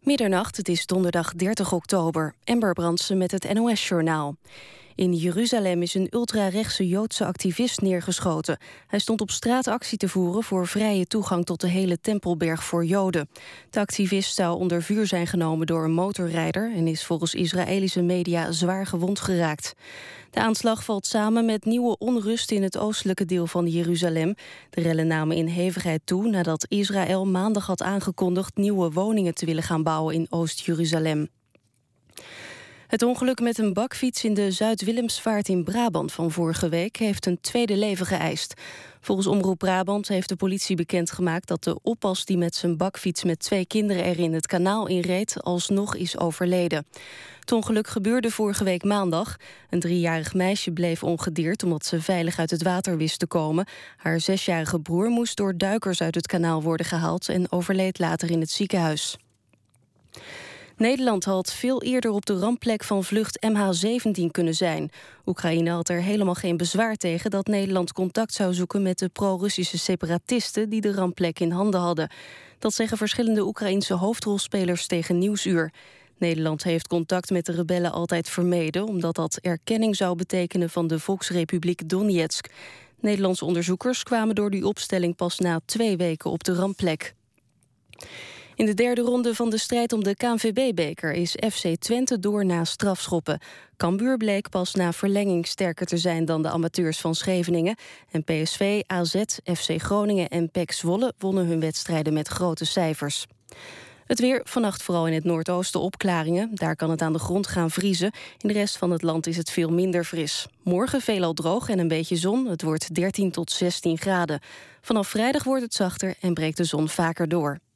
Middernacht, het is donderdag 30 oktober. Ember Brandsen met het NOS-journaal. In Jeruzalem is een ultrarechtse Joodse activist neergeschoten. Hij stond op straat actie te voeren voor vrije toegang tot de hele Tempelberg voor Joden. De activist zou onder vuur zijn genomen door een motorrijder... en is volgens Israëlische media zwaar gewond geraakt. De aanslag valt samen met nieuwe onrust in het oostelijke deel van Jeruzalem. De rellen namen in hevigheid toe nadat Israël maandag had aangekondigd... nieuwe woningen te willen gaan bouwen in Oost-Jeruzalem. Het ongeluk met een bakfiets in de Zuid-Willemsvaart in Brabant van vorige week heeft een tweede leven geëist. Volgens Omroep Brabant heeft de politie bekendgemaakt dat de oppas die met zijn bakfiets met twee kinderen erin het kanaal inreed alsnog is overleden. Het ongeluk gebeurde vorige week maandag. Een driejarig meisje bleef ongedeerd omdat ze veilig uit het water wist te komen. Haar zesjarige broer moest door duikers uit het kanaal worden gehaald en overleed later in het ziekenhuis. Nederland had veel eerder op de rampplek van vlucht MH17 kunnen zijn. Oekraïne had er helemaal geen bezwaar tegen dat Nederland contact zou zoeken met de pro-Russische separatisten die de rampplek in handen hadden. Dat zeggen verschillende Oekraïnse hoofdrolspelers tegen Nieuwsuur. Nederland heeft contact met de rebellen altijd vermeden, omdat dat erkenning zou betekenen van de Volksrepubliek Donetsk. Nederlandse onderzoekers kwamen door die opstelling pas na twee weken op de rampplek. In de derde ronde van de strijd om de KNVB-beker is FC Twente door na strafschoppen. Cambuur bleek pas na verlenging sterker te zijn dan de amateurs van Scheveningen. En PSV, AZ, FC Groningen en PEC Zwolle wonnen hun wedstrijden met grote cijfers. Het weer, vannacht vooral in het noordoosten opklaringen. Daar kan het aan de grond gaan vriezen. In de rest van het land is het veel minder fris. Morgen veelal droog en een beetje zon. Het wordt 13 tot 16 graden. Vanaf vrijdag wordt het zachter en breekt de zon vaker door.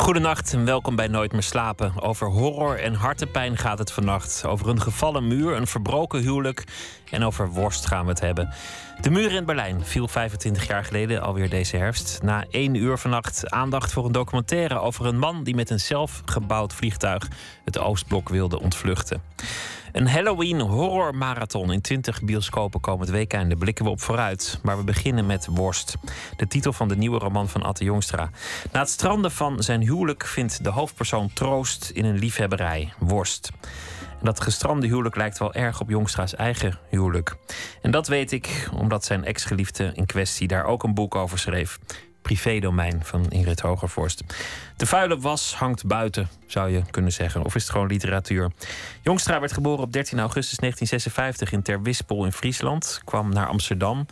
Goedenacht en welkom bij Nooit meer slapen. Over horror en hartepijn gaat het vannacht. Over een gevallen muur, een verbroken huwelijk en over worst gaan we het hebben. De muur in Berlijn viel 25 jaar geleden, alweer deze herfst. Na één uur vannacht aandacht voor een documentaire over een man die met een zelfgebouwd vliegtuig het Oostblok wilde ontvluchten. Een Halloween horror marathon in 20 bioscopen komend weekend. Blikken we op vooruit. Maar we beginnen met Worst. De titel van de nieuwe roman van Atte Jongstra. Na het stranden van zijn huwelijk vindt de hoofdpersoon troost in een liefhebberij. Worst. En dat gestrande huwelijk lijkt wel erg op Jongstra's eigen huwelijk. En dat weet ik omdat zijn ex-geliefde in kwestie daar ook een boek over schreef. Privédomein van Ingrid Hogervorst. De vuile was hangt buiten, zou je kunnen zeggen. Of is het gewoon literatuur? Jongstra werd geboren op 13 augustus 1956 in Terwispel in Friesland. Kwam naar Amsterdam.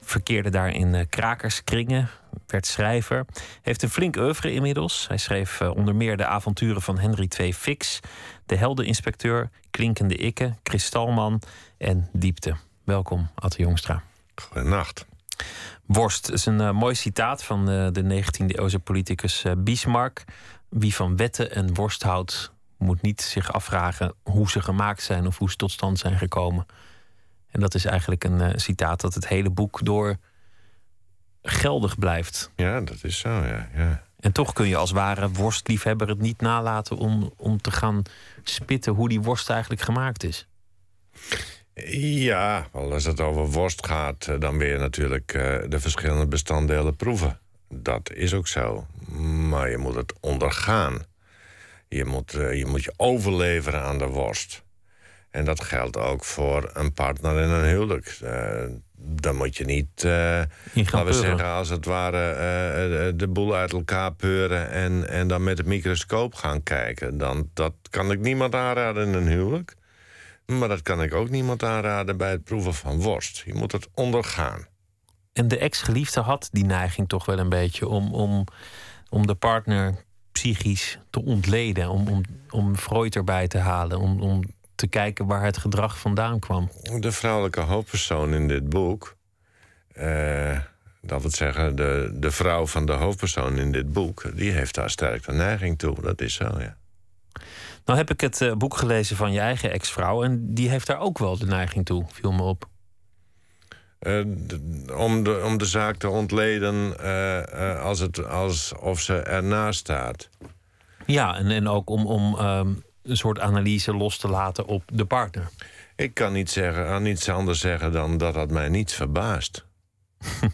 Verkeerde daar in uh, krakerskringen. Werd schrijver. Heeft een flink oeuvre inmiddels. Hij schreef uh, onder meer de avonturen van Henry II Fix. De heldeninspecteur, Klinkende Ikke, Kristalman en Diepte. Welkom, Atte Jongstra. Goedenacht. Worst is een uh, mooi citaat van uh, de 19e eeuwse politicus uh, Bismarck. Wie van wetten en worst houdt, moet niet zich afvragen hoe ze gemaakt zijn of hoe ze tot stand zijn gekomen. En dat is eigenlijk een citaat dat het hele boek door geldig blijft. Ja, dat is zo, ja. ja. En toch kun je als ware worstliefhebber het niet nalaten om, om te gaan spitten hoe die worst eigenlijk gemaakt is. Ja, wel als het over worst gaat, eh, dan weer natuurlijk uh, de verschillende bestanddelen proeven. Dat is ook zo. Maar je moet het ondergaan. Je moet, uh, je moet je overleveren aan de worst. En dat geldt ook voor een partner in een huwelijk. Uh, dan moet je niet, laten we zeggen, als het ware, de boel uit elkaar peuren en, en dan met de microscoop gaan kijken. Dan, dat kan ik niemand aanraden in een huwelijk. Maar dat kan ik ook niemand aanraden bij het proeven van worst. Je moet het ondergaan. En de ex-geliefde had die neiging toch wel een beetje om, om, om de partner psychisch te ontleden. Om, om, om Freud erbij te halen. Om, om te kijken waar het gedrag vandaan kwam. De vrouwelijke hoofdpersoon in dit boek. Uh, dat wil zeggen, de, de vrouw van de hoofdpersoon in dit boek. die heeft daar sterk de neiging toe. Dat is zo, ja. Nou heb ik het uh, boek gelezen van je eigen ex-vrouw. En die heeft daar ook wel de neiging toe, viel me op. eh, om, de, om de zaak te ontleden eh, eh, als het, alsof ze ernaast staat. Ja, en, en ook om, om ehm, een soort analyse los te laten op de partner. Ik kan niet zeggen, aan niets anders zeggen dan dat dat mij niets verbaast.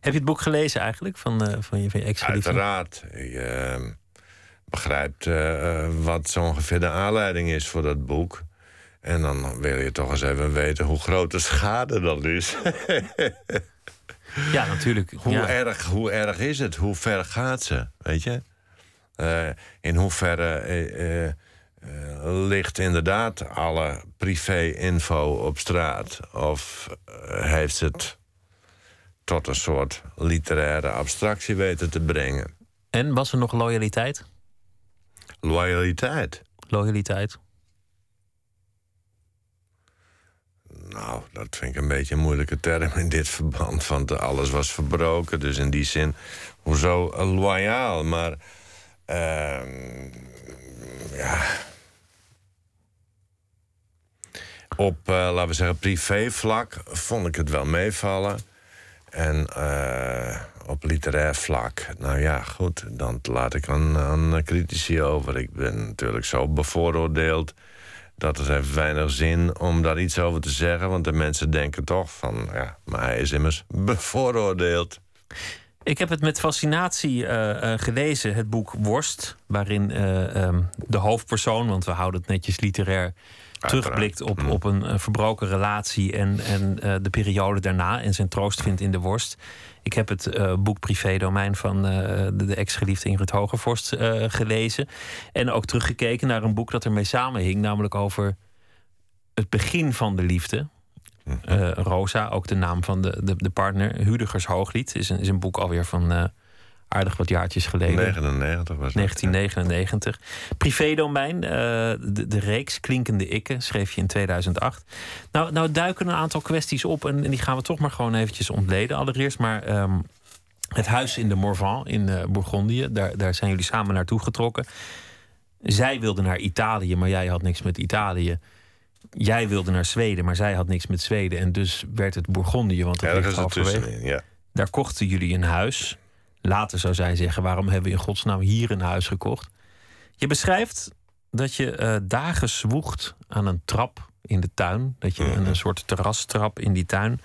Heb je het boek gelezen eigenlijk van, uh, van je, van je ex-geliefde? Uiteraard. Je begrijpt wat zo ongeveer de aanleiding is voor dat boek. En dan wil je toch eens even weten hoe groot de schade dan is. ja, natuurlijk. Hoe, Erg, hoe erg is het? Hoe ver gaat ze? Weet je? Uh, in hoeverre uh, ligt inderdaad alle privé-info op straat? Of heeft ze het tot een soort literaire abstractie weten te brengen? En was er nog loyaliteit? Loyaliteit? Loyaliteit. Nou, dat vind ik een beetje een moeilijke term in dit verband. Want alles was verbroken. Dus in die zin, hoezo loyaal? Maar, uh, ja. Op, uh, laten we zeggen, privévlak vond ik het wel meevallen. En uh, op literair vlak, nou ja, goed, dan laat ik aan, aan critici over. Ik ben natuurlijk zo bevooroordeeld dat het heeft weinig zin om daar iets over te zeggen. Want de mensen denken toch van, ja, maar hij is immers bevooroordeeld. Ik heb het met fascinatie uh, gelezen, het boek Worst, waarin uh, um, de hoofdpersoon, want we houden het netjes literair, terugblikt op, mm. op een verbroken relatie en, en de periode daarna en zijn troost vindt in de worst. Ik heb het uh, boek Privé-domein van uh, de, de ex-geliefde Ingrid Hogevorst uh, gelezen. En ook teruggekeken naar een boek dat ermee samenhing, namelijk over het begin van de liefde. Mhm. Rosa, ook de naam van de, de, de partner, Hudegers Hooglied, is een, is een boek alweer van aardig wat jaartjes geleden. 99 was 1999. Privédomein, uh, de, de reeks Klinkende Ikken, schreef je in 2008. Nou, nou duiken een aantal kwesties op en, en die gaan we toch maar gewoon eventjes ontleden. Allereerst maar um, het huis in de Morvan in uh, Bourgondië. Daar, daar zijn jullie samen naartoe getrokken. Zij wilde naar Italië, maar jij had niks met Italië. Jij wilde naar Zweden, maar zij had niks met Zweden. En dus werd het Bourgondië, want dat ligt halverwege. Ja. Daar kochten jullie een huis. Later zou zij zeggen: waarom hebben we in godsnaam hier een huis gekocht? Je beschrijft dat je uh, dagen zwoegt aan een trap in de tuin. Dat je een, een soort terrastrap in die tuin.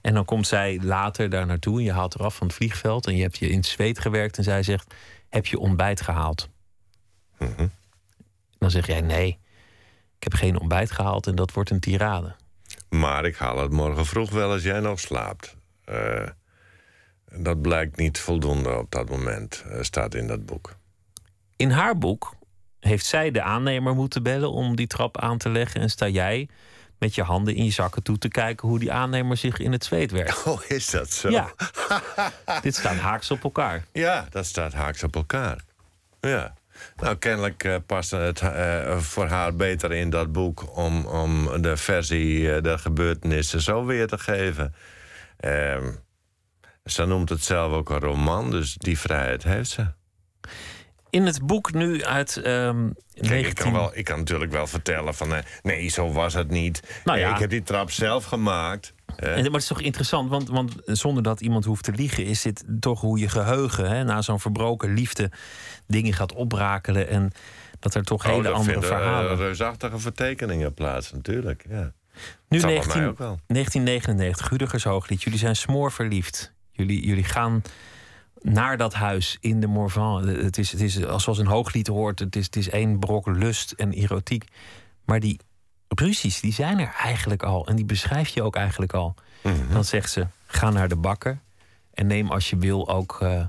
En dan komt zij later daar naartoe en je haalt eraf van het vliegveld. En je hebt je in het zweet gewerkt en zij zegt: Heb je ontbijt gehaald? Mhm. Dan zeg jij: Nee, ik heb geen ontbijt gehaald en dat wordt een tirade. Maar ik haal het morgen vroeg wel als jij nog slaapt. Uh, dat blijkt niet voldoende op dat moment, uh, staat in dat boek. In haar boek heeft zij de aannemer moeten bellen om die trap aan te leggen. En sta jij met je handen in je zakken toe te kijken hoe die aannemer zich in het zweet werkt. Oh, is dat zo? Ja. Dit staat haaks op elkaar. Ja, dat staat haaks op elkaar. Ja. Nou, kennelijk uh, past het uh, voor haar beter in dat boek om, om de versie, uh, de gebeurtenissen zo weer te geven. Ehm, ze noemt het zelf ook een roman, dus die vrijheid heeft ze. In het boek nu uit um, Kijk, ik, kan wel, ik kan natuurlijk wel vertellen van... Uh, nee, zo was het niet. Nou ja. Ik heb die trap zelf gemaakt. En, maar het is toch interessant, want, want zonder dat iemand hoeft te liegen... is dit toch hoe je geheugen hè, na zo'n verbroken liefde... dingen gaat oprakelen en dat er toch oh, hele andere vinden, verhalen... Reusachtige vertekeningen plaats, natuurlijk, ja. Nu 19, 1999, Gudegers Hooglied. Jullie zijn smoorverliefd. Jullie, jullie gaan naar dat huis in de Morvan. Het is, het is zoals een hooglied hoort, het is, het is één brok lust en erotiek. Maar die ruzies, die zijn er eigenlijk al. En die beschrijf je ook eigenlijk al. Mhm. Dan zegt ze, ga naar de bakker. En neem als je wil ook uh,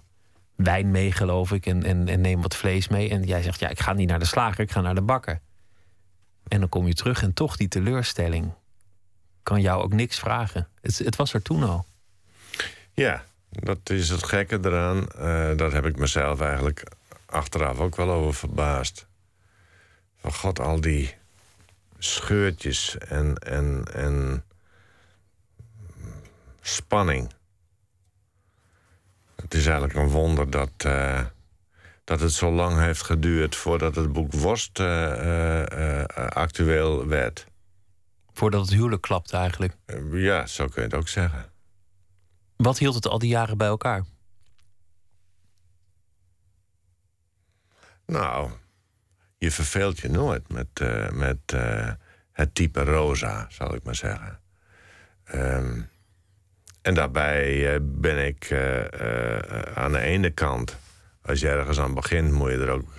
wijn mee, geloof ik. En, en, en neem wat vlees mee. En jij zegt, ja, ik ga niet naar de slager, ik ga naar de bakker. En dan kom je terug en toch die teleurstelling. Kan jou ook niks vragen. Het, het was er toen al. Ja, dat is het gekke eraan. Uh, daar heb ik mezelf eigenlijk achteraf ook wel over verbaasd. Van god, al die scheurtjes en, en, en spanning. Het is eigenlijk een wonder dat, uh, dat het zo lang heeft geduurd voordat het boek Worst uh, actueel werd. Voordat het huwelijk klapte eigenlijk. Eh, Ja, zo kun je het ook zeggen. Wat hield het al die jaren bij elkaar? Nou, je verveelt je nooit met, eh, met eh, het type rosa, zal ik maar zeggen. Ehm, en daarbij eh, ben ik aan de ene kant, als je ergens aan begint, moet je er ook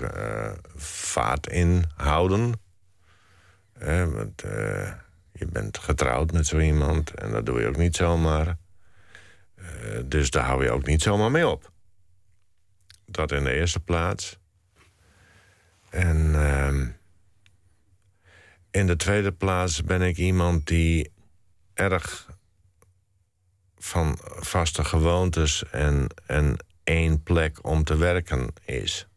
vaart in houden. Want, je bent getrouwd met zo iemand en dat doe je ook niet zomaar. Eh, dus daar hou je ook niet zomaar mee op. Dat in de eerste plaats. En ehm, in de tweede plaats ben ik iemand die erg van vaste gewoontes en, en één plek om te werken is.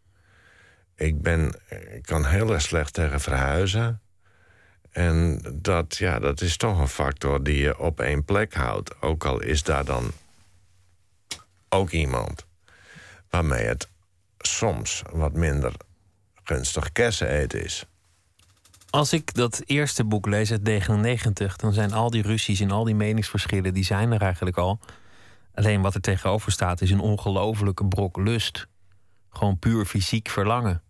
Ik, ben, ik kan heel erg slecht tegen verhuizen. En dat, ja, dat is toch een factor die je op één plek houdt. Ook al is daar dan ook iemand waarmee het soms wat minder gunstig kersen eten is. Als ik dat eerste boek lees uit 99, dan zijn al die ruzies en al die meningsverschillen, die zijn er eigenlijk al. Alleen wat er tegenover staat is een ongelofelijke brok lust. Gewoon puur fysiek verlangen.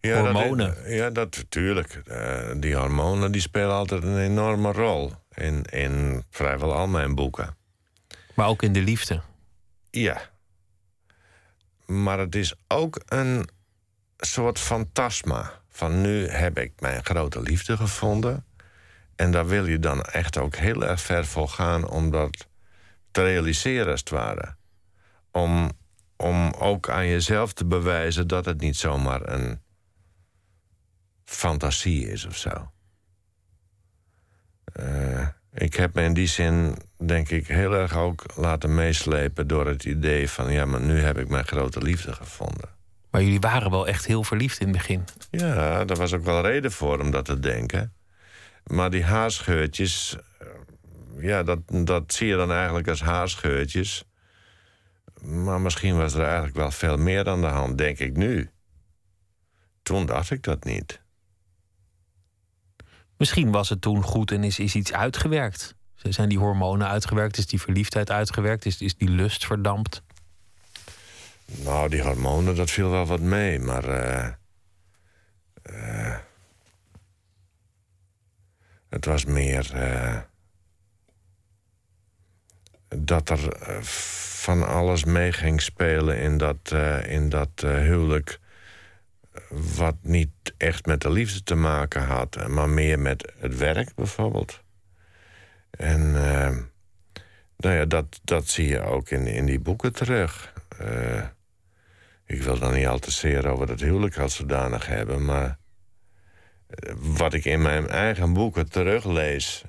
Ja, Hormonen. Dat, ja, dat natuurlijk. Eh, die hormonen die spelen altijd een enorme rol in, in vrijwel al mijn boeken. Maar ook in de liefde. Ja. Maar het is ook een soort fantasma. Van nu heb ik mijn grote liefde gevonden. En daar wil je dan echt ook heel erg ver voor gaan om dat te realiseren, als het ware. Om, om ook aan jezelf te bewijzen dat het niet zomaar een fantasie is of zo. Eh, ik heb me in die zin, denk ik, heel erg ook laten meeslepen door het idee van: ja, maar nu heb ik mijn grote liefde gevonden. Maar jullie waren wel echt heel verliefd in het begin. Ja, daar was ook wel reden voor om dat te denken. Maar die haarscheurtjes, eh, ja, dat, dat zie je dan eigenlijk als haarscheurtjes. Maar misschien was er eigenlijk wel veel meer aan de hand, denk ik nu. Toen dacht ik dat niet. Misschien was het toen goed en is, iets uitgewerkt. Zijn die hormonen uitgewerkt? Is die verliefdheid uitgewerkt? Is, die lust verdampt? Nou, die hormonen, dat viel wel wat mee, maar. eh, eh, het was meer. eh, dat er van alles mee ging spelen in dat, in dat huwelijk. Wat niet echt met de liefde te maken had, maar meer met het werk bijvoorbeeld. En eh, nou ja, dat, dat zie je ook in, in die boeken terug. Eh, ik wil dan niet al te zeer over dat huwelijk als zodanig hebben, maar eh, wat ik in mijn eigen boeken teruglees,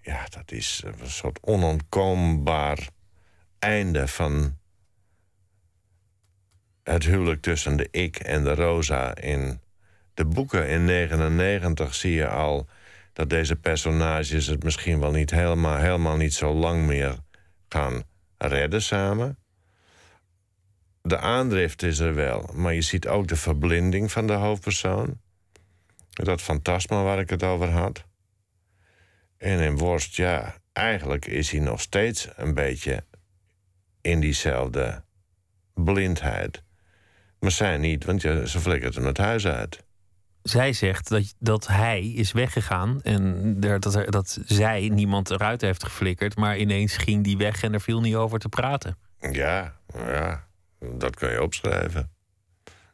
ja, dat is een soort onontkoombaar einde van het huwelijk tussen de ik en de Rosa. In de boeken in 99 zie je al dat deze personages het misschien wel niet helemaal, helemaal niet zo lang meer gaan redden samen. De aandrift is er wel, maar je ziet ook de verblinding van de hoofdpersoon. Dat fantasma waar ik het over had. En in Worst, ja, eigenlijk is hij nog steeds een beetje in diezelfde blindheid. Maar zij niet, want ja, ze flikkert hem het huis uit. Zij zegt dat, dat hij is weggegaan en dat, dat zij niemand eruit heeft geflikkerd, maar ineens ging die weg en er viel niet over te praten. Ja, ja, dat kun je opschrijven.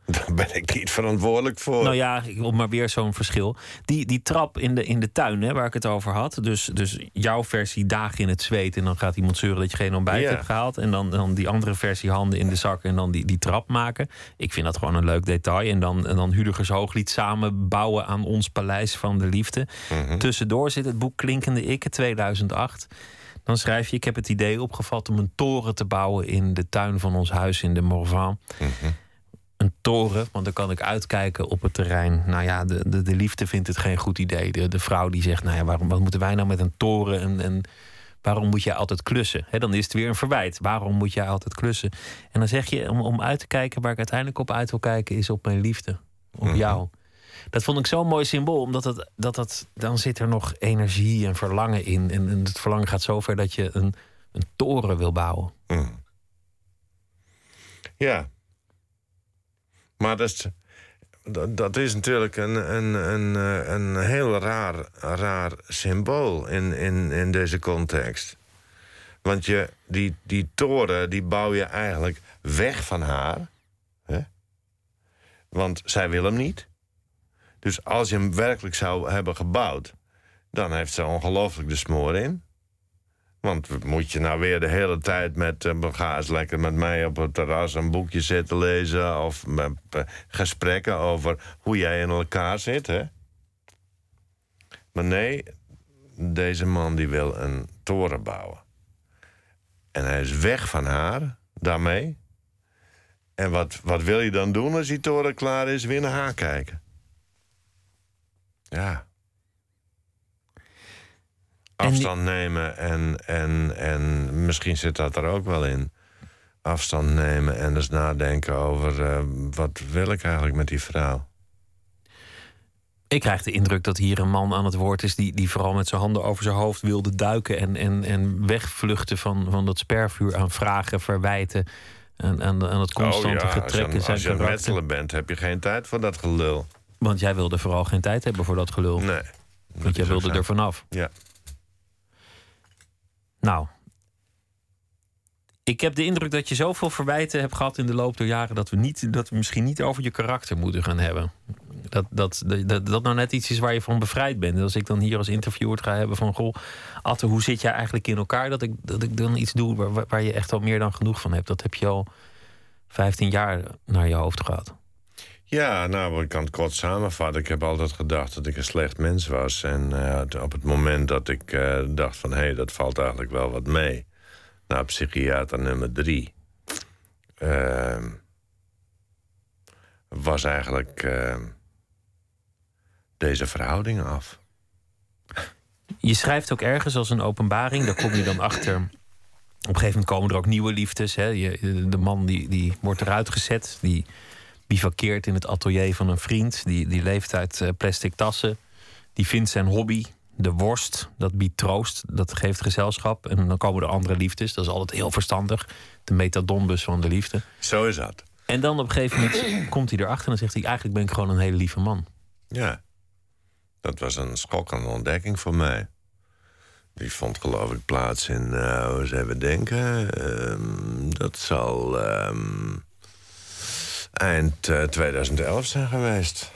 Daar ben ik niet verantwoordelijk voor. Nou ja, wil maar weer zo'n verschil. Die, die trap in de, in de tuin hè, waar ik het over had. Dus, dus jouw versie dagen in het zweet. En dan gaat iemand zeuren dat je geen ontbijt Ja. hebt gehaald. En dan, dan die andere versie handen in de zak. En dan die, die trap maken. Ik vind dat gewoon een leuk detail. En dan, en dan Hudegers Hooglied samen bouwen aan ons paleis van de liefde. Tussendoor zit het boek Klinkende Ikke 2008. Dan schrijf je: Ik heb het idee opgevat om een toren te bouwen in de tuin van ons huis in de Morvan. Een toren, want dan kan ik uitkijken op het terrein. Nou ja, de, de, de liefde vindt het geen goed idee. De, de vrouw die zegt: Nou ja, waarom wat moeten wij nou met een toren? En, en waarom moet jij altijd klussen? Hè, dan is het weer een verwijt. Waarom moet jij altijd klussen? En dan zeg je: om, om uit te kijken waar ik uiteindelijk op uit wil kijken, is op mijn liefde. Op jou. Dat vond ik zo'n mooi symbool, omdat het, dat, dat, dan zit er nog energie en verlangen in. En, en het verlangen gaat zover dat je een, een toren wil bouwen. Mm. Ja. Maar dat is, is natuurlijk een, een, een, eh, een heel raar, raar symbool in, in, in deze context. Want je, die, die toren die bouw je eigenlijk weg van haar. Hè? Want zij wil hem niet. Dus als je hem werkelijk zou hebben gebouwd, dan heeft ze ongelooflijk de smoor in. Want moet je nou weer de hele tijd met... Uh, ga eens lekker met mij op het terras een boekje zitten lezen... of met, uh, gesprekken over hoe jij in elkaar zit, hè? Maar nee, deze man die wil een toren bouwen. En hij is weg van haar, daarmee. En wat, wat wil je dan doen als die toren klaar is? Weer naar haar kijken. Ja. Afstand nemen en, en, en misschien zit dat er ook wel in. Afstand nemen en dus nadenken over uh, wat wil ik eigenlijk met die vrouw. Ik krijg de indruk dat hier een man aan het woord is die, die vooral met zijn handen over zijn hoofd wilde duiken en, en, en wegvluchten van, van dat spervuur aan vragen, verwijten. En aan, aan het constante oh ja, getrekken. Als je, als je metselen bent, heb je geen tijd voor dat gelul. Want jij wilde vooral geen tijd hebben voor dat gelul. Nee. Want jij wilde er vanaf. Ja. Nou, ik heb de indruk dat je zoveel verwijten hebt gehad in de loop der jaren dat we, niet, dat we misschien niet over je karakter moeten gaan hebben. Dat, dat, dat, dat nou net iets is waar je van bevrijd bent. En als ik dan hier als interviewer ga hebben van goh, Atte, hoe zit jij eigenlijk in elkaar? Dat ik, dat ik dan iets doe waar, waar je echt al meer dan genoeg van hebt. Dat heb je al 15 jaar naar je hoofd gehad. Ja, nou, ik kan het kort samenvatten. Ik heb altijd gedacht dat ik een slecht mens was. En uh, op het moment dat ik uh, dacht van... hé, hey, dat valt eigenlijk wel wat mee... naar psychiater nummer drie... Uh, was eigenlijk deze verhouding af. Je schrijft ook ergens als een openbaring, daar kom je dan achter. Op een gegeven moment komen er ook nieuwe liefdes. Hè? Je, de man die, die wordt eruit gezet, die bivakkeert in het atelier van een vriend. Die, die leeft uit uh, plastic tassen. Die vindt zijn hobby, de worst. Dat biedt troost, dat geeft gezelschap. En dan komen er andere liefdes. Dat is altijd heel verstandig. De metadonbus van de liefde. Zo is dat. En dan op een gegeven moment komt hij erachter en dan zegt hij... eigenlijk ben ik gewoon een hele lieve man. Ja, dat was een schokkende ontdekking voor mij. Die vond geloof ik plaats in, uh, hoe eens even denken... Uh, dat zal... Um eind uh, 2011 zijn geweest.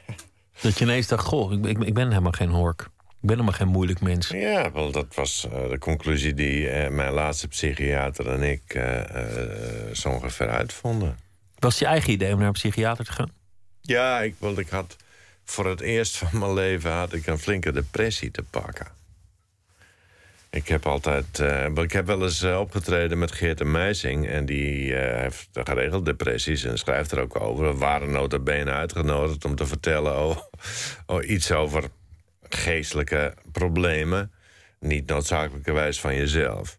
Dat je ineens dacht, goh, ik, ik, ik, ben helemaal geen hork. Ik ben helemaal geen moeilijk mens. Ja, wel, dat was uh, de conclusie die uh, mijn laatste psychiater en ik zo ongeveer uitvonden. Was je eigen idee om naar een psychiater te gaan? Ja, ik, wel, ik had voor het eerst van mijn leven had ik een flinke depressie te pakken. Ik heb altijd. Uh, ik heb wel eens uh, opgetreden met Geert de Meijsing. En die uh, heeft geregeld depressies en schrijft er ook over. We waren nota bene uitgenodigd om te vertellen oh, iets over geestelijke problemen. Niet noodzakelijkerwijs van jezelf.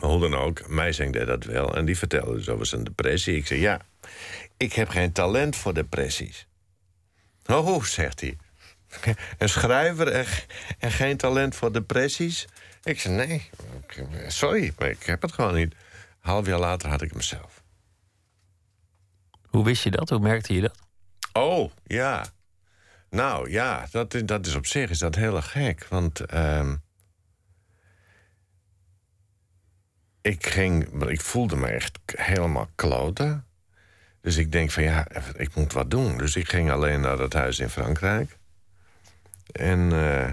Hoe dan ook, Meijsing deed dat wel. En die vertelde dus over zijn depressie. Ik zei: Ja, ik heb geen talent voor depressies. Oh, zegt hij. Een schrijver en, en, geen talent voor depressies? Ik zei, nee, sorry, maar ik heb het gewoon niet. Een half jaar later had ik mezelf. Hoe wist je dat? Hoe merkte je dat? Oh, ja. Nou, ja, dat, dat is op zich is dat heel gek. Want uh, ik ging, ik voelde me echt helemaal kloten. Dus ik denk van ja, ik moet wat doen. Dus ik ging alleen naar dat huis in Frankrijk. En uh,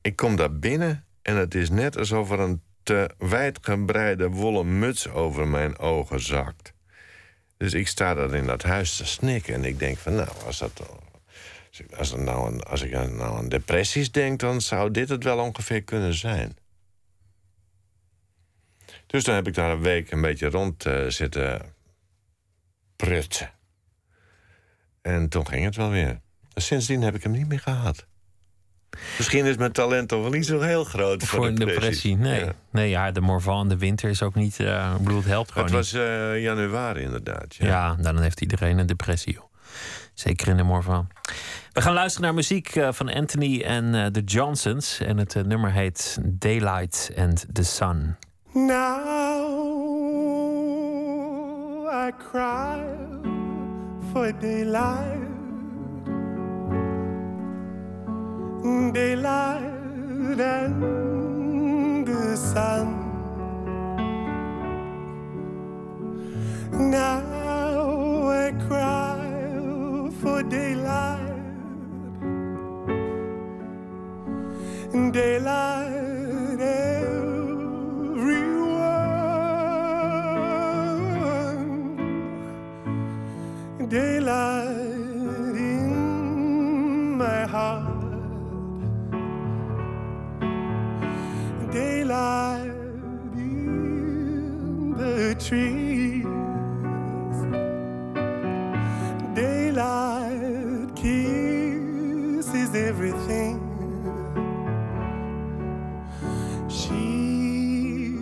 ik kom daar binnen en het is net alsof er een te wijdgebreide wollen muts over mijn ogen zakt. Dus ik sta daar in dat huis te snikken en ik denk van nou, als, dat, als, er nou als ik nou aan depressies denk, dan zou dit het wel ongeveer kunnen zijn. Dus dan heb ik daar een week een beetje rond uh, zitten prutsen. En toen ging het wel weer. sindsdien heb ik hem niet meer gehad. Misschien is mijn talent toch wel niet zo heel groot voor, voor een depressie. Nee. Ja. nee, ja, de Morvan, de winter is ook niet. Uh, ik bedoel, het helpt gewoon. Het was uh, januari inderdaad. Ja, ja nou, dan heeft iedereen een depressie. Joh. Zeker in de Morvan. We gaan luisteren naar muziek eh, van Anthony en uh, de Johnsons. En het uh, nummer heet Daylight and the Sun. Now I cry for daylight. Daylight and the sun. Now I cry for daylight. Daylight, everyone. Daylight Daylight in the trees. Daylight kisses everything. She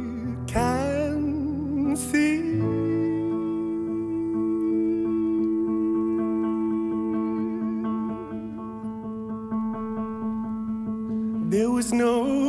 can see. There was no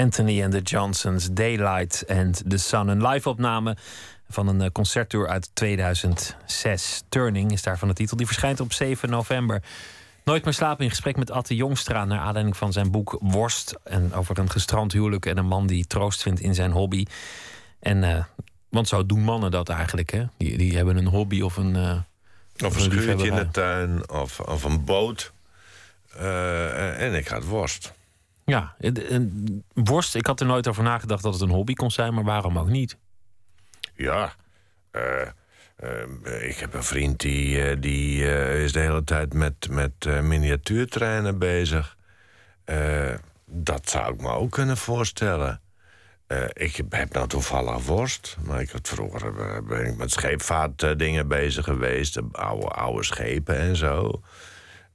Anthony and the Johnsons, Daylight and the Sun. Een live-opname van een eh, concerttour uit 2006. Turning is daarvan de titel. Die verschijnt op 7 november. Nooit meer slapen in gesprek met Atte Jongstra... naar aanleiding van zijn boek Worst. En over een gestrand huwelijk en een man die troost vindt in zijn hobby. En, eh, want zo doen mannen dat eigenlijk, hè? Die, die hebben een hobby of een... eh, Of een een schuurtje in de tuin, of, of een boot. En ik had worst. Ja, worst, ik had er nooit over nagedacht dat het een hobby kon zijn... maar waarom ook niet? Ja. eh, eh, ik heb een vriend die, eh, die eh, is de hele tijd met, met miniatuurtreinen bezig. Dat zou ik me ook kunnen voorstellen. Ik heb- heb nou toevallig worst. Maar ik had vroeger ben ik met scheepvaartdingen bezig geweest. de Oude, oude schepen en zo.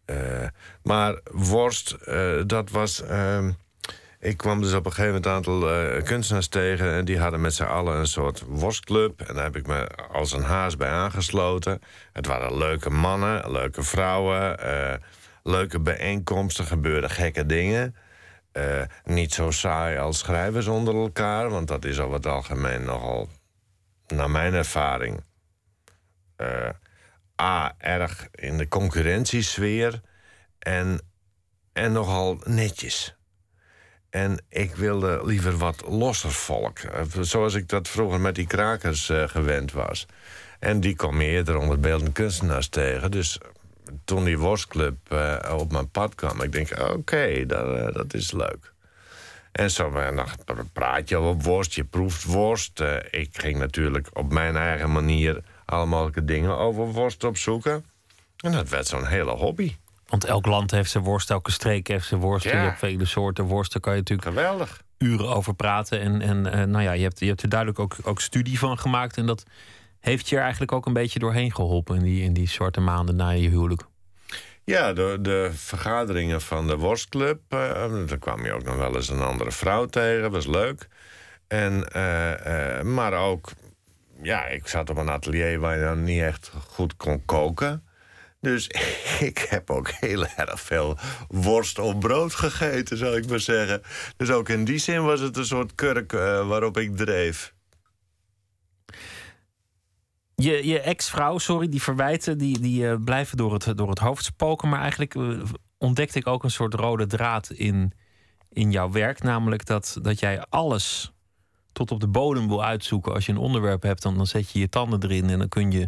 Eh, maar worst, eh, dat was. ehm, ik kwam dus op een gegeven moment een aantal eh, kunstenaars tegen. En die hadden met z'n allen een soort worstclub. En daar heb ik me als een haas bij aangesloten. Het waren leuke mannen, leuke vrouwen. leuke bijeenkomsten, gebeurden gekke dingen. Niet zo saai als schrijvers onder elkaar. Want dat is over het algemeen nogal, naar mijn ervaring. A, erg in de concurrentiesfeer. En, en nogal netjes. En ik wilde liever wat losser volk. Eh, Zoals ik dat vroeger met die krakers eh, gewend was. En die kwam eerder onder beeldende kunstenaars tegen. Dus toen die worstclub eh, op mijn pad kwam, ik denk, oké, dat, eh, dat is leuk. En zo eh, praat je over worst, je proeft worst. Eh, ik ging natuurlijk op mijn eigen manier alle mogelijke dingen over worst opzoeken. En dat werd zo'n hele hobby. Want elk land heeft zijn worst, elke streek heeft zijn worst. Ja. Je hebt vele soorten worst, daar kan je natuurlijk Geweldig. uren over praten. En, en eh, nou ja, je hebt, je hebt er duidelijk ook, ook studie van gemaakt. En dat heeft je er eigenlijk ook een beetje doorheen geholpen in die, in die zwarte maanden na je huwelijk. Ja, de, de vergaderingen van de worstclub. eh daar kwam je ook nog wel eens een andere vrouw tegen. Was leuk. En, eh, maar ook, ja, ik zat op een atelier waar je dan niet echt goed kon koken. Dus ik heb ook heel erg veel worst op brood gegeten, zou ik maar zeggen. Dus ook in die zin was het een soort kurk eh, waarop ik dreef. Je, je ex-vrouw, sorry, die verwijten, die, die eh, blijven door het, door het hoofd spoken. Maar eigenlijk eh, ontdekte ik ook een soort rode draad in, in jouw werk. Namelijk dat, dat jij alles tot op de bodem wil uitzoeken. Als je een onderwerp hebt, dan, dan zet je je tanden erin. En dan kun je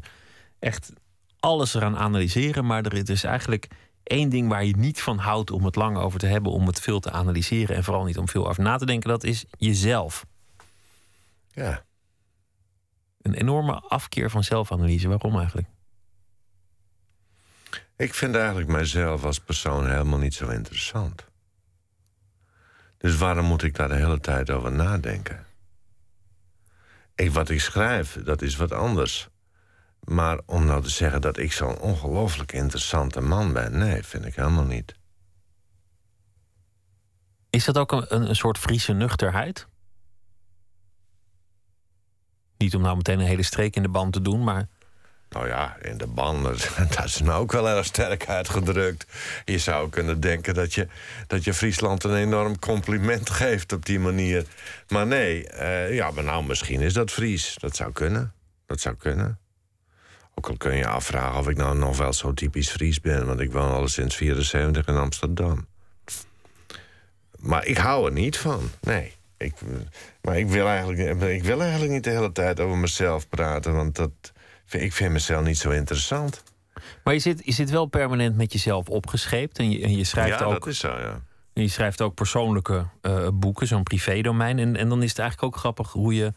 echt alles eraan analyseren. Maar er is eigenlijk één ding waar je niet van houdt om het lang over te hebben. Om het veel te analyseren en vooral niet om veel over na te denken. Dat is jezelf. Ja. Een enorme afkeer van zelfanalyse. Waarom eigenlijk? Ik vind eigenlijk mijzelf als persoon helemaal niet zo interessant. Dus waarom moet ik daar de hele tijd over nadenken? Ik, wat ik schrijf, dat is wat anders. Maar om nou te zeggen dat ik zo'n ongelooflijk interessante man ben, nee, vind ik helemaal niet. Is dat ook een, een, soort Friese nuchterheid? Niet om nou meteen een hele streek in de band te doen, maar Nou ja, in de banden, dat is nou ook wel erg sterk uitgedrukt. Je zou kunnen denken dat je, dat je Friesland een enorm compliment geeft op die manier. Maar nee, eh, ja, maar nou, misschien is dat Fries. Dat zou kunnen. Dat zou kunnen. Ook al kun je je afvragen of ik nou nog wel zo typisch Fries ben... want ik woon al sinds 74 in Amsterdam. Maar ik hou er niet van, nee. Ik, maar ik wil, eigenlijk, ik wil eigenlijk niet de hele tijd over mezelf praten... want dat, ik vind mezelf niet zo interessant. Maar je zit, je zit wel permanent met jezelf opgescheept. En je, en je, schrijft, ja, ook, dat is zo, ja. en je schrijft ook persoonlijke eh, boeken, zo'n privédomein. En, en dan is het eigenlijk ook grappig hoe je,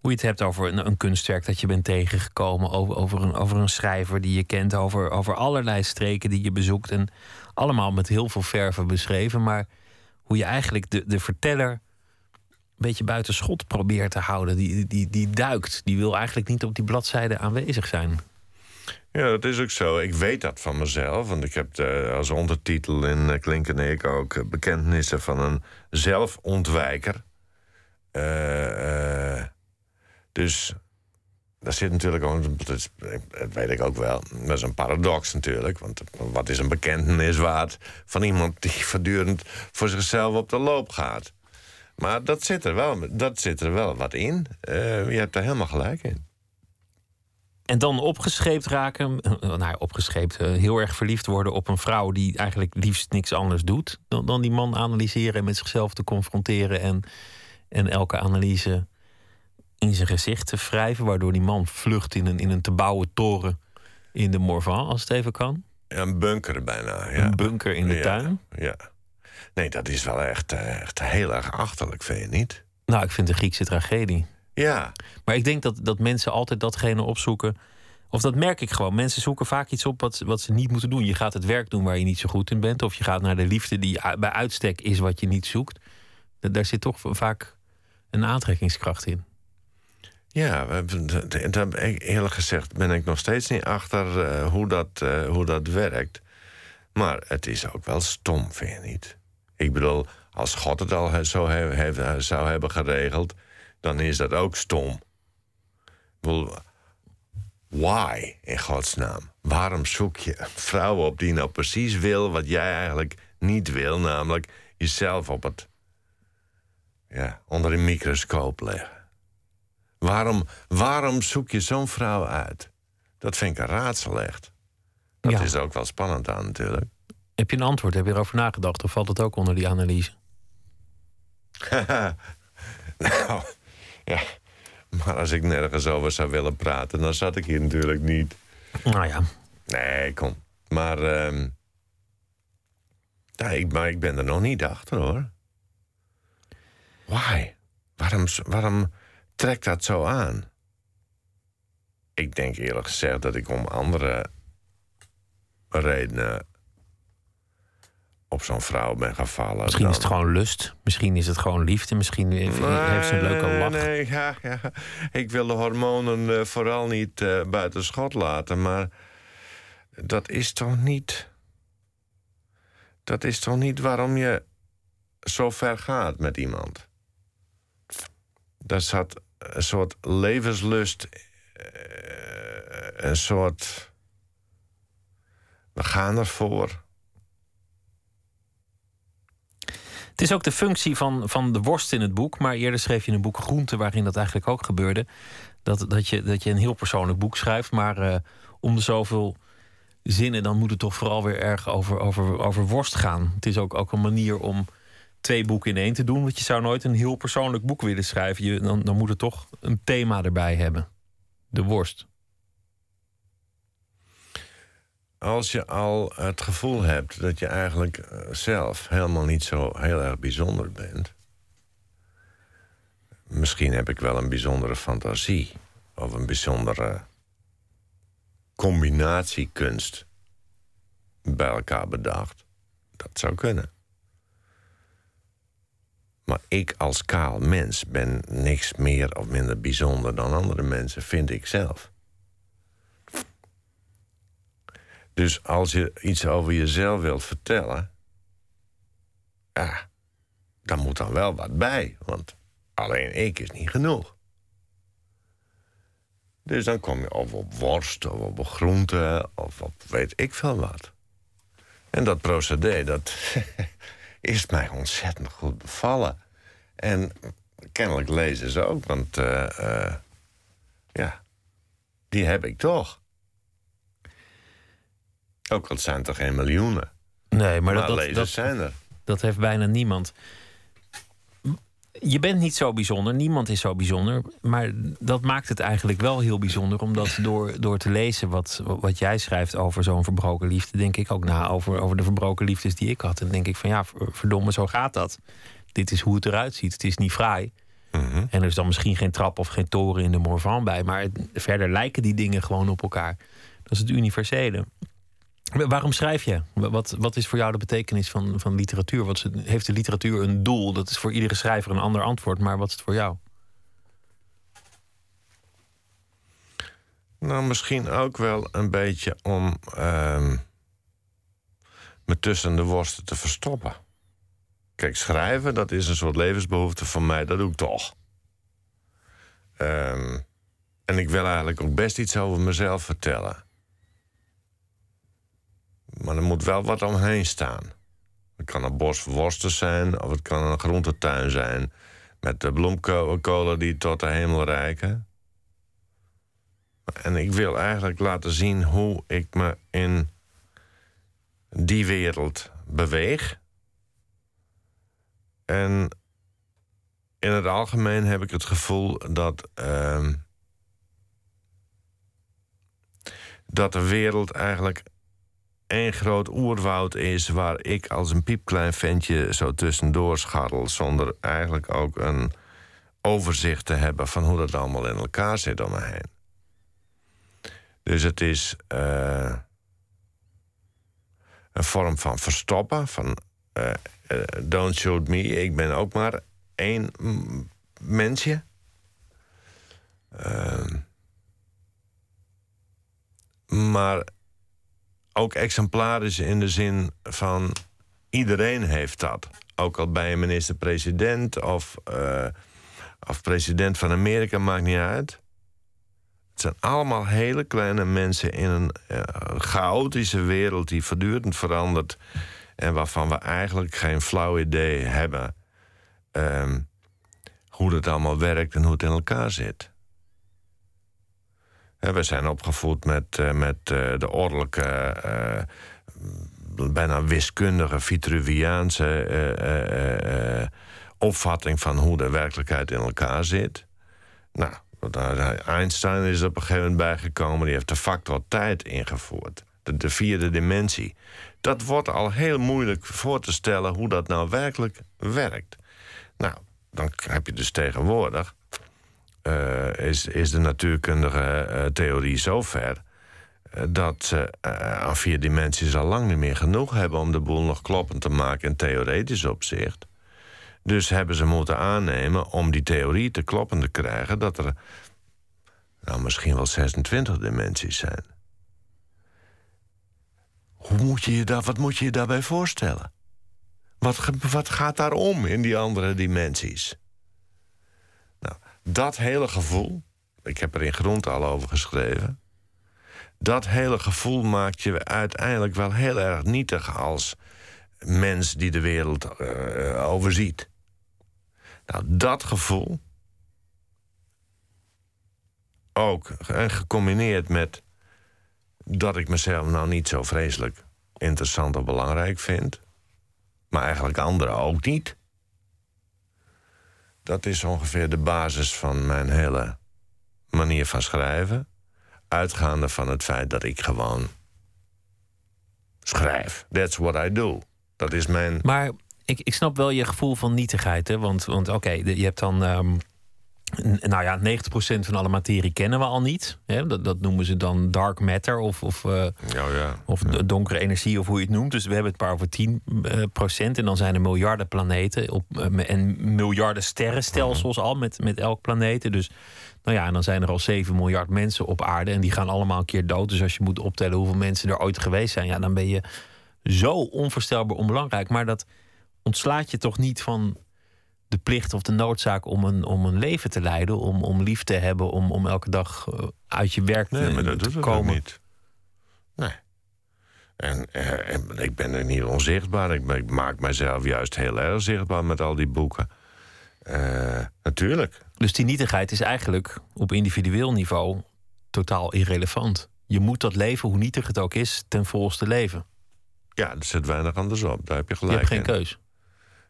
hoe je het hebt over een, een kunstwerk dat je bent tegengekomen. Over, over, een, over een schrijver die je kent. Over, over allerlei streken die je bezoekt. En allemaal met heel veel verven beschreven. Maar hoe je eigenlijk de, de verteller beetje buiten schot probeert te houden. Die, die, die duikt. Die wil eigenlijk niet op die bladzijde aanwezig zijn. Ja, dat is ook zo. Ik weet dat van mezelf. Want ik heb eh, als ondertitel in uh, Klinken en ik ook eh, bekentenissen van een zelfontwijker. Eh, eh, dus daar zit natuurlijk ook, dat weet ik ook wel, dat is een paradox natuurlijk. Want wat is een bekentenis waard van iemand die voortdurend voor zichzelf op de loop gaat? Maar dat zit er wel, dat zit er wel wat in. Eh, je hebt daar helemaal gelijk in. En dan opgescheept raken, eh, nou ja, opgescheept, eh, heel erg verliefd worden op een vrouw die eigenlijk liefst niks anders doet dan, dan die man analyseren en met zichzelf te confronteren en, en elke analyse in zijn gezicht te wrijven, waardoor die man vlucht in een, in een te bouwen toren in de Morvan, als het even kan. Ja, Een bunker bijna, ja. Een bunker in de Ja, tuin. Ja. Nee, dat is wel echt, eh, echt heel erg achterlijk, vind je niet? Nou, ik vind een Griekse tragedie. Ja, Maar ik denk dat, dat mensen altijd datgene opzoeken. Of dat merk ik gewoon. Mensen zoeken vaak iets op wat, wat ze niet moeten doen. Je gaat het werk doen waar je niet zo goed in bent. Of je gaat naar de liefde die bij uitstek is wat je niet zoekt. Da- Daar zit toch vaak een aantrekkingskracht in. ja eerlijk gezegd ben ik nog steeds niet achter eh, hoe, dat, eh, hoe dat werkt. Maar het is ook wel stom, vind je niet? Ik bedoel, als God het al zo he- he- zou hebben geregeld, dan is dat ook stom. Ik bedoel, why in godsnaam? Waarom zoek je een vrouw op die nou precies wil wat jij eigenlijk niet wil, namelijk jezelf op het, ja, onder een microscoop leggen? Waarom, waarom zoek je zo'n vrouw uit? Dat vind ik een raadsel echt. Dat Ja. is er ook wel spannend aan natuurlijk. Heb je een antwoord? Heb je erover nagedacht? Of valt het ook onder die analyse? nou, ja. Maar als ik nergens over zou willen praten, dan zat ik hier natuurlijk niet. Nou ja, Nee, kom. Maar, ja, ik, maar ik ben er nog niet achter, hoor. Why? Waarom, waarom trekt dat zo aan? Ik denk eerlijk gezegd dat ik om andere redenen op zo'n vrouw ben gevallen. misschien dan- is het gewoon lust. Misschien is het gewoon liefde. Misschien heeft heeft ze een leuke lach. Nee, ja, ja. Ik wil de hormonen eh, vooral niet eh, buiten schot laten, maar dat is toch niet. Dat is toch niet waarom je zo ver gaat met iemand? Daar zat een soort levenslust, eh, een soort. We gaan ervoor. Het is ook de functie van, van de worst in het boek. Maar eerder schreef je een boek Groente, waarin dat eigenlijk ook gebeurde. Dat, dat, je, dat je een heel persoonlijk boek schrijft. Maar eh, om de zoveel zinnen, dan moet het toch vooral weer erg over, over, over worst gaan. Het is ook, ook een manier om twee boeken in één te doen. Want je zou nooit een heel persoonlijk boek willen schrijven. Je, dan, dan moet het toch een thema erbij hebben. De worst. Als je al het gevoel hebt dat je eigenlijk eh, zelf helemaal niet zo heel erg bijzonder bent. Misschien heb ik wel een bijzondere fantasie. Of een bijzondere combinatiekunst bij elkaar bedacht. Dat zou kunnen. Maar ik als kaal mens ben niks meer of minder bijzonder dan andere mensen, vind ik zelf. Dus als je iets over jezelf wilt vertellen, ja, dan moet dan wel wat bij. Want alleen ik is niet genoeg. Dus dan kom je of op worst, of op groenten, of op weet ik veel wat. En dat procedé, dat is mij ontzettend goed bevallen. En kennelijk lezen ze ook, want eh, eh, ja, die heb ik toch. Ook al het zijn toch geen miljoenen. Nee, maar, Maar, dat, dat, zijn er. Dat heeft bijna niemand. Je bent niet zo bijzonder, niemand is zo bijzonder. Maar dat maakt het eigenlijk wel heel bijzonder. Omdat door, door te lezen wat, wat jij schrijft over zo'n verbroken liefde, denk ik ook na over, over de verbroken liefdes die ik had. En denk ik van ja, verdomme, zo gaat dat. Dit is hoe het eruit ziet. Het is niet fraai. En er is dan misschien geen trap of geen toren in de Morvan bij. Maar het- verder lijken die dingen gewoon op elkaar. Dat is het universele. Waarom schrijf je? Wat, wat is voor jou de betekenis van, van literatuur? Wat heeft de literatuur een doel? Dat is voor iedere schrijver een ander antwoord, maar wat is het voor jou? Nou, misschien ook wel een beetje om ehm, me tussen de worsten te verstoppen. Kijk, schrijven, dat is een soort levensbehoefte van mij, dat doe ik toch. Ehm, en ik wil eigenlijk ook best iets over mezelf vertellen. Maar er moet wel wat omheen staan. Het kan een bos worsten zijn, of het kan een groentetuin zijn... met de bloemkolen die tot de hemel reiken. En ik wil eigenlijk laten zien hoe ik me in die wereld beweeg. En in het algemeen heb ik het gevoel dat. ehm, dat de wereld eigenlijk één groot oerwoud is waar ik als een piepklein ventje zo tussendoor scharrel, zonder eigenlijk ook een overzicht te hebben van hoe dat allemaal in elkaar zit om me heen. Dus het is eh, een vorm van verstoppen, van eh, eh, don't shoot me, ik ben ook maar één mensje. Ehm, maar ook exemplarisch in de zin van iedereen heeft dat. Ook al bij een minister-president of, eh, of president van Amerika, maakt niet uit. Het zijn allemaal hele kleine mensen in een eh, chaotische wereld die voortdurend verandert. En waarvan we eigenlijk geen flauw idee hebben ehm, hoe het allemaal werkt en hoe het in elkaar zit. We zijn opgevoed met, eh, met eh, de ordelijke, eh, bijna wiskundige, Vitruviaanse opvatting van hoe de werkelijkheid in elkaar zit. Nou, Einstein is er op een gegeven moment bijgekomen. Die heeft de factor tijd ingevoerd. De, de vierde dimensie. Dat wordt al heel moeilijk voor te stellen hoe dat nou werkelijk werkt. Nou, dan heb je dus tegenwoordig. Eh, is, is de natuurkundige eh, theorie zover. eh, dat ze aan vier dimensies al lang niet meer genoeg hebben om de boel nog kloppend te maken in theoretisch opzicht. Dus hebben ze moeten aannemen om die theorie te kloppen te krijgen dat er nou, misschien wel 26 dimensies zijn. Hoe moet je je daar, wat moet je je daarbij voorstellen? Wat, wat gaat daar om in die andere dimensies? Dat hele gevoel, ik heb er in grond al over geschreven. Dat hele gevoel maakt je uiteindelijk wel heel erg nietig als mens die de wereld eh, overziet. Nou, dat gevoel. Ook en gecombineerd met dat ik mezelf nou niet zo vreselijk interessant of belangrijk vind. Maar eigenlijk anderen ook niet. Dat is ongeveer de basis van mijn hele manier van schrijven. Uitgaande van het feit dat ik gewoon schrijf. That's what I do. Dat is mijn. Maar ik, ik snap wel je gevoel van nietigheid. Hè? Want, want oké, je hebt dan. ehm, nou ja, 90% van alle materie kennen we al niet. Hè? Dat, dat noemen ze dan dark matter of, of, eh, Ja, ja. of donkere energie of hoe je het noemt. Dus we hebben het maar over 10 eh, procent. En dan zijn er miljarden planeten op, eh, en miljarden sterrenstelsels al met, met elk planeet. Dus nou ja, en dan zijn er al 7 miljard mensen op aarde. En die gaan allemaal een keer dood. Dus als je moet optellen hoeveel mensen er ooit geweest zijn, ja, dan ben je zo onvoorstelbaar onbelangrijk. Maar dat ontslaat je toch niet van de plicht of de noodzaak om een, om een leven te leiden, om, om lief te hebben, om, om elke dag eh, uit je werk Nee, te, maar dat te doet het komen. niet. Nee. En, eh, en ik ben er niet onzichtbaar. Ik, ik maak mijzelf juist heel erg zichtbaar met al die boeken. Eh, natuurlijk. Dus die nietigheid is eigenlijk op individueel niveau totaal irrelevant. Je moet dat leven, hoe nietig het ook is, ten volste leven. Ja, er zit weinig anders op. Daar heb je Je gelijk hebt geen in. keus.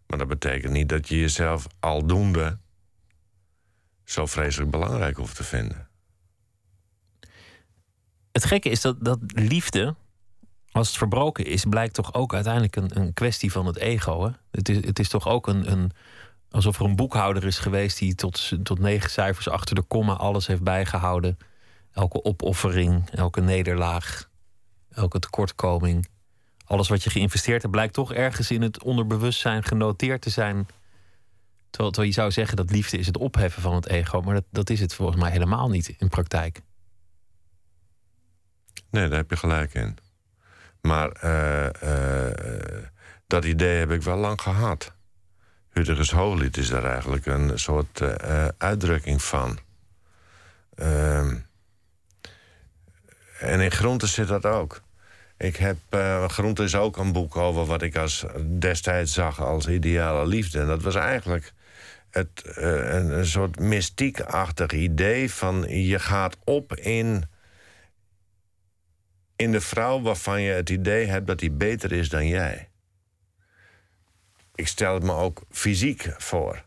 Maar dat betekent niet dat je jezelf aldoende zo vreselijk belangrijk hoeft te vinden. Het gekke is dat, dat liefde, als het verbroken is, blijkt toch ook uiteindelijk een, een kwestie van het ego. Hè? Het, is, het is toch ook een, een. alsof er een boekhouder is geweest die tot, tot negen cijfers achter de komma alles heeft bijgehouden. Elke opoffering, elke nederlaag, elke tekortkoming. Alles wat je geïnvesteerd hebt, blijkt toch ergens in het onderbewustzijn genoteerd te zijn. Terwijl, terwijl je zou zeggen dat liefde is het opheffen van het ego. Maar dat, dat is het volgens mij helemaal niet in praktijk. Nee, daar heb je gelijk in. Maar eh, eh, dat idee heb ik wel lang gehad. Huttigus Hooglied is daar eigenlijk een soort eh, uitdrukking van. Ehm, en in Groente zit dat ook. Ik heb, is ook een boek over wat ik als, destijds zag als ideale liefde. En dat was eigenlijk het, eh, een, een soort mystiekachtig idee van je gaat op in in de vrouw waarvan je het idee hebt dat die beter is dan jij. Ik stel het me ook fysiek voor.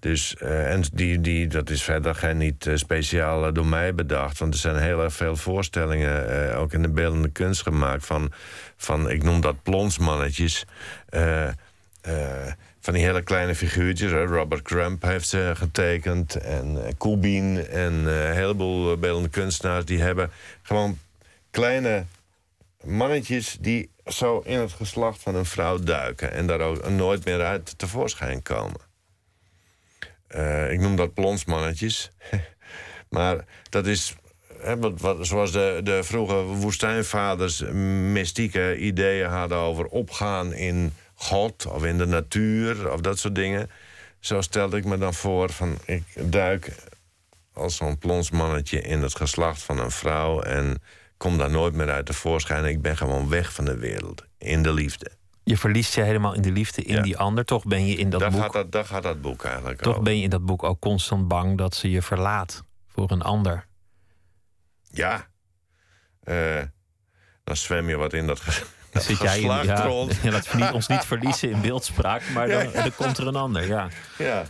Dus, eh, en die, die, dat is verder geen niet eh, speciaal door mij bedacht. Want er zijn heel erg veel voorstellingen, eh, ook in de beeldende kunst gemaakt, van, van ik noem dat plonsmannetjes. van die hele kleine figuurtjes. Robert Crump heeft ze getekend. En Kubin en een heleboel beeldende kunstenaars... die hebben gewoon kleine mannetjes... die zo in het geslacht van een vrouw duiken... en daar ook nooit meer uit tevoorschijn komen. Eh, ik noem dat plonsmannetjes. maar dat is... Wat, wat, zoals de, de vroege woestijnvaders mystieke ideeën hadden over opgaan in God of in de natuur of dat soort dingen. Zo stelde ik me dan voor van ik duik als zo'n plonsmannetje in het geslacht van een vrouw en kom daar nooit meer uit tevoorschijn. Ik ben gewoon weg van de wereld, in de liefde. Je verliest je helemaal in de liefde, in Ja. die ander. Toch ben je in dat daar, boek. gaat dat, daar gaat dat boek eigenlijk Toch over. ben je in dat boek ook constant bang dat ze je verlaat voor een ander. Ja. Eh, dan zwem je wat in dat, Dan zit jij in, ja, rond. ja, laten we niet, ons niet verliezen in beeldspraak, maar dan, Ja. dan komt er een ander. Ja. Ja.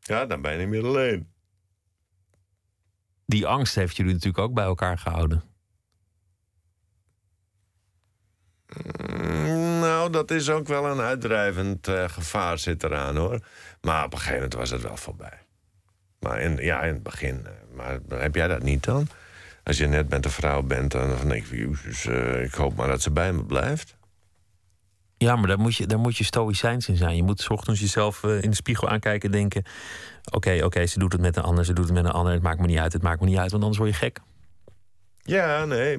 Ja, dan ben je niet meer alleen. Die angst heeft jullie natuurlijk ook bij elkaar gehouden. Mm, Nou, dat is ook wel een uitdrijvend eh, gevaar zit eraan hoor. Maar op een gegeven moment was het wel voorbij. Maar in, ja, in het begin. eh, Maar heb jij dat niet dan? Als je net met een vrouw bent, dan denk je, "Jezus, eh, ik hoop maar dat ze bij me blijft. Ja, maar daar moet je, daar moet je stoïcijns in zijn. Je moet 's ochtends jezelf in de spiegel aankijken en denken... oké, oké, ze doet het met een ander, ze doet het met een ander. Het maakt me niet uit, het maakt me niet uit, want anders word je gek. Ja, nee,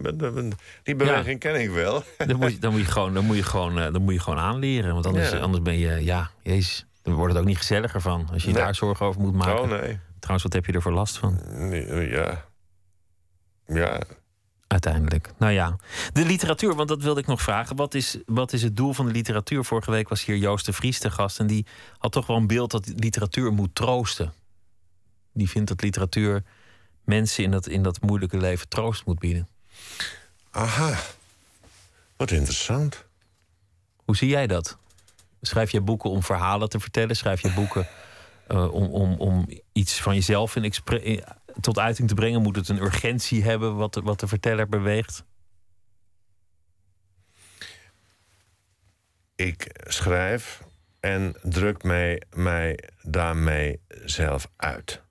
die beweging ken ik wel. Dan moet je, dan moet je, gewoon, dan moet je, gewoon, eh, dan moet je gewoon aanleren. Want anders, Ja. anders ben je, ja, jezus... Dan wordt het ook niet gezelliger van. Als je Nee. daar zorgen over moet maken. Oh nee. Trouwens, wat heb je er voor last van? Nee, eh, Ja. Ja, Uiteindelijk. Nou ja, de literatuur, want dat wilde ik nog vragen. Wat is, wat is het doel van de literatuur? Vorige week was hier Joost de Vries te gast. En die had toch wel een beeld dat literatuur moet troosten. Die vindt dat literatuur mensen in dat, in dat moeilijke leven troost moet bieden. aha. Wat interessant. Hoe zie jij dat? Schrijf je boeken om verhalen te vertellen? Schrijf je boeken eh, om, om, om iets van jezelf in- tot uiting te brengen? Moet het een urgentie hebben wat de, wat de verteller beweegt? ik schrijf en druk mij, mij daarmee zelf uit.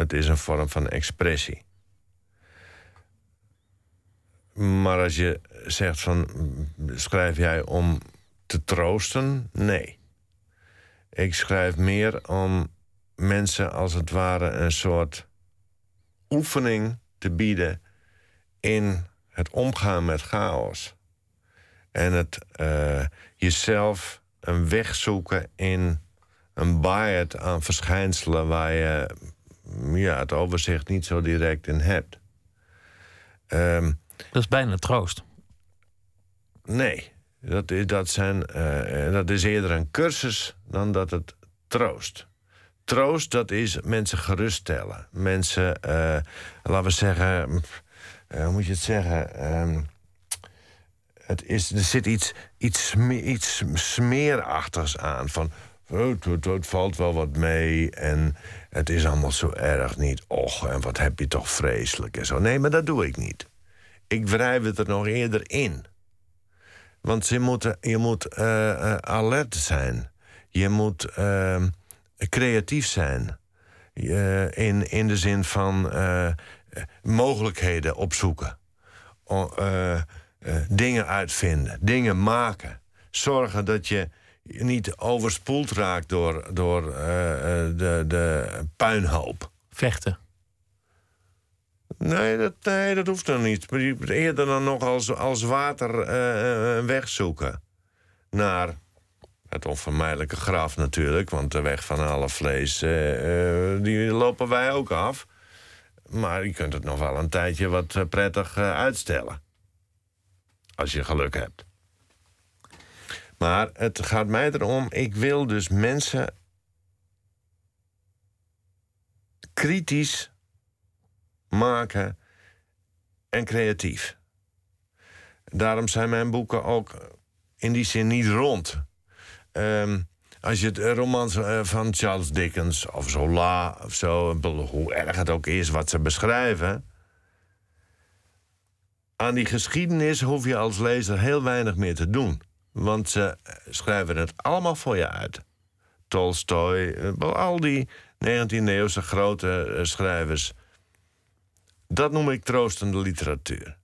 Het is een vorm van expressie. Maar als je zegt van schrijf jij om te troosten? Nee. Ik schrijf meer om mensen als het ware een soort oefening te bieden in het omgaan met chaos. En het eh, jezelf een weg zoeken in een baard aan verschijnselen waar je ja, het overzicht niet zo direct in hebt. Ehm, Dat is bijna troost. nee, dat is, dat, zijn, eh, dat is eerder een cursus dan dat het troost. Troost, dat is mensen geruststellen. Mensen, eh, laten we zeggen, eh, hoe moet je het zeggen? Ehm, het is, er zit iets, iets, iets smeerachtigs aan. Van, oh, het, het- het valt wel wat mee en het is allemaal zo erg niet. Och, en wat heb je toch vreselijk en zo. Nee, maar dat doe ik niet. Ik wrijf het er nog eerder in. Want je moet, je moet eh, eh, alert zijn. Je moet eh, creatief zijn. In, in de zin van mogelijkheden opzoeken. Dingen uitvinden, dingen maken. Zorgen dat je niet overspoeld raakt door, door eh, eh, de, de puinhoop. Vechten. Nee, dat, nee, dat hoeft dan niet. Maar eerder dan nog als, als water eh, een weg zoeken. Naar het onvermijdelijke graf natuurlijk. Want de weg van alle vlees, eh, eh, die lopen wij ook af. Maar je kunt het nog wel een tijdje wat eh, prettig eh, uitstellen. Als je geluk hebt. Maar het gaat mij erom, ik wil dus mensen kritisch maken en creatief. Daarom zijn mijn boeken ook in die zin niet rond. Ehm, als je het eh, romans eh, van Charles Dickens of Zola of zo, hoe erg het ook is wat ze beschrijven. Aan die geschiedenis hoef je als lezer heel weinig meer te doen. Want ze schrijven het allemaal voor je uit. Tolstoy, eh, al die 19e-eeuwse grote eh, schrijvers. Dat noem ik troostende literatuur.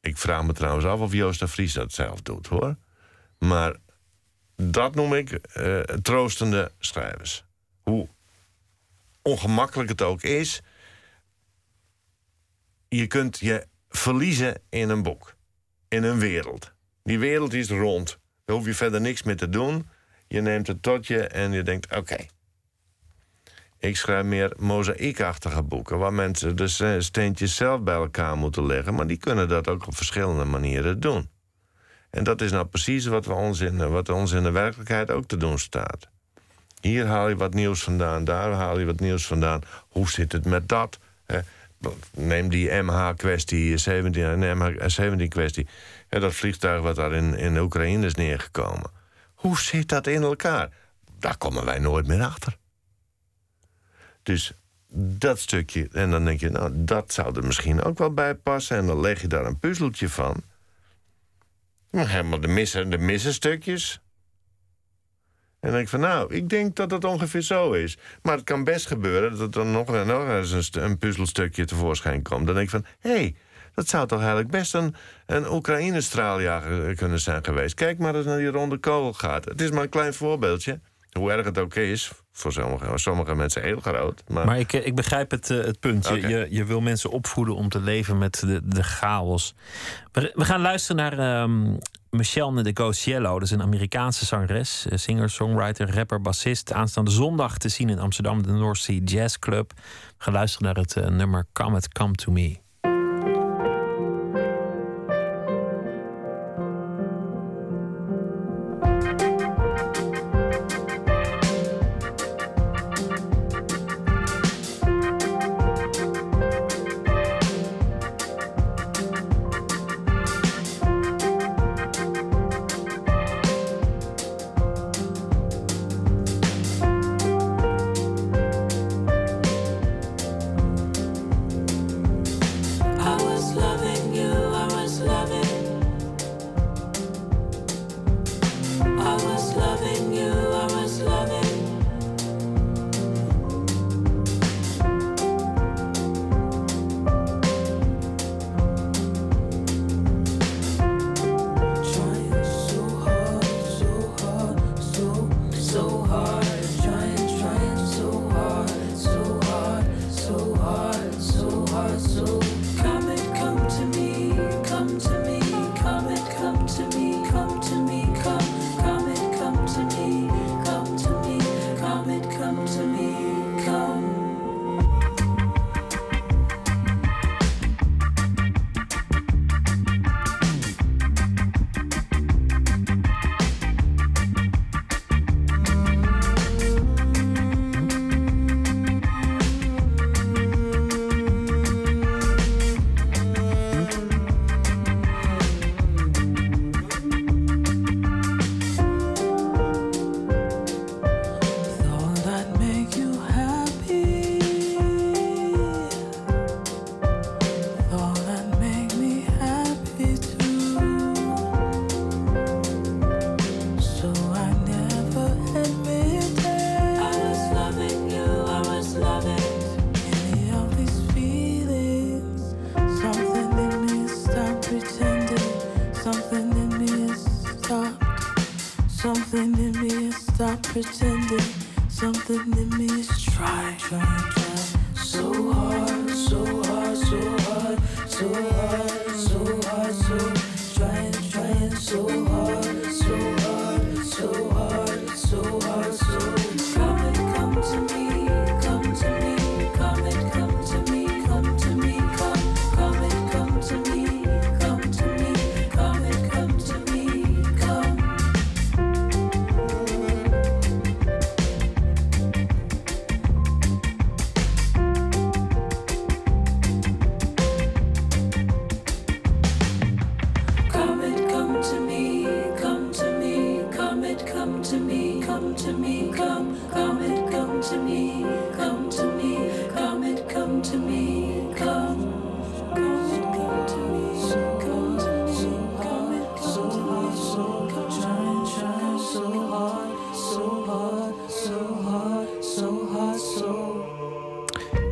Ik vraag me trouwens af of Joost de Vries dat zelf doet, hoor. Maar dat noem ik eh, troostende schrijvers. Hoe ongemakkelijk het ook is, je kunt je verliezen in een boek, in een wereld. Die wereld is rond. Daar hoef je verder niks mee te doen. Je neemt het tot je en je denkt: oké. Ik schrijf meer mozaïekachtige boeken, waar mensen de steentjes zelf bij elkaar moeten leggen, maar die kunnen dat ook op verschillende manieren doen. En dat is nou precies wat, we ons, in, wat ons in de werkelijkheid ook te doen staat. Hier haal je wat nieuws vandaan, daar haal je wat nieuws vandaan. Hoe zit het met dat? Neem die MH-kwestie, 17, 17-kwestie. En dat vliegtuig wat daar in, in Oekraïne is neergekomen. Hoe zit dat in elkaar? Daar komen wij nooit meer achter. Dus dat stukje, en dan denk je, nou, dat zou er misschien ook wel bij passen. En dan leg je daar een puzzeltje van. Nou, helemaal de missen, de missen stukjes. En dan denk ik van, nou, ik denk dat dat ongeveer zo is. Maar het kan best gebeuren dat er nog, nog eens een, puzzelstukje tevoorschijn komt. Dan denk ik van, hé, hey, dat zou toch eigenlijk best een, een Oekraïne-straaljager kunnen zijn geweest. Kijk maar eens naar die ronde kogel gaat. Het is maar een klein voorbeeldje. Hoe erg het ook is, voor sommige, sommige mensen heel groot. Maar, Maar ik, eh, ik begrijp het, eh, het punt. Je, je, je wil mensen opvoeden om te leven met de, de chaos. We, we gaan luisteren naar ehm Michelle de Gociello. Dat is een Amerikaanse zangeres, eh, singer, songwriter, rapper, bassist. Aanstaande zondag te zien in Amsterdam, de North Sea Jazz Club. We gaan luisteren naar het eh, nummer Come It Come To Me.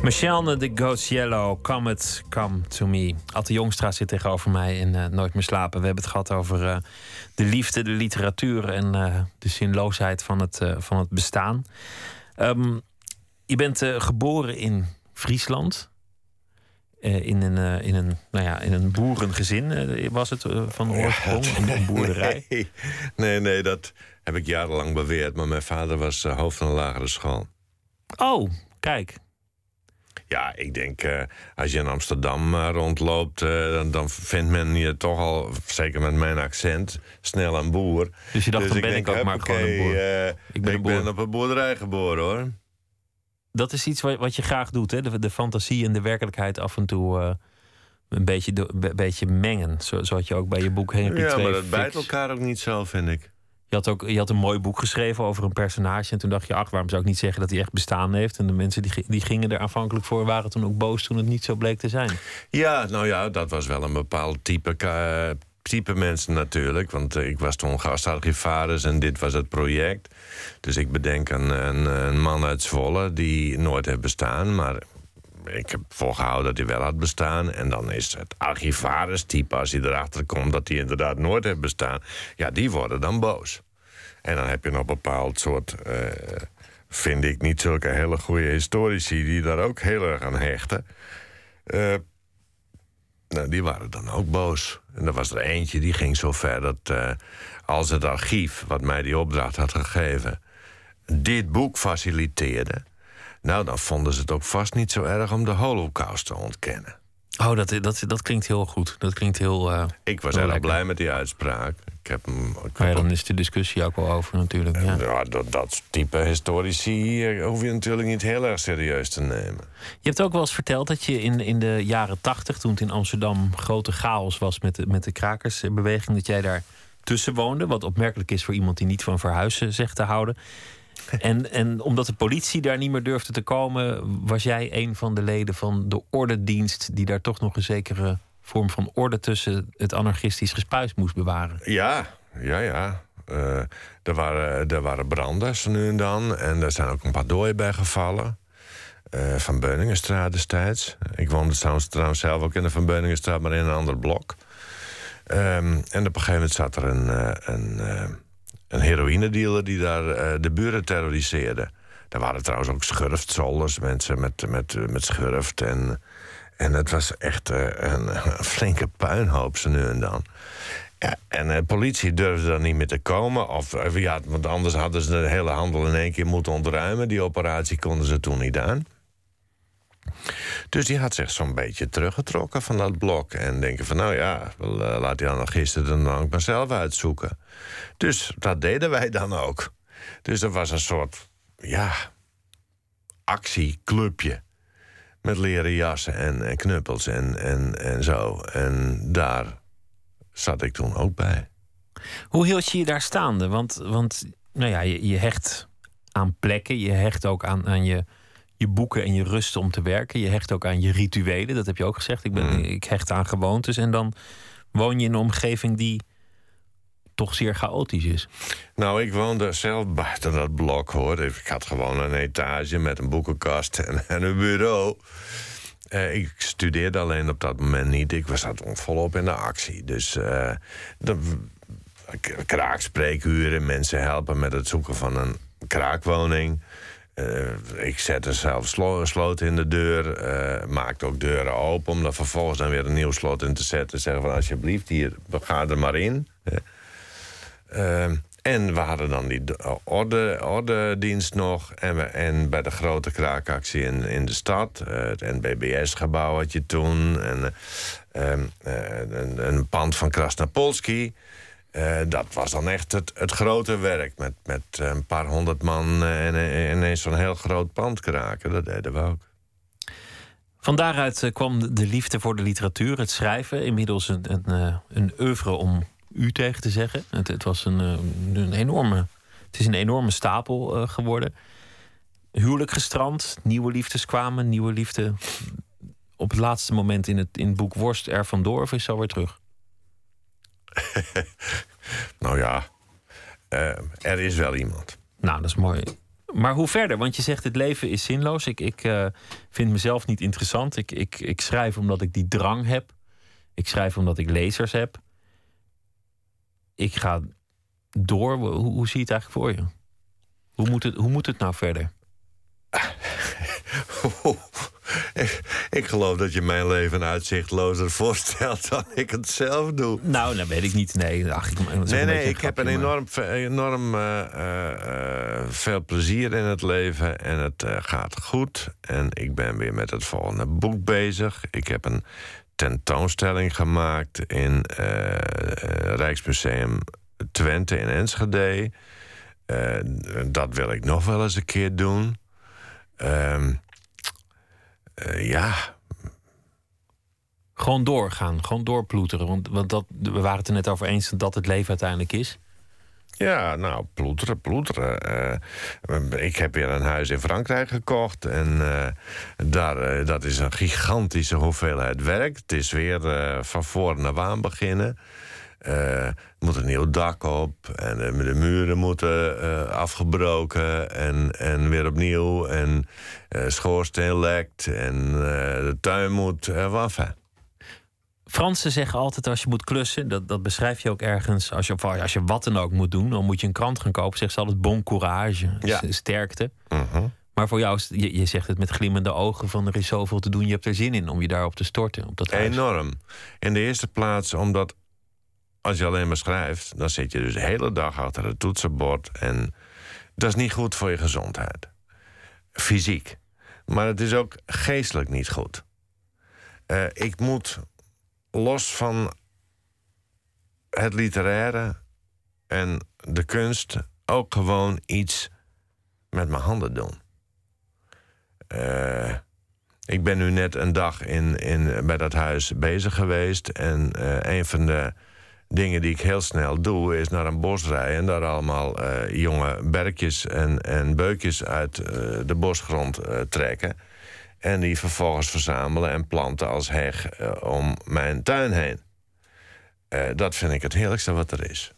Michelle de Gociello, Come It Come To Me. Atte Jongstra zit tegenover mij in eh, Nooit meer slapen. We hebben het gehad over eh, de liefde, de literatuur en eh, de zinloosheid van het, eh, van het bestaan. Ehm, je bent eh, geboren in Friesland. Eh, in, een, eh, in, een, nou ja, in een boerengezin eh, was het eh, van oorsprong, een, een boerderij. Nee, nee, nee, dat heb ik jarenlang beweerd. Maar mijn vader was eh, hoofd van een lagere school. Oh, kijk. Ja, ik denk, eh, als je in Amsterdam eh, rondloopt, eh, dan, dan vindt men je toch al, zeker met mijn accent, snel een boer. Dus je dacht, dan ben ik ook maar gewoon een boer. Ik ik ben op een boerderij geboren hoor. dat is iets wat, wat je graag doet, hè? De, de fantasie en de werkelijkheid af en toe een beetje, do- be- beetje mengen. Zo, had je ook bij je boek Henry Ja, maar dat Fix. bijt elkaar ook niet zo, vind ik. Je had, ook, je had een mooi boek geschreven over een personage. En toen dacht je, ach, waarom zou ik niet zeggen dat hij echt bestaan heeft? En de mensen die, die gingen er aanvankelijk voor, waren toen ook boos toen het niet zo bleek te zijn. Ja, nou ja, dat was wel een bepaald type, type mensen natuurlijk. Want eh, ik was toen gastarchivaris en dit was het project. Dus ik bedenk een, een, een man uit Zwolle die nooit heeft bestaan. Maar ik heb volgehouden dat hij wel had bestaan. En dan is het archivaris-type, als hij erachter komt dat hij inderdaad nooit heeft bestaan. Ja, die worden dan boos. En dan heb je nog een bepaald soort. eh, vind ik niet zulke hele goede historici die daar ook heel erg aan hechten. Eh, nou, die waren dan ook boos. En er was er eentje die ging zo ver dat eh, als het archief, wat mij die opdracht had gegeven, dit boek faciliteerde. Nou, dan vonden ze het ook vast niet zo erg om de holocaust te ontkennen. Oh, dat, dat, dat klinkt heel goed. Dat klinkt heel... eh, Ik was Wel erg blij met die uitspraak. Ik heb hem. Ik heb ja, dan is de discussie ook wel over natuurlijk. Ja. ja, dat, dat type historici eh, hoef je natuurlijk niet heel erg serieus te nemen. Je hebt ook wel eens verteld dat je in, in de jaren tachtig, toen het in Amsterdam grote chaos was met de, met de krakersbeweging, dat jij daar tussen woonde. Wat opmerkelijk is voor iemand die niet van verhuizen zegt te houden. En, en omdat de politie daar niet meer durfde te komen, was jij een van de leden van de ordendienst die daar toch nog een zekere vorm van orde tussen het anarchistisch gespuis moest bewaren. Ja, ja, ja. Eh, er, waren, er waren branden zo nu en dan. En er zijn ook een paar doden bij gevallen. Eh, van Beuningenstraat destijds. Ik woonde trouwens, trouwens zelf ook in de Van Beuningenstraat, maar in een ander blok. Ehm, en op een gegeven moment zat er een, eh, een, eh, een heroïnedealer die daar eh, de buren terroriseerde. Er waren trouwens ook schurftzolders, mensen met, met, met schurft. En, en het was echt eh, een, flinke puinhoop zo nu en dan. Ja, en de politie durfde dan niet meer te komen. Of, eh, ja, want anders hadden ze de hele handel in één keer moeten ontruimen. Die operatie konden ze toen niet aan. Dus die had zich zo'n beetje teruggetrokken van dat blok. En denken van, nou ja, eh, laat die anarchisten dan ook maar zelf uitzoeken. Dus dat deden wij dan ook. Dus er was een soort, ja, actieclubje. Met leren jassen en, en knuppels en, en, en zo. En daar zat ik toen ook bij. Hoe hield je je daar staande? Want, want nou ja, je, je hecht aan plekken, je hecht ook aan, aan je, je boeken en je rust om te werken. Je hecht ook aan je rituelen, dat heb je ook gezegd. Ik, ben, Mm. ik hecht aan gewoontes. En dan woon je in een omgeving die toch zeer chaotisch is. Nou, ik woonde zelf buiten dat blok hoor. Ik had gewoon een etage met een boekenkast en, en een bureau. Eh, ik studeerde alleen op dat moment niet. Ik was dat volop in de actie. Dus eh de, kraakspreekuren, mensen helpen met het zoeken van een kraakwoning. Eh, ik zette zelf slo sloot in de deur, eh, maakte ook deuren open... om er vervolgens dan weer een nieuw slot in te zetten. Zeggen van alsjeblieft, hier, ga er maar in. Eh, en we hadden dan die d- orde, ordedienst nog. En, we, en bij de grote kraakactie in, in de stad. het NBBS-gebouw had je toen. En, eh, ehm, eh, een, een pand van Krasnapolski. Eh, dat was dan echt het, het grote werk. Met, met een paar honderd man eh, en, en ineens zo'n heel groot pand kraken. Dat deden we ook. Van daaruit eh, kwam de liefde voor de literatuur, het schrijven. Inmiddels een, een, eh, een oeuvre om u tegen te zeggen. Het, het, was een, eh, een enorme, het is een enorme stapel eh, geworden. Huwelijk gestrand, nieuwe liefdes kwamen, nieuwe liefde. Op het laatste moment in het, in het boek Worst er vandoor of is alweer terug? Nou ja, eh, er is wel iemand. Nou, dat is mooi. Maar hoe verder? Want je zegt het leven is zinloos. Ik, ik eh, vind mezelf niet interessant. Ik, ik, ik schrijf omdat ik die drang heb. Ik schrijf omdat ik lezers heb. Ik ga door. Hoe, hoe zie je het eigenlijk voor je? Hoe moet het, hoe moet het nou verder? ik, ik geloof dat je mijn leven uitzichtlozer voorstelt dan ik het zelf doe. Nou, dat weet ik niet. Nee, ach, ik, Nee, nee, ik heb een maar- enorm, enorm eh, eh, eh, veel plezier in het leven en het gaat goed. En ik ben weer met het volgende boek bezig. Ik heb een tentoonstelling gemaakt in Rijksmuseum Twente in Enschede. Dat wil ik nog wel eens een keer doen. Ehm, eh, ja, Gewoon doorgaan, gewoon doorploeteren. Want, want dat, we waren het er net over eens dat het leven uiteindelijk is. Ja, nou, ploeteren, ploeteren. Eh, ik heb weer een huis in Frankrijk gekocht. En eh, daar, dat is een gigantische hoeveelheid werk. Het is weer van voor naar waan beginnen. Eh, er moet een nieuw dak op. En de, de muren moeten eh, afgebroken. En, en weer opnieuw. En eh schoorsteen lekt. En eh, de tuin moet... Uh, enfin. Fransen zeggen altijd als je moet klussen, dat, dat beschrijf je ook ergens. Als je, als je wat dan ook moet doen, dan moet je een krant gaan kopen. Zeggen ze altijd bon courage, Ja. sterkte. Mhm. Maar voor jou, je, je zegt het met glimmende ogen van er is zoveel te doen. Je hebt er zin in om je daarop te storten, op dat huis. Enorm. In de eerste plaats omdat als je alleen maar schrijft, dan zit je dus de hele dag achter het toetsenbord. En dat is niet goed voor je gezondheid. Fysiek. Maar het is ook geestelijk niet goed. Eh, ik moet los van het literaire en de kunst ook gewoon iets met mijn handen doen. Eh, ik ben nu net een dag in, in, bij dat huis bezig geweest. En eh, een van de dingen die ik heel snel doe, is naar een bos rijden en daar allemaal eh, jonge berkjes en, en beukjes uit eh, de bosgrond eh, trekken. En die vervolgens verzamelen en planten als heg om mijn tuin heen. Dat vind ik het heerlijkste wat er is.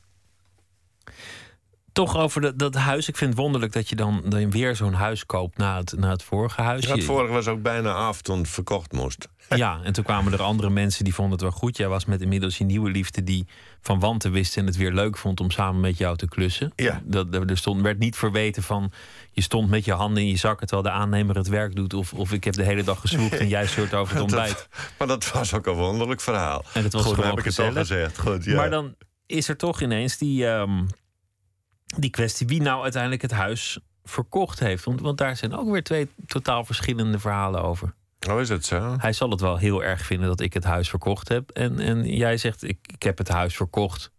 Toch over dat, dat huis. Ik vind het wonderlijk dat je dan, dan weer zo'n huis koopt na het, na het vorige huis. Ja, het vorige was ook bijna af toen het verkocht moest. Ja, en toen kwamen er andere mensen die vonden het wel goed. Jij was met inmiddels je nieuwe liefde die van wanten wist en het weer leuk vond om samen met jou te klussen. Ja. Dat, er stond, werd niet verweten van je stond met je handen in je zakken terwijl de aannemer het werk doet. Of, of ik heb de hele dag gezwoegd en jij zeurt over het ontbijt. Dat, maar dat was ook een wonderlijk verhaal. En het was Goed, gewoon heb ik het al gezegd. Goed, ja. Maar dan is er toch ineens die, ehm, die kwestie wie nou uiteindelijk het huis verkocht heeft. Want, want daar zijn ook weer twee totaal verschillende verhalen over. Oh, is het zo? Hij zal het wel heel erg vinden dat ik het huis verkocht heb. En, en jij zegt, ik, ik heb het huis verkocht.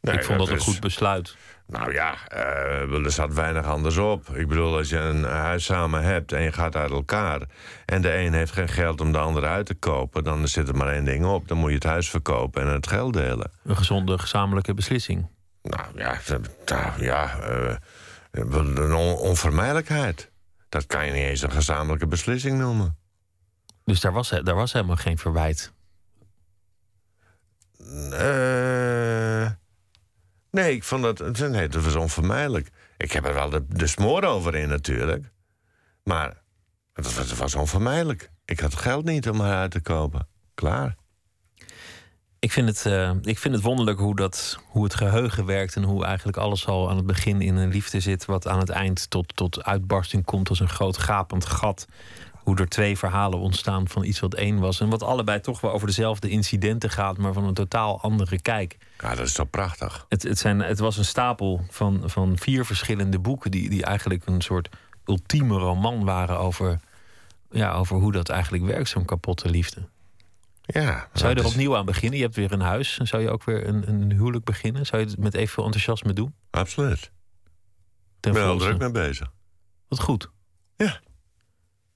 Nee, ik vond dat, een is- goed besluit. Nou ja, eh, er zat weinig anders op. Ik bedoel, als je een huis samen hebt en je gaat uit elkaar... en de een heeft geen geld om de ander uit te kopen... dan zit er maar één ding op. Dan moet je het huis verkopen en het geld delen. Een gezonde gezamenlijke beslissing. Nou ja, ja eh, een on- onvermijdelijkheid. Dat kan je niet eens een gezamenlijke beslissing noemen. Dus daar was, daar was helemaal geen verwijt. Eh, nee, ik vond dat... Nee, dat was onvermijdelijk. Ik heb er wel de, de smoor over in natuurlijk. Maar het was, het was onvermijdelijk. Ik had geld niet om haar uit te kopen. Klaar. Ik vind het, eh, ik vind het wonderlijk hoe, dat, hoe het geheugen werkt en hoe eigenlijk alles al aan het begin in een liefde zit, wat aan het eind tot, tot uitbarsting komt als een groot gapend gat. Hoe er twee verhalen ontstaan van iets wat één was. En wat allebei toch wel over dezelfde incidenten gaat, maar van een totaal andere kijk. Ja, dat is toch prachtig. Het, het, zijn, het was een stapel van, van vier verschillende boeken die, die eigenlijk een soort ultieme roman waren over, ja, over hoe dat eigenlijk werkt, zo'n kapotte liefde. Ja. Zou je er is- opnieuw aan beginnen? Je hebt weer een huis. Zou je ook weer een, een huwelijk beginnen? Zou je het met evenveel enthousiasme doen? Absoluut. Ik Ten ben er druk mee bezig. Wat goed.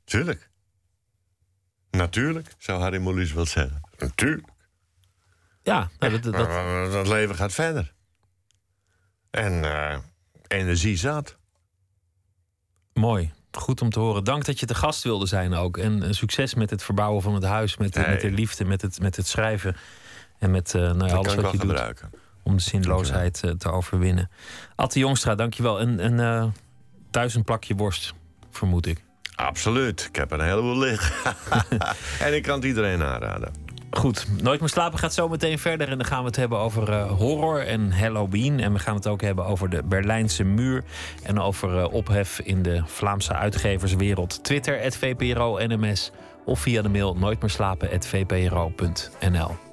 Tuurlijk. Natuurlijk, zou Harry Mulisch wel zeggen. Natuurlijk. Ja, nou, dat, dat, dat- leven gaat verder. En eh, energie zat. mooi. Goed om te horen. Dank dat je te gast wilde zijn ook. En eh, succes met het verbouwen van het huis. Met, Hey. met de liefde, met het, met het schrijven. En met eh, nou ja, alles wat je doet om de zinloosheid eh, te overwinnen. Atte Jongstra, dankjewel. En, en thuis een plakje worst, vermoed ik. Absoluut. Ik heb er een heleboel liggen. en ik kan het iedereen aanraden. Goed, Nooit meer slapen gaat zo meteen verder. En dan gaan we het hebben over eh, horror en Halloween. En we gaan het ook hebben over de Berlijnse muur. En over eh, ophef in de Vlaamse uitgeverswereld. Twitter, VPRO NMS. Of via de mail nooitmeerslapen.vpro.nl.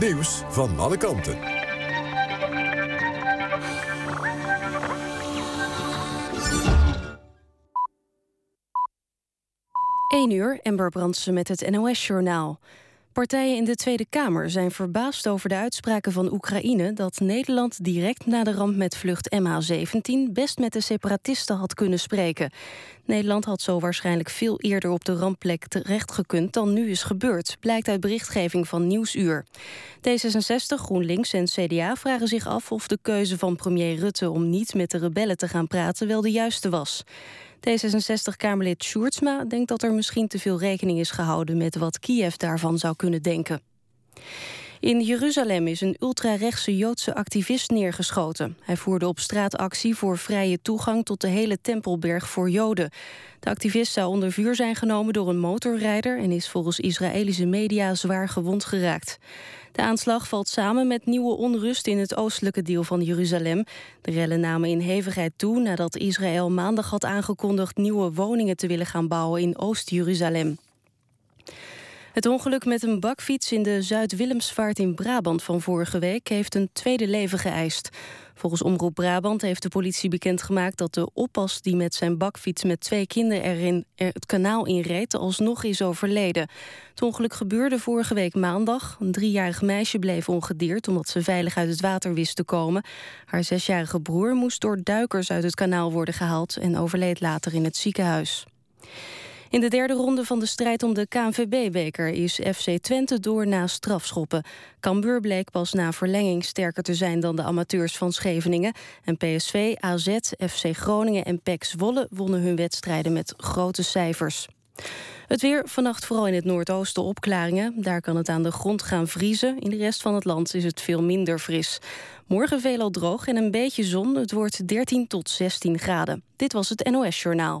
nieuws van alle kanten. 1 uur, Ember Brandsen met het NOS-journaal. Partijen in de Tweede Kamer zijn verbaasd over de uitspraken van Oekraïne... dat Nederland direct na de ramp met vlucht MH17... best met de separatisten had kunnen spreken. Nederland had zo waarschijnlijk veel eerder op de rampplek terechtgekund... dan nu is gebeurd, blijkt uit berichtgeving van Nieuwsuur. D66, GroenLinks en CDA vragen zich af of de keuze van premier Rutte... om niet met de rebellen te gaan praten wel de juiste was. D66-Kamerlid Sjoerdsma denkt dat er misschien te veel rekening is gehouden met wat Kiev daarvan zou kunnen denken. In Jeruzalem is een ultrarechtse Joodse activist neergeschoten. Hij voerde op straat actie voor vrije toegang tot de hele Tempelberg voor Joden. De activist zou onder vuur zijn genomen door een motorrijder... en is volgens Israëlische media zwaar gewond geraakt. De aanslag valt samen met nieuwe onrust in het oostelijke deel van Jeruzalem. De rellen namen in hevigheid toe nadat Israël maandag had aangekondigd... nieuwe woningen te willen gaan bouwen in Oost-Jeruzalem. Het ongeluk met een bakfiets in de Zuid-Willemsvaart in Brabant van vorige week heeft een tweede leven geëist. Volgens Omroep Brabant heeft de politie bekendgemaakt dat de oppas die met zijn bakfiets met twee kinderen erin er het kanaal inreed alsnog is overleden. Het ongeluk gebeurde vorige week maandag. Een driejarig meisje bleef ongedeerd omdat ze veilig uit het water wist te komen. Haar zesjarige broer moest door duikers uit het kanaal worden gehaald en overleed later in het ziekenhuis. In de derde ronde van de strijd om de KNVB-beker is FC Twente door na strafschoppen. Cambuur bleek pas na verlenging sterker te zijn dan de amateurs van Scheveningen. En PSV, AZ, FC Groningen en PEC Zwolle wonnen hun wedstrijden met grote cijfers. Het weer, vannacht vooral in het noordoosten opklaringen. Daar kan het aan de grond gaan vriezen. In de rest van het land is het veel minder fris. Morgen veelal droog en een beetje zon. Het wordt 13 tot 16 graden. Dit was het NOS Journaal.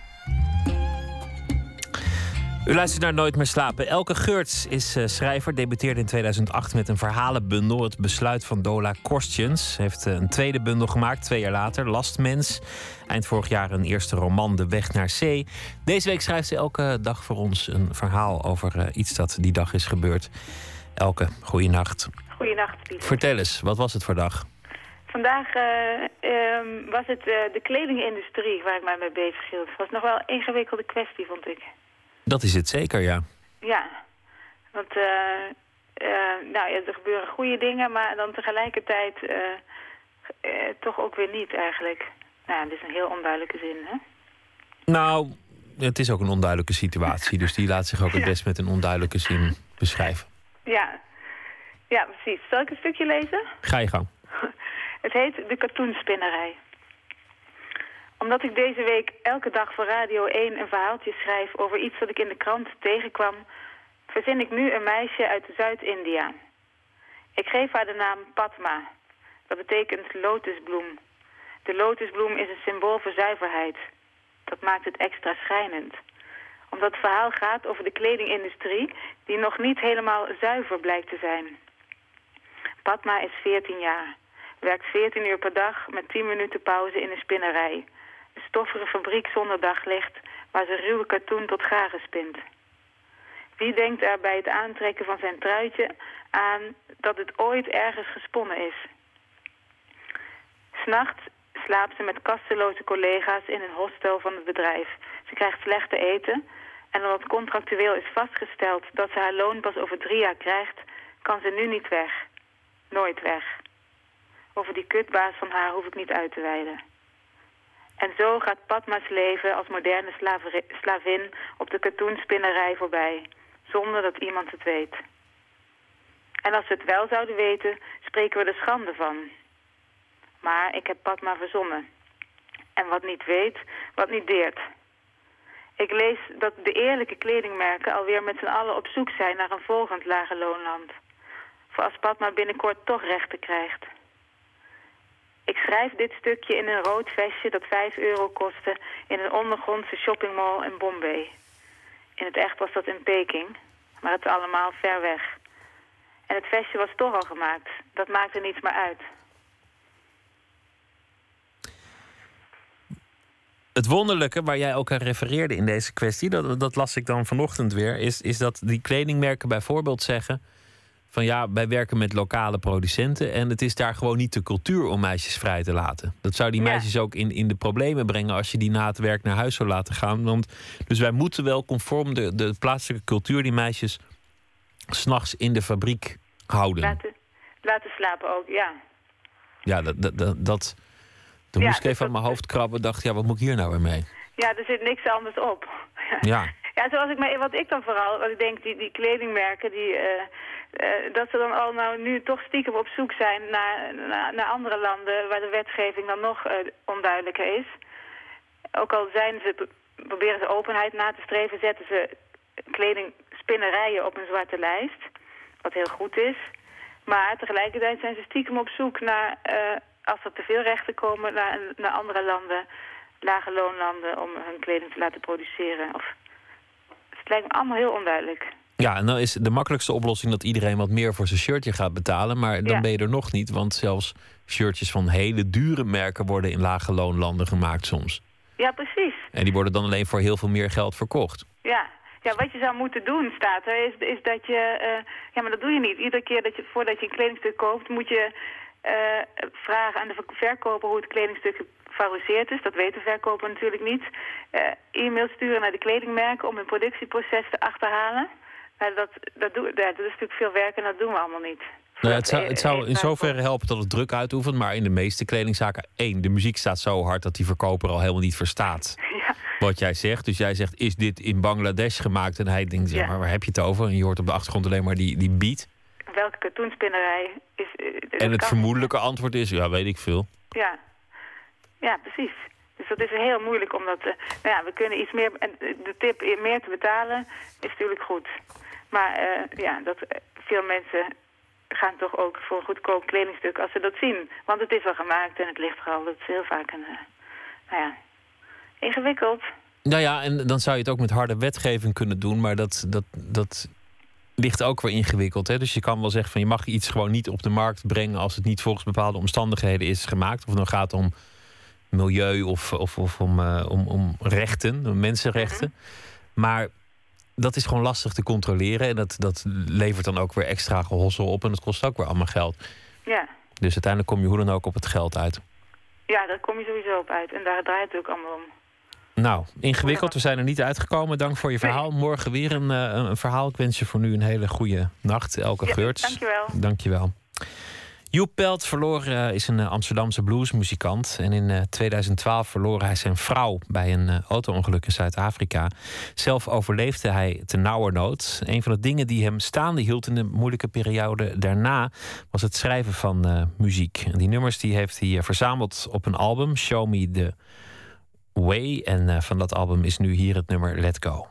U luistert naar Nooit meer slapen. Elke Geurts is uh, schrijver, debuteerde in 2008 met een verhalenbundel. Het besluit van Dola Kostjens. Heeft uh, een tweede bundel gemaakt, twee jaar later, Lastmens. Eind vorig jaar een eerste roman, De Weg naar Zee. Deze week schrijft ze elke dag voor ons een verhaal over uh, iets dat die dag is gebeurd. Elke, goeienacht. Goeienacht, Pieter. Vertel eens, wat was het voor dag? Vandaag um, was het de kledingindustrie waar ik mij mee bezig hield. Het was nog wel een ingewikkelde kwestie, vond ik. Dat is het zeker, ja. Ja, want uh, uh, nou, ja, er gebeuren goede dingen, maar dan tegelijkertijd uh, toch ook weer niet eigenlijk. Nou, dit is een heel onduidelijke zin, hè? Nou, het is ook een onduidelijke situatie, dus die laat zich ook het best met een onduidelijke zin beschrijven. Ja, ja precies. Zal ik een stukje lezen? Ga je gang. Het heet De Katoenspinnerij omdat ik deze week elke dag voor Radio 1 een verhaaltje schrijf over iets dat ik in de krant tegenkwam, verzin ik nu een meisje uit Zuid-India. Ik geef haar de naam Padma. Dat betekent lotusbloem. De lotusbloem is een symbool voor zuiverheid. Dat maakt het extra schrijnend. Omdat het verhaal gaat over de kledingindustrie die nog niet helemaal zuiver blijkt te zijn. Padma is 14 jaar. Werkt 14 uur per dag met 10 minuten pauze in een spinnerij een stoffige fabriek zonder daglicht waar ze ruwe katoen tot garen spint. Wie denkt er bij het aantrekken van zijn truitje aan dat het ooit ergens gesponnen is? S'nachts slaapt ze met kasteloze collega's in een hostel van het bedrijf. Ze krijgt slechte eten en omdat contractueel is vastgesteld dat ze haar loon pas over drie jaar krijgt, kan ze nu niet weg. Nooit weg. Over die kutbaas van haar hoef ik niet uit te wijden. En zo gaat Padma's leven als moderne slavin op de katoenspinnerij voorbij, zonder dat iemand het weet. En als we het wel zouden weten, spreken we er schande van. Maar ik heb Padma verzonnen. En wat niet weet, wat niet deert. Ik lees dat de eerlijke kledingmerken alweer met z'n allen op zoek zijn naar een volgend lage loonland. Voor als Padma binnenkort toch rechten krijgt. Ik schrijf dit stukje in een rood vestje dat 5 euro kostte in een ondergrondse shoppingmall in Bombay. In het echt was dat in Peking, Maar het is allemaal ver weg. En het vestje was toch al gemaakt. Dat maakte niets meer uit. Het wonderlijke waar jij ook aan refereerde in deze kwestie, dat, dat las ik dan vanochtend weer, is, is dat die kledingmerken bijvoorbeeld zeggen van ja, wij werken met lokale producenten en het is daar gewoon niet de cultuur om meisjes vrij te laten. Dat zou die Ja. meisjes ook in, in de problemen brengen als je die na het werk naar huis zou laten gaan. Want, dus wij moeten wel conform de, de plaatselijke cultuur die meisjes s'nachts in de fabriek houden. Laten, laten slapen ook, ja. Ja, dat, dat, dat, dat toen Ja, moest ik dus even aan mijn hoofd krabben. Dacht, ja, wat moet ik hier nou weer mee? Ja, er zit niks anders op. Ja, Ja, zoals ik me, wat ik dan vooral, wat ik denk, die, die kledingmerken, die, eh, eh, dat ze dan al nou nu toch stiekem op zoek zijn naar, naar, andere landen waar de wetgeving dan nog eh, onduidelijker is. Ook al zijn ze, pro- proberen ze openheid na te streven, zetten ze kledingspinnerijen op een zwarte lijst, wat heel goed is. Maar tegelijkertijd zijn ze stiekem op zoek naar, eh, als er te veel rechten komen, naar, naar andere landen, lage loonlanden, om hun kleding te laten produceren. Of, het lijkt me allemaal heel onduidelijk. Ja, en dan is de makkelijkste oplossing dat iedereen wat meer voor zijn shirtje gaat betalen. Maar dan Ja. ben je er nog niet, want zelfs shirtjes van hele dure merken worden in lage loonlanden gemaakt soms. Ja, precies. En die worden dan alleen voor heel veel meer geld verkocht. Ja. ja, wat je zou moeten doen, staat er, is, is dat je... eh, ja, maar dat doe je niet. Iedere keer dat je, voordat je een kledingstuk koopt, moet je eh, vragen aan de ver- verkoper hoe het kledingstuk gefabriceerd is. Dat weet de verkoper natuurlijk niet. Eh, e-mail sturen naar de kledingmerken om hun productieproces te achterhalen. Dat, dat, doe, dat is natuurlijk veel werk en dat doen we allemaal niet. Nou het zou, het zou in zoverre helpen dat het druk uitoefent. Maar in de meeste kledingzaken, één, de muziek staat zo hard dat die verkoper al helemaal niet verstaat Ja, wat jij zegt. Dus jij zegt, is dit in Bangladesh gemaakt? En hij denkt, Ja. maar waar heb je het over? En je hoort op de achtergrond alleen maar die, die beat. welke katoenspinnerij is... eh, En het kan- vermoedelijke antwoord is, ja, weet ik veel. Ja, ja precies. Dus dat is heel moeilijk omdat, eh, nou ja, we kunnen iets meer, en de tip meer te betalen is natuurlijk goed. Maar eh, ja, dat, eh, veel mensen gaan toch ook voor een goedkoop kledingstuk als ze dat zien. Want het is al gemaakt en het ligt er al. Dat is heel vaak een, eh, nou ja, ingewikkeld. Nou ja, en dan zou je het ook met harde wetgeving kunnen doen, maar dat, dat, dat ligt ook weer ingewikkeld. Hè? Dus je kan wel zeggen van je mag iets gewoon niet op de markt brengen als het niet volgens bepaalde omstandigheden is gemaakt. Of het dan gaat om milieu of, of, of om, om, om rechten, om mensenrechten. Maar dat is gewoon lastig te controleren. En dat, dat levert dan ook weer extra gehossel op. En dat kost ook weer allemaal geld. Ja. Dus uiteindelijk kom je hoe dan ook op het geld uit. ja, daar kom je sowieso op uit. En daar draait het ook allemaal om. Nou, ingewikkeld. We zijn er niet uitgekomen. Dank voor je verhaal. Morgen weer een, eh, een verhaal. Ik wens je voor nu een hele goede nacht, Elke Ja, Geurts. dankjewel. Dankjewel. Joep Pelt verloor, eh, is een eh, Amsterdamse bluesmuzikant. En in eh, 2012 verloor hij zijn vrouw bij een eh, auto-ongeluk in Zuid-Afrika. Zelf overleefde hij te nauwernood. Een van de dingen die hem staande hield in de moeilijke periode daarna... was het schrijven van eh, muziek. En die nummers die heeft hij eh, verzameld op een album, Show Me The Way. En eh, van dat album is nu hier het nummer Let Go.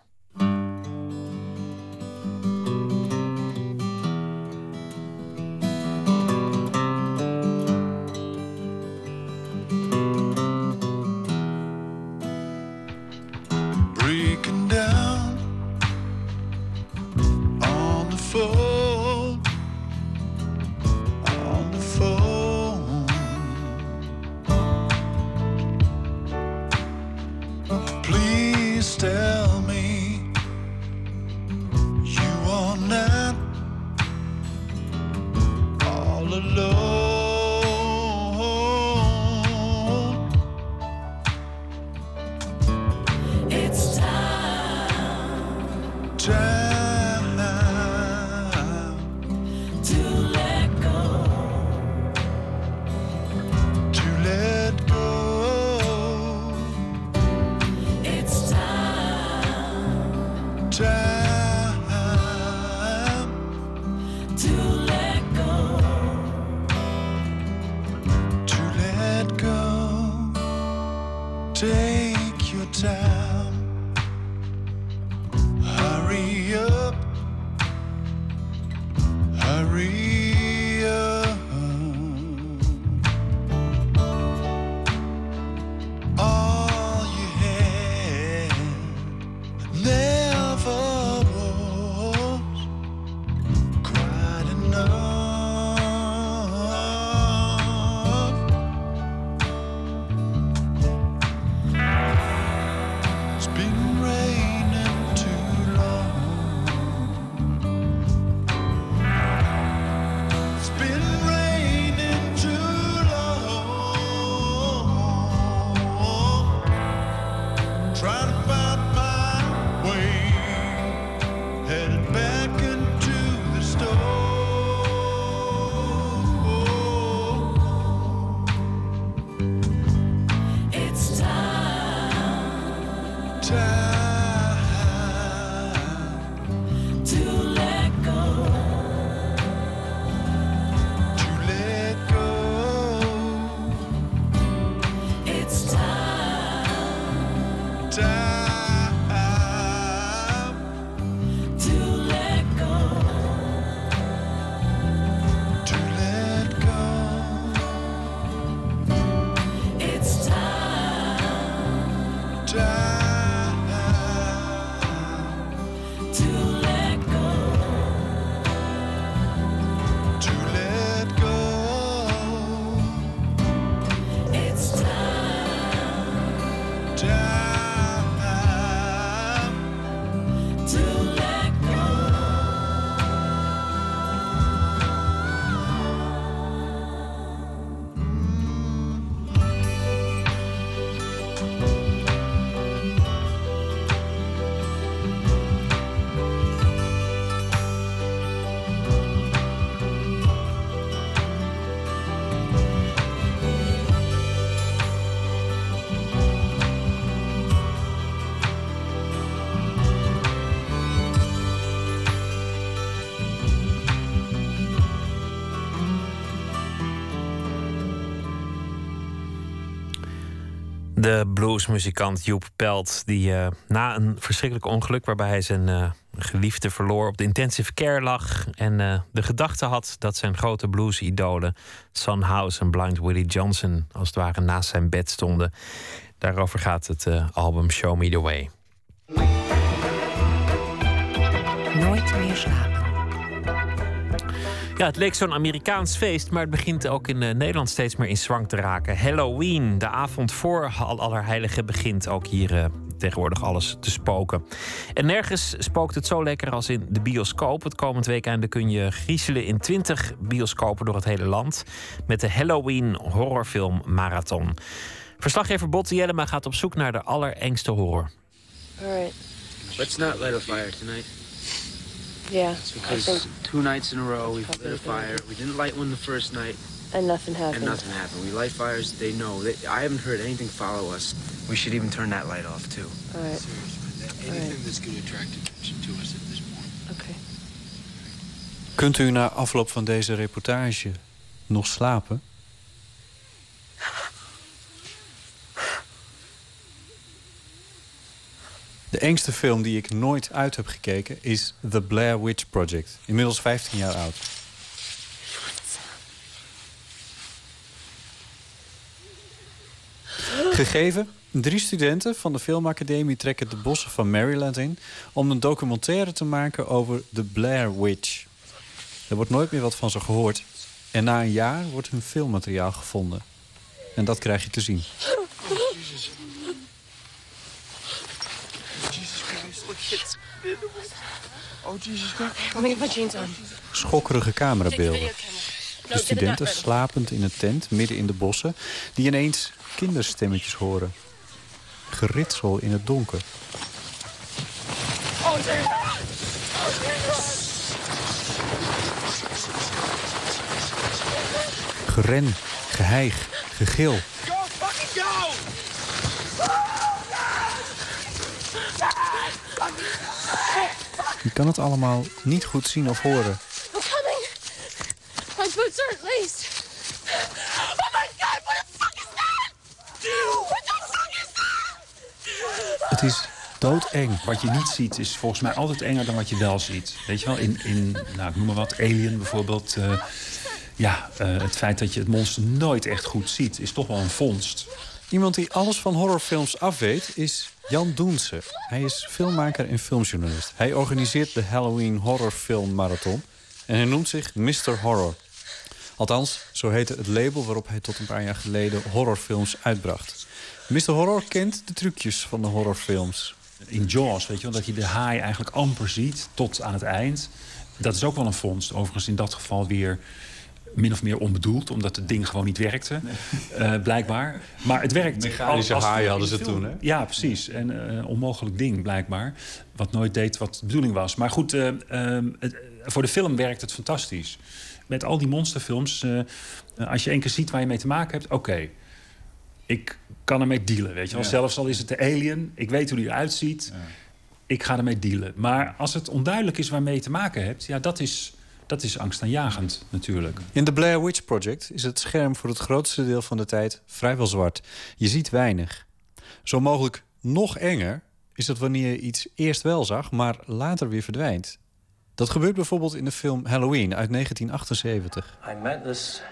Bluesmuzikant Joep Pelt, die eh, na een verschrikkelijk ongeluk waarbij hij zijn eh, geliefde verloor op de intensive care lag en eh, de gedachte had dat zijn grote bluesidolen Son House en Blind Willie Johnson als het ware naast zijn bed stonden. Daarover gaat het album Show Me the Way. Nooit meer slapen. Ja, het leek zo'n Amerikaans feest, maar het begint ook in eh, Nederland steeds meer in zwang te raken. Halloween, de avond voor Al Allerheiligen, begint ook hier eh, tegenwoordig alles te spoken. En nergens spookt het zo lekker als in de bioscoop. Het komend weekende kun je griezelen in 20 bioscopen door het hele land met de Halloween horrorfilm Marathon. Verslaggever Botte Jellema gaat op zoek naar de allerengste horror. All right. Let's not light a fire tonight. Yeah. It's because two nights in a row we've lit a good. fire. We didn't light one the first night, and nothing happened. and nothing happened. We light fires, they know. They, I haven't heard anything follow us. We should even turn that light off, too. All right. Anything that's going to attract attention to us at this point. Okay. Kunt u na afloop van deze reportage nog slapen? De engste film die ik nooit uit heb gekeken is The Blair Witch Project. Inmiddels 15 jaar oud. Gegeven, drie studenten van de filmacademie trekken de bossen van Maryland in... om een documentaire te maken over The Blair Witch. Er wordt nooit meer wat van ze gehoord. En na een jaar wordt hun filmmateriaal gevonden. En dat krijg je te zien. Oh, Jesus on. Schokkerige camerabeelden. De studenten slapend in een tent midden in de bossen... die ineens kinderstemmetjes horen. Geritsel in het donker. Oh, dear. Geren, geheig, gegil. Go, fucking go! Je kan het allemaal niet goed zien of horen. I'm coming. My boots aren't laced. Oh my god, what the fuck is that? What the fuck is that? Het is doodeng. Wat je niet ziet is volgens mij altijd enger dan wat je wel ziet. Weet je wel, in, in nou, ik noem maar wat, Alien bijvoorbeeld. eh, ja, eh, het feit dat je het monster nooit echt goed ziet, is toch wel een vondst. Iemand die alles van horrorfilms afweet is Jan Doense. Hij is filmmaker en filmjournalist. Hij organiseert de Halloween Horrorfilm Marathon. En hij noemt zich Mr. Horror. Althans, zo heette het label waarop hij tot een paar jaar geleden horrorfilms uitbracht. Mr. Horror kent de trucjes van de horrorfilms. In Jaws, weet je wel, dat je de haai eigenlijk amper ziet tot aan het eind. Dat is ook wel een vondst. Overigens in dat geval weer min of meer onbedoeld, omdat het ding gewoon niet werkte, eh, blijkbaar. Maar het werkt. Mechanische als- als haaien hadden de ze film. toen, hè? Ja, precies. En een onmogelijk ding, blijkbaar. Wat nooit deed wat de bedoeling was. Maar goed, eh, ehm, het- voor de film werkt het fantastisch. Met al die monsterfilms, als je één keer ziet waar je mee te maken hebt, oké. ik kan ermee dealen, weet je wel. Ja. Zelfs al is het de alien, ik weet hoe die eruit ziet. Ik ga ermee dealen. Maar als het onduidelijk is waarmee je te maken hebt... ja, dat is, dat is angstaanjagend natuurlijk. In The Blair Witch Project is het scherm voor het grootste deel van de tijd vrijwel zwart. Je ziet weinig. Zo mogelijk nog enger is het wanneer je iets eerst wel zag, maar later weer verdwijnt. Dat gebeurt bijvoorbeeld in de film Halloween uit 1978. I met this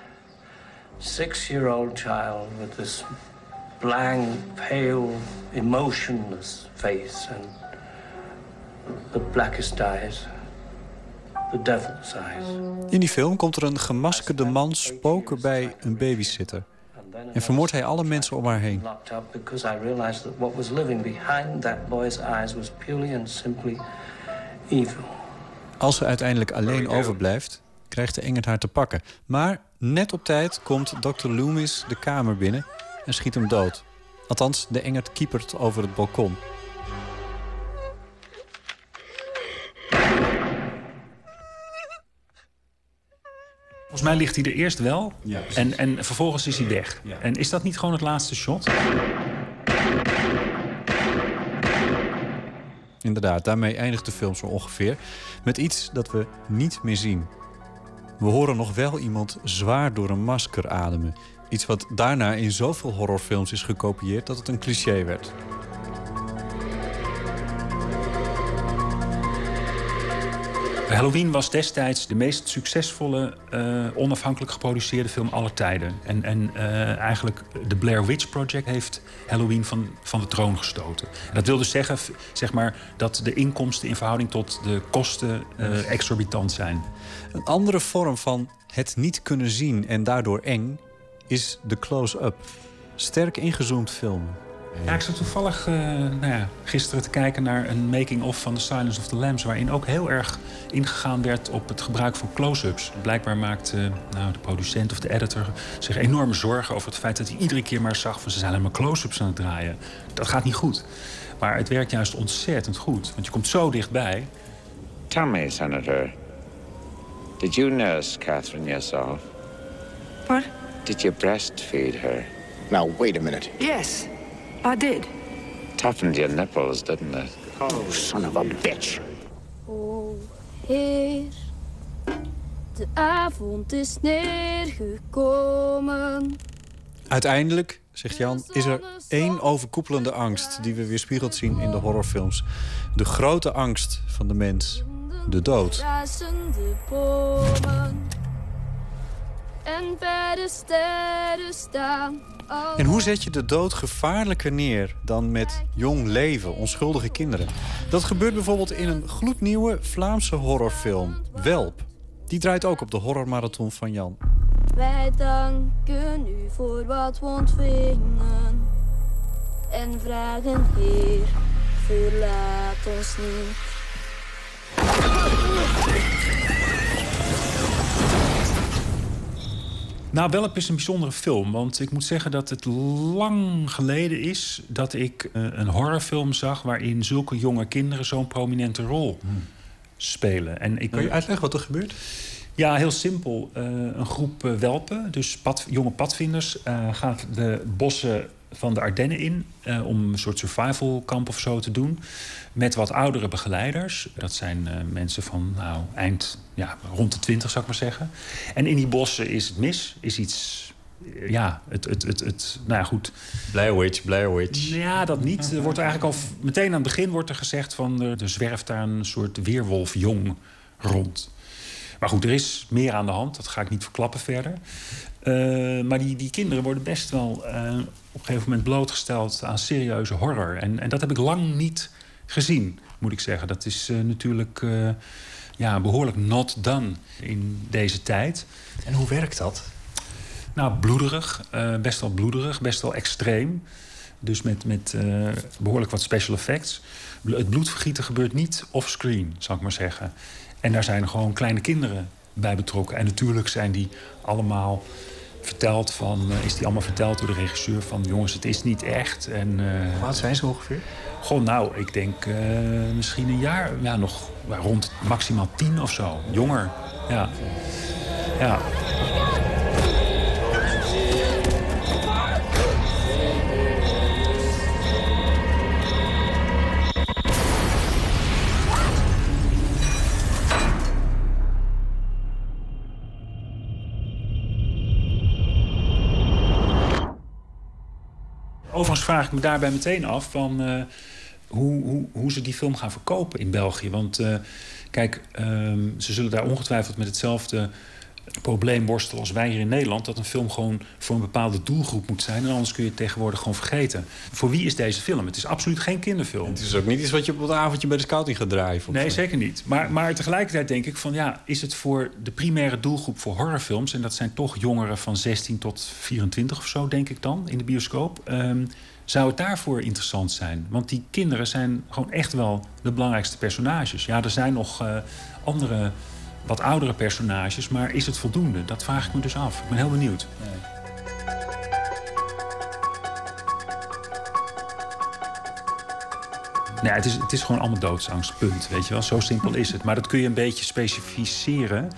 six-year-old child with this blank, pale, emotionless face and the blackest eyes, the devil's eyes. In die film komt er een gemaskerde man spoken bij een babysitter. En vermoordt hij alle mensen om haar heen. Locked up because I realized that what was living behind that boy's eyes was purely and simply evil. Als ze uiteindelijk alleen overblijft, krijgt de engert haar te pakken. Maar net op tijd komt Dr. Loomis de kamer binnen en schiet hem dood. Althans, de engert kiepert over het balkon. Volgens mij ligt hij er eerst wel en, en vervolgens is hij weg. En is dat niet gewoon het laatste shot? Inderdaad, daarmee eindigt de film zo ongeveer. Met iets dat we niet meer zien. We horen nog wel iemand zwaar door een masker ademen. Iets wat daarna in zoveel horrorfilms is gekopieerd dat het een cliché werd. Halloween was destijds de meest succesvolle eh, onafhankelijk geproduceerde film aller tijden. En, en eh, eigenlijk de Blair Witch Project heeft Halloween van, van de troon gestoten. En dat wil dus zeggen zeg maar, dat de inkomsten in verhouding tot de kosten eh, exorbitant zijn. Een andere vorm van het niet kunnen zien en daardoor eng is de close-up. Sterk ingezoomd filmen. Ja, ik zat toevallig eh, nou ja, gisteren te kijken naar een making-of van The Silence of the Lambs... waarin ook heel erg ingegaan werd op het gebruik van close-ups. Blijkbaar maakt eh, nou, de producent of de editor zich enorme zorgen over het feit... dat hij iedere keer maar zag van ze zijn alleen maar close-ups aan het draaien. Dat gaat niet goed. Maar het werkt juist ontzettend goed, want je komt zo dichtbij. Tell me, Senator, did you nurse Catherine yourself? What? Did you breastfeed her? Now, wait a minute. Yes, I did. Toughened your nipples, didn't it? Oh, son of a bitch. O Heer, de avond is neergekomen. Uiteindelijk, zegt Jan, is er één overkoepelende angst... die we weerspiegeld zien in de horrorfilms. De grote angst van de mens. De dood. En bij de sterren staan. En hoe zet je de dood gevaarlijker neer dan met jong leven, onschuldige kinderen? Dat gebeurt bijvoorbeeld in een gloednieuwe Vlaamse horrorfilm, Welp. Die draait ook op de horrormarathon van Jan. Wij danken u voor wat we ontvingen. En vragen, Heer, verlaat ons niet. Nou, Welp is een bijzondere film. Want ik moet zeggen dat het lang geleden is dat ik eh, een horrorfilm zag waarin zulke jonge kinderen zo'n prominente rol spelen. En ik, Kan je uitleggen wat er gebeurt? Ja, heel simpel. Eh, een groep eh, welpen, dus pad, jonge padvinders, gaat de bossen van de Ardennen in eh, om een soort survival kamp of zo te doen. Met wat oudere begeleiders. Dat zijn eh, mensen van nou, eind, ja, rond de twintig zou ik maar zeggen. En in die bossen is het mis, is iets. eh, Ja, het, het, het, het, nou ja, goed. Blair Witch, Blair Witch. Ja, dat niet. Er wordt eigenlijk al meteen aan het begin wordt er gezegd van er, er zwerft daar een soort weerwolfjong rond. Maar goed, er is meer aan de hand. Dat ga ik niet verklappen verder. Eh, maar die, die kinderen worden best wel eh, op een gegeven moment blootgesteld aan serieuze horror. En, en dat heb ik lang niet gezien, moet ik zeggen. Dat is eh, natuurlijk ja, behoorlijk not done in deze tijd. En hoe werkt dat? Nou, bloederig. best wel bloederig, best wel extreem. Dus met, met eh, behoorlijk wat special effects. Het bloedvergieten gebeurt niet offscreen, zal ik maar zeggen. En daar zijn gewoon kleine kinderen bij betrokken. En natuurlijk zijn die allemaal verteld van... eh, is die allemaal verteld door de regisseur van... jongens, het is niet echt. En, eh, Hoe oud zijn ze ongeveer? Goh, nou, ik denk eh, misschien een jaar, ja, nog rond maximaal tien of zo. Jonger, ja. Ja. Vraag ik me daarbij meteen af van eh, hoe, hoe, hoe ze die film gaan verkopen in België. Want eh, kijk, ehm, ze zullen daar ongetwijfeld met hetzelfde probleem worstelen als wij hier in Nederland. Dat een film gewoon voor een bepaalde doelgroep moet zijn. En anders kun je het tegenwoordig gewoon vergeten. Voor wie is deze film? Het is absoluut geen kinderfilm. Het is ook niet iets wat je op het avondje bij de scouting gaat draaien. Nee, zeker niet. Maar, maar tegelijkertijd denk ik van ja, is het voor de primaire doelgroep voor horrorfilms, en dat zijn toch jongeren van 16 tot 24 of zo, denk ik dan, in de bioscoop. ehm, zou het daarvoor interessant zijn? Want die kinderen zijn gewoon echt wel de belangrijkste personages. Ja, er zijn nog eh, andere, wat oudere personages, maar is het voldoende? Dat vraag ik me dus af. Ik ben heel benieuwd. Nee, het is, het is gewoon allemaal doodsangst, punt. Weet je wel, zo simpel is het. Maar dat kun je een beetje specificeren.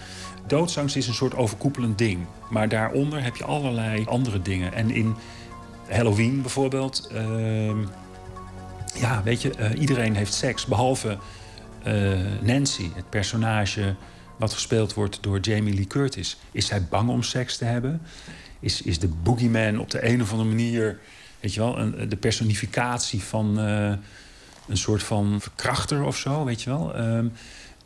Doodsangst is een soort overkoepelend ding. Maar daaronder heb je allerlei andere dingen. En in Halloween bijvoorbeeld... ehm, ja, weet je, eh, iedereen heeft seks. Behalve eh, Nancy, het personage wat gespeeld wordt door Jamie Lee Curtis. Is zij bang om seks te hebben? Is, is de boogeyman op de een of andere manier... weet je wel, een, de personificatie van... eh, een soort van verkrachter of zo, weet je wel. Ehm,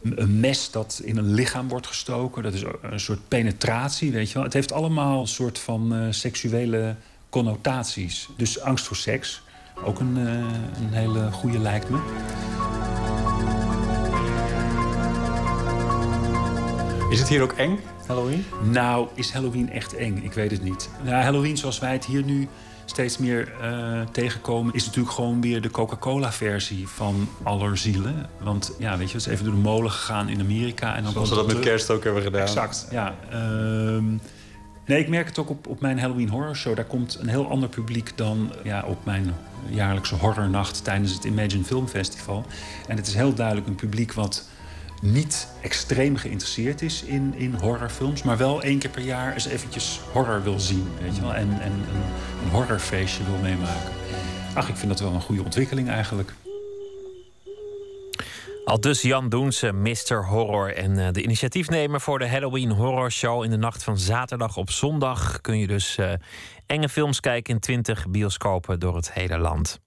een- mes dat in een lichaam wordt gestoken. Dat is een soort penetratie, weet je wel. Het heeft allemaal een soort van seksuele connotaties. Dus angst voor seks, ook een, eh, een hele goede lijkt me. Is het hier ook eng, Halloween? Nou, is Halloween echt eng? Ik weet het niet. Nou, Halloween zoals wij het hier nu steeds meer eh, tegenkomen... is natuurlijk gewoon weer de Coca-Cola-versie van Allerzielen. Want ja, weet je, het is even door de molen gegaan in Amerika. En dan Zoals we dat met kerst ook hebben gedaan. Exact, ja. Ehm, nee, ik merk het ook op, op mijn Halloween Horror Show. Daar komt een heel ander publiek dan ja, op mijn jaarlijkse horrornacht... tijdens het Imagine Film Festival. En het is heel duidelijk een publiek wat niet extreem geïnteresseerd is in, in horrorfilms... maar wel één keer per jaar eens eventjes horror wil zien, weet je wel. En, en een, een horrorfeestje wil meemaken. Ach, ik vind dat wel een goede ontwikkeling eigenlijk. Al dus Jan Doense, Mr. Horror. En eh, de initiatiefnemer voor de Halloween Horror Show in de nacht van zaterdag op zondag kun je dus eh, enge films kijken in 20 bioscopen door het hele land.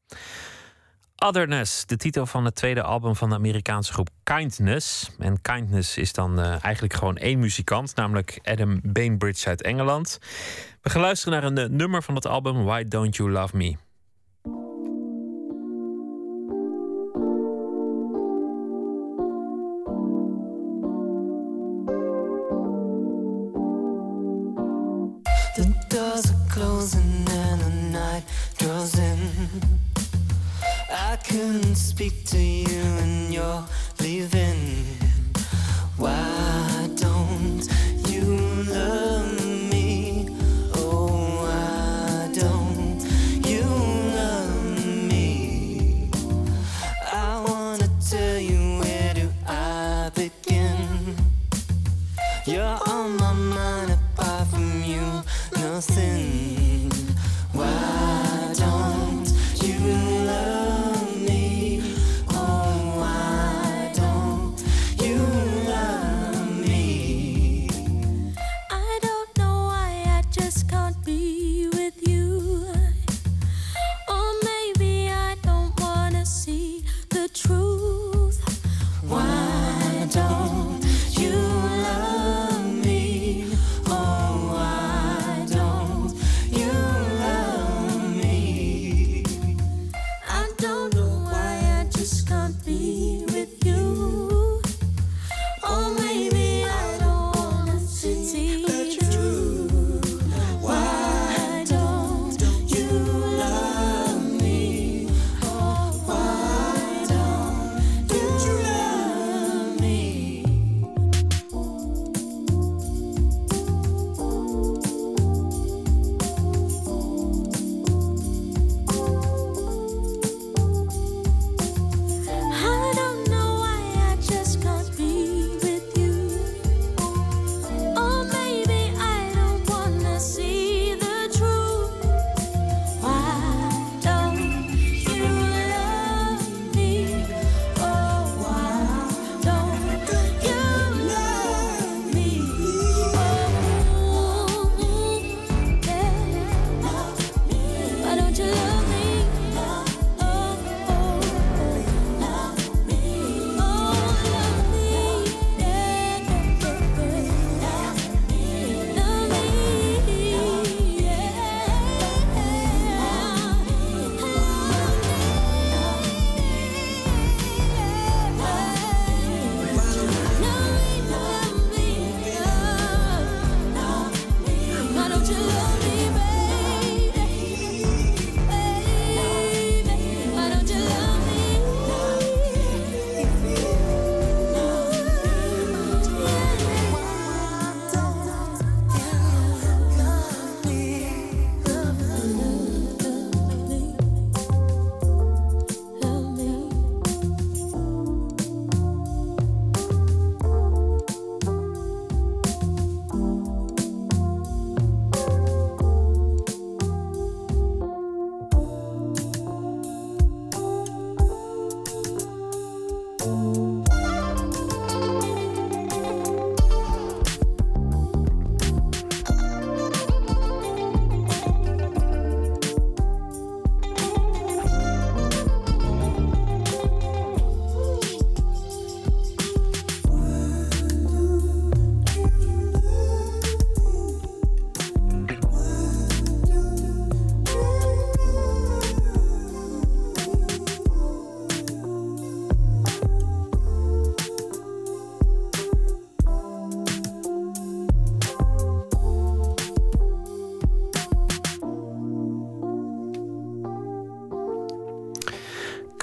Otherness, de titel van het tweede album van de Amerikaanse groep Kindness. En Kindness is dan eh, eigenlijk gewoon één muzikant, namelijk Adam Bainbridge uit Engeland. We gaan luisteren naar een nummer van het album Why Don't You Love Me. Couldn't speak to you and you're leaving. Why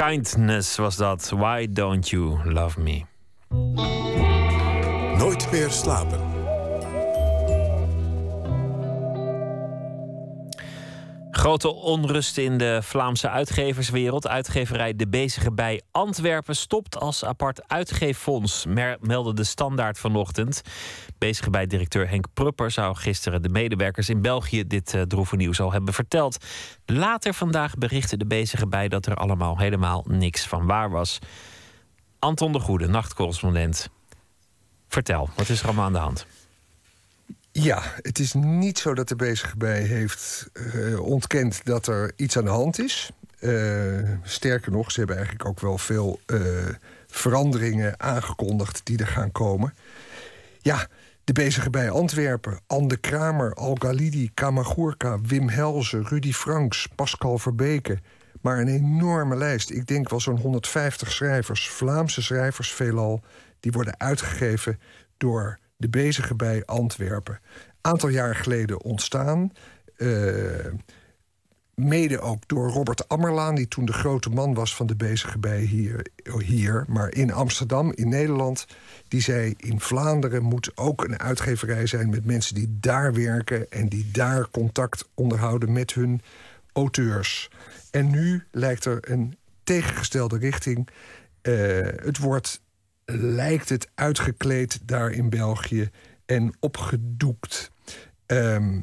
Kindness was dat. Why don't you love me? Nooit meer slapen. Grote onrust in de Vlaamse uitgeverswereld. Uitgeverij De Bezige Bij Antwerpen stopt als apart uitgeeffonds, meldde de Standaard vanochtend. Bezige bij directeur Henk Prupper zou gisteren de medewerkers in België dit eh, droeve nieuws al hebben verteld. Later vandaag berichtte De Bezige Bij dat er allemaal helemaal niks van waar was. Anton de Goede, nachtcorrespondent. Vertel, wat is er allemaal aan de hand? Ja, het is niet zo dat de bezige bij heeft eh, ontkend dat er iets aan de hand is. Eh, sterker nog, ze hebben eigenlijk ook wel veel eh, veranderingen aangekondigd die er gaan komen. Ja, de bezige bij Antwerpen, Anne Kramer, Al Galidi, Kamagurka, Wim Helzen, Rudy Franks, Pascal Verbeke. Maar een enorme lijst. Ik denk wel zo'n 150 schrijvers, Vlaamse schrijvers veelal, die worden uitgegeven door de bezige bij Antwerpen. Aantal jaar geleden ontstaan. eh, mede ook door Robert Ammerlaan, die toen de grote man was van de bezige bij hier, hier. Maar in Amsterdam, in Nederland, die zei: in Vlaanderen moet ook een uitgeverij zijn met mensen die daar werken en die daar contact onderhouden met hun auteurs. En nu lijkt er een tegengestelde richting. Eh, het wordt, lijkt het, uitgekleed daar in België en opgedoekt. Ehm,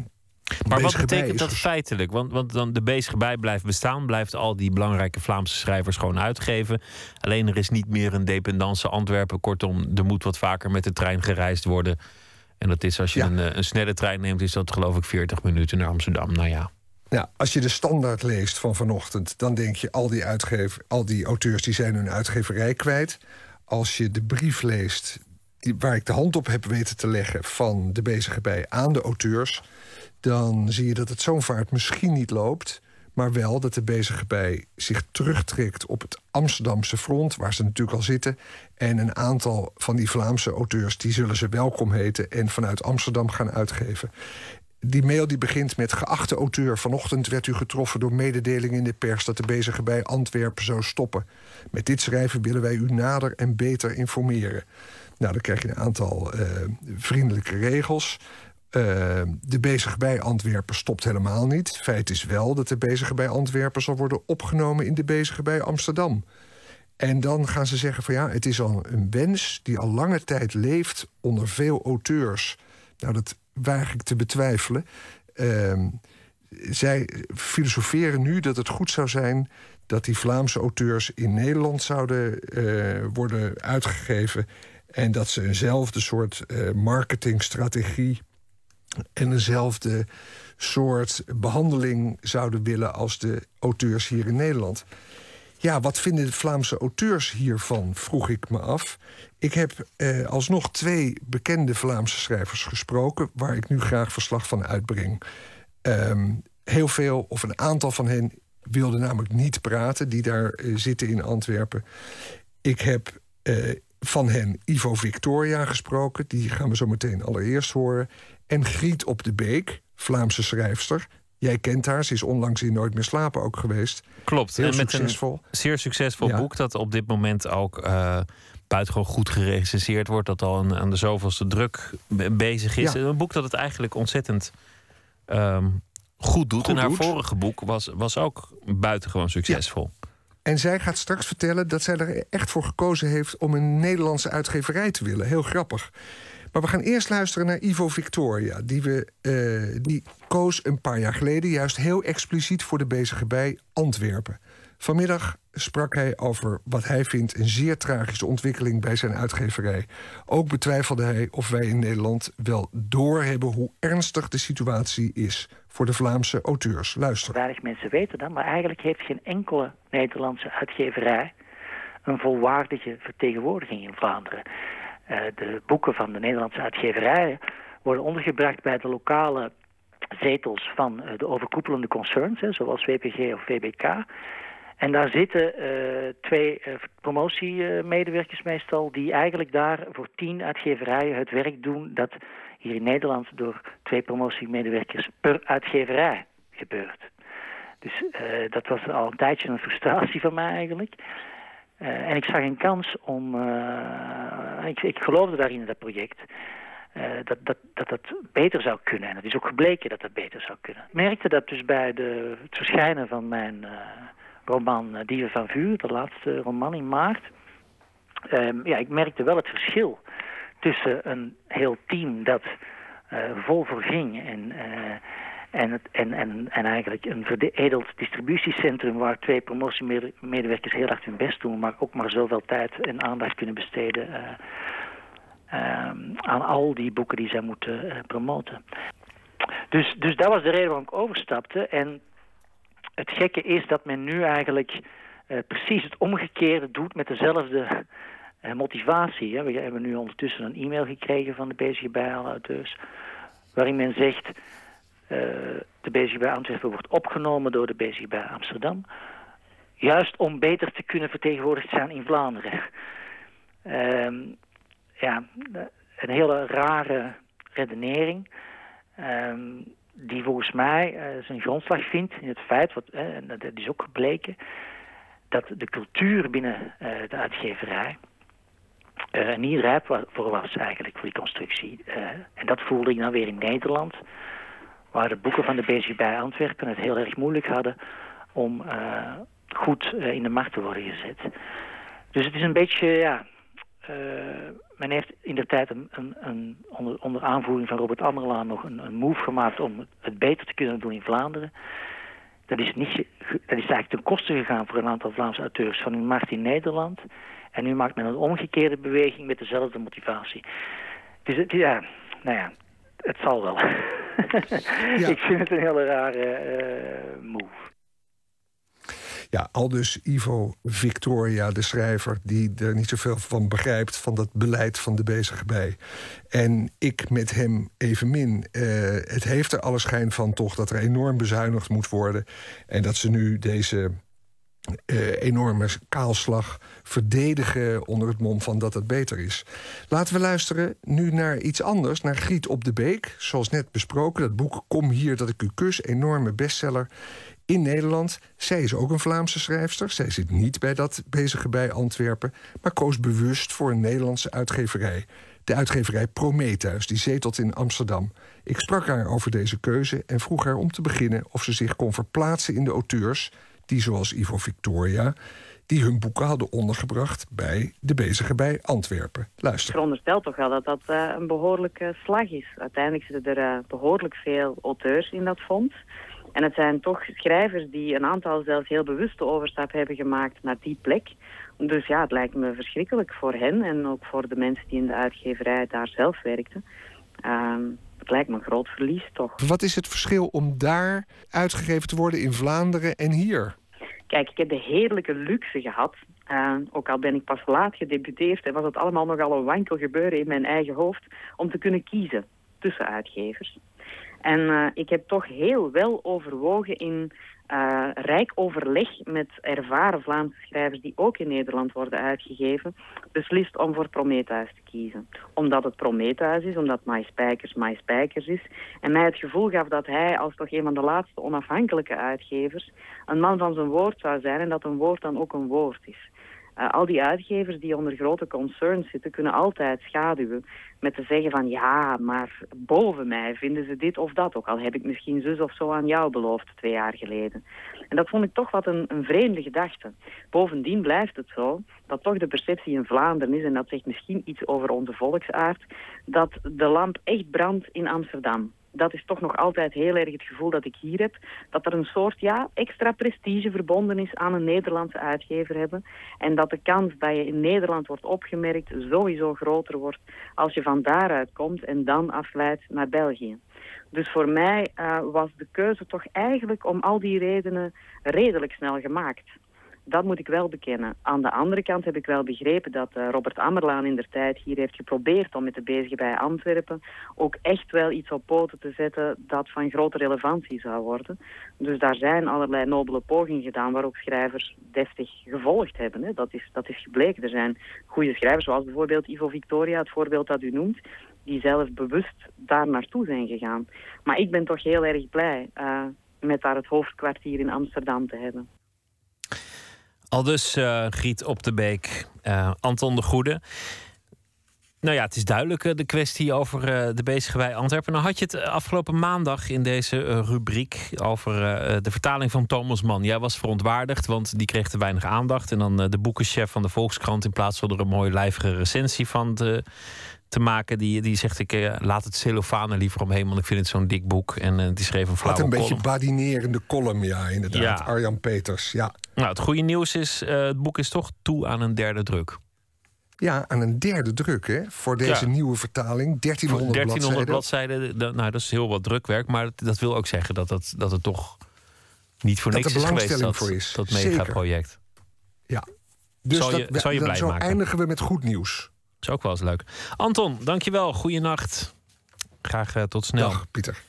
Maar wat betekent dat feitelijk? Want, want dan de bezige bij blijft bestaan, blijft al die belangrijke Vlaamse schrijvers gewoon uitgeven. Alleen er is niet meer een dependance Antwerpen. Kortom, er moet wat vaker met de trein gereisd worden. En dat is als je een, eh, een snelle trein neemt, is dat geloof ik 40 minuten naar Amsterdam. Nou ja. Nou, als je de standaard leest van vanochtend, dan denk je al die, uitgever, al die auteurs die zijn hun uitgeverij kwijt. Als je de brief leest waar ik de hand op heb weten te leggen van de bezige bij aan de auteurs, dan zie je dat het zo'n vaart misschien niet loopt. Maar wel dat de bezige bij zich terugtrekt op het Amsterdamse front, waar ze natuurlijk al zitten. En een aantal van die Vlaamse auteurs, die zullen ze welkom heten en vanuit Amsterdam gaan uitgeven. Die mail die begint met geachte auteur. Vanochtend werd u getroffen door mededelingen in de pers dat de bezige bij Antwerpen zou stoppen. Met dit schrijven willen wij u nader en beter informeren. Nou, dan krijg je een aantal eh, vriendelijke regels. Eh, de bezige bij Antwerpen stopt helemaal niet. Feit is wel dat de bezige bij Antwerpen zal worden opgenomen in de bezige bij Amsterdam. En dan gaan ze zeggen van ja, het is al een wens die al lange tijd leeft onder veel auteurs. Nou, dat waag ik te betwijfelen. Ehm, zij filosoferen nu dat het goed zou zijn dat die Vlaamse auteurs in Nederland zouden eh, worden uitgegeven. En dat ze eenzelfde soort eh, marketingstrategie en eenzelfde soort behandeling zouden willen als de auteurs hier in Nederland. Ja, wat vinden de Vlaamse auteurs hiervan, vroeg ik me af. Ik heb eh, alsnog twee bekende Vlaamse schrijvers gesproken... waar ik nu graag verslag van uitbreng. Ehm, heel veel, of een aantal van hen, wilden namelijk niet praten... die daar eh, zitten in Antwerpen. Ik heb eh, van hen Ivo Victoria gesproken. Die gaan we zo meteen allereerst horen. En Griet op de Beek, Vlaamse schrijfster. Jij kent haar, ze is onlangs in Nooit meer slapen ook geweest. Klopt. Heel en met succesvol. een zeer succesvol Ja. boek dat op dit moment ook eh buitengewoon goed gerecenseerd wordt. Dat al aan, aan de zoveelste druk be- bezig is. Ja. Een boek dat het eigenlijk ontzettend ehm, goed doet. Goed en haar doet. vorige boek was, was ook buitengewoon succesvol. En zij gaat straks vertellen dat zij er echt voor gekozen heeft om een Nederlandse uitgeverij te willen. Heel grappig. Maar we gaan eerst luisteren naar Ivo Victoria. Die, we, eh, die koos een paar jaar geleden juist heel expliciet voor de bezige bij Antwerpen. Vanmiddag sprak hij over wat hij vindt een zeer tragische ontwikkeling bij zijn uitgeverij. Ook betwijfelde hij of wij in Nederland wel doorhebben hoe ernstig de situatie is voor de Vlaamse auteurs. Luister. Weinig mensen weten dat, maar eigenlijk heeft geen enkele Nederlandse uitgeverij een volwaardige vertegenwoordiging in Vlaanderen. Eh, de boeken van de Nederlandse uitgeverijen worden ondergebracht bij de lokale zetels van eh, de overkoepelende concerns, hè, zoals WPG of VBK. En daar zitten eh, twee promotiemedewerkers meestal... die eigenlijk daar voor tien uitgeverijen het werk doen... dat hier in Nederland door twee promotiemedewerkers per uitgeverij gebeurt. Dus dat was al een tijdje een frustratie van mij eigenlijk. Eh, en ik zag een kans om. eh, ik, ik geloofde daarin in dat project. eh, dat, dat, dat beter zou kunnen. En het is ook gebleken dat dat beter zou kunnen. Ik merkte dat dus bij de, het verschijnen van mijn roman Dieven van Vuur, de laatste roman in maart. Ehm, ja, ik merkte wel het verschil tussen een heel team dat vol voor ging en, en, het, en, en, en eigenlijk een veredeld distributiecentrum waar twee promotiemedewerkers heel hard hun best doen, maar ook maar zoveel tijd en aandacht kunnen besteden ehm, aan al die boeken die zij moeten eh, promoten. Dus, dus dat was de reden waarom ik overstapte. En het gekke is dat men nu eigenlijk eh, precies het omgekeerde doet met dezelfde motivatie. Hè. We hebben nu ondertussen een e-mail gekregen van de BCB auteurs waarin men zegt de BCB Antwerpen wordt opgenomen door de BCB Amsterdam, juist om beter te kunnen vertegenwoordigd zijn in Vlaanderen. Ehm, ja, een hele rare redenering. ehm, die volgens mij eh, zijn grondslag vindt in het feit, wat, eh, en dat is ook gebleken, dat de cultuur binnen eh, de uitgeverij eh, niet rijp voor was eigenlijk, voor die constructie. Eh, en dat voelde ik dan weer in Nederland, waar de boeken van de BC bij Antwerpen het heel erg moeilijk hadden om eh, goed eh, in de markt te worden gezet. Dus het is een beetje, ja... eh, men heeft in de tijd een, een, onder, onder aanvoering van Robert Ammerlaan nog een, move gemaakt om het, beter te kunnen doen in Vlaanderen. Dat is, niet, dat is eigenlijk ten koste gegaan voor een aantal Vlaamse auteurs van hun markt in Nederland. En nu maakt men een omgekeerde beweging met dezelfde motivatie. Dus ja, nou ja, het zal wel. Ik vind het een hele rare eh, move. Ja, al dus Ivo Victoria, de schrijver, die er niet zoveel van begrijpt van dat beleid van de bezige bij. En ik met hem evenmin. Eh, het heeft er alle schijn van toch dat er enorm bezuinigd moet worden. En dat ze nu deze eh, enorme kaalslag verdedigen onder het mom van dat het beter is. Laten we luisteren nu naar iets anders, naar Griet op de Beek. Zoals net besproken, dat boek Kom hier dat ik u kus, enorme bestseller in Nederland. Zij is ook een Vlaamse schrijfster. Zij zit niet bij dat bezige bij Antwerpen, maar koos bewust voor een Nederlandse uitgeverij. De uitgeverij Prometheus, die zetelt in Amsterdam. Ik sprak haar over deze keuze en vroeg haar om te beginnen of ze zich kon verplaatsen in de auteurs die, zoals Ivo Victoria, die hun boeken hadden ondergebracht bij de bezige bij Antwerpen. Ik Luister. veronderstel toch wel dat dat eh, een behoorlijke slag is. Uiteindelijk zitten er eh, behoorlijk veel auteurs in dat fonds. En het zijn toch schrijvers die een aantal zelfs heel bewust de overstap hebben gemaakt naar die plek. Dus ja, het lijkt me verschrikkelijk voor hen en ook voor de mensen die in de uitgeverij daar zelf werkten. Ehm, het lijkt me een groot verlies toch. Wat is het verschil om daar uitgegeven te worden in Vlaanderen en hier? Kijk, ik heb de heerlijke luxe gehad. eh, ook al ben ik pas laat gedebuteerd en was het allemaal nogal een wankel gebeuren in mijn eigen hoofd om te kunnen kiezen tussen uitgevers. En eh, ik heb toch heel wel overwogen in eh, rijk overleg met ervaren Vlaamse schrijvers die ook in Nederland worden uitgegeven, beslist om voor Prometheus te kiezen. Omdat het Prometheus is, omdat My Spijkers My Spijkers is. En mij het gevoel gaf dat hij, als toch een van de laatste onafhankelijke uitgevers, een man van zijn woord zou zijn en dat een woord dan ook een woord is. Eh, al die uitgevers die onder grote concerns zitten, kunnen altijd schaduwen met te zeggen van ja, maar boven mij vinden ze dit of dat. Ook al heb ik misschien zus of zo aan jou beloofd twee jaar geleden. En dat vond ik toch wat een, een vreemde gedachte. Bovendien blijft het zo dat toch de perceptie in Vlaanderen is, en dat zegt misschien iets over onze volksaard, dat de lamp echt brandt in Amsterdam dat is toch nog altijd heel erg het gevoel dat ik hier heb. Dat er een soort ja, extra prestige verbonden is aan een Nederlandse uitgever hebben. En dat de kans dat je in Nederland wordt opgemerkt sowieso groter wordt als je van daaruit komt en dan afleidt naar België. Dus voor mij uh, was de keuze toch eigenlijk om al die redenen redelijk snel gemaakt. Dat moet ik wel bekennen. Aan de andere kant heb ik wel begrepen dat uh, Robert Ammerlaan in der tijd hier heeft geprobeerd om met de bezige bij Antwerpen ook echt wel iets op poten te zetten dat van grote relevantie zou worden. Dus daar zijn allerlei nobele pogingen gedaan waar ook schrijvers deftig gevolgd hebben. Hè. Dat, is, dat is gebleken. Er zijn goede schrijvers zoals bijvoorbeeld Ivo Victoria, het voorbeeld dat u noemt, die zelf bewust daar naartoe zijn gegaan. Maar ik ben toch heel erg blij. Uh, met daar het hoofdkwartier in Amsterdam te hebben. Al dus eh, Griet op de Beek, eh, Anton de Goede. Nou ja, het is duidelijk eh, de kwestie over eh, de bezige bij Antwerpen. Nou had je het eh, afgelopen maandag in deze rubriek over de vertaling van Thomas Mann. Jij was verontwaardigd, want die kreeg te weinig aandacht. En dan de boekenchef van de Volkskrant, in plaats van er een mooie lijvige recensie van te, te maken, die, die zegt ik eh, laat het cellophane liever omheen, want ik vind het zo'n dik boek. En eh, die schreef een Wat flauwe een beetje badinerende column, ja, inderdaad. Ja. Arjan Peters, ja. Nou, het goede nieuws is, eh, het boek is toch toe aan een derde druk. Ja, aan een derde druk, hè? Voor deze Ja. nieuwe vertaling. 1300, Voor 1300 bladzijden. nou, dat is heel wat drukwerk. Maar dat, dat wil ook zeggen dat het, dat het toch niet voor Dat niks is geweest. Dat, voor is. dat megaproject. Ja. Dus Zal je- dat, je dan- blij zo maken. eindigen we met goed nieuws. is ook wel eens leuk. Anton, dankjewel. Goeienacht. Graag eh, tot snel. Dag, Pieter.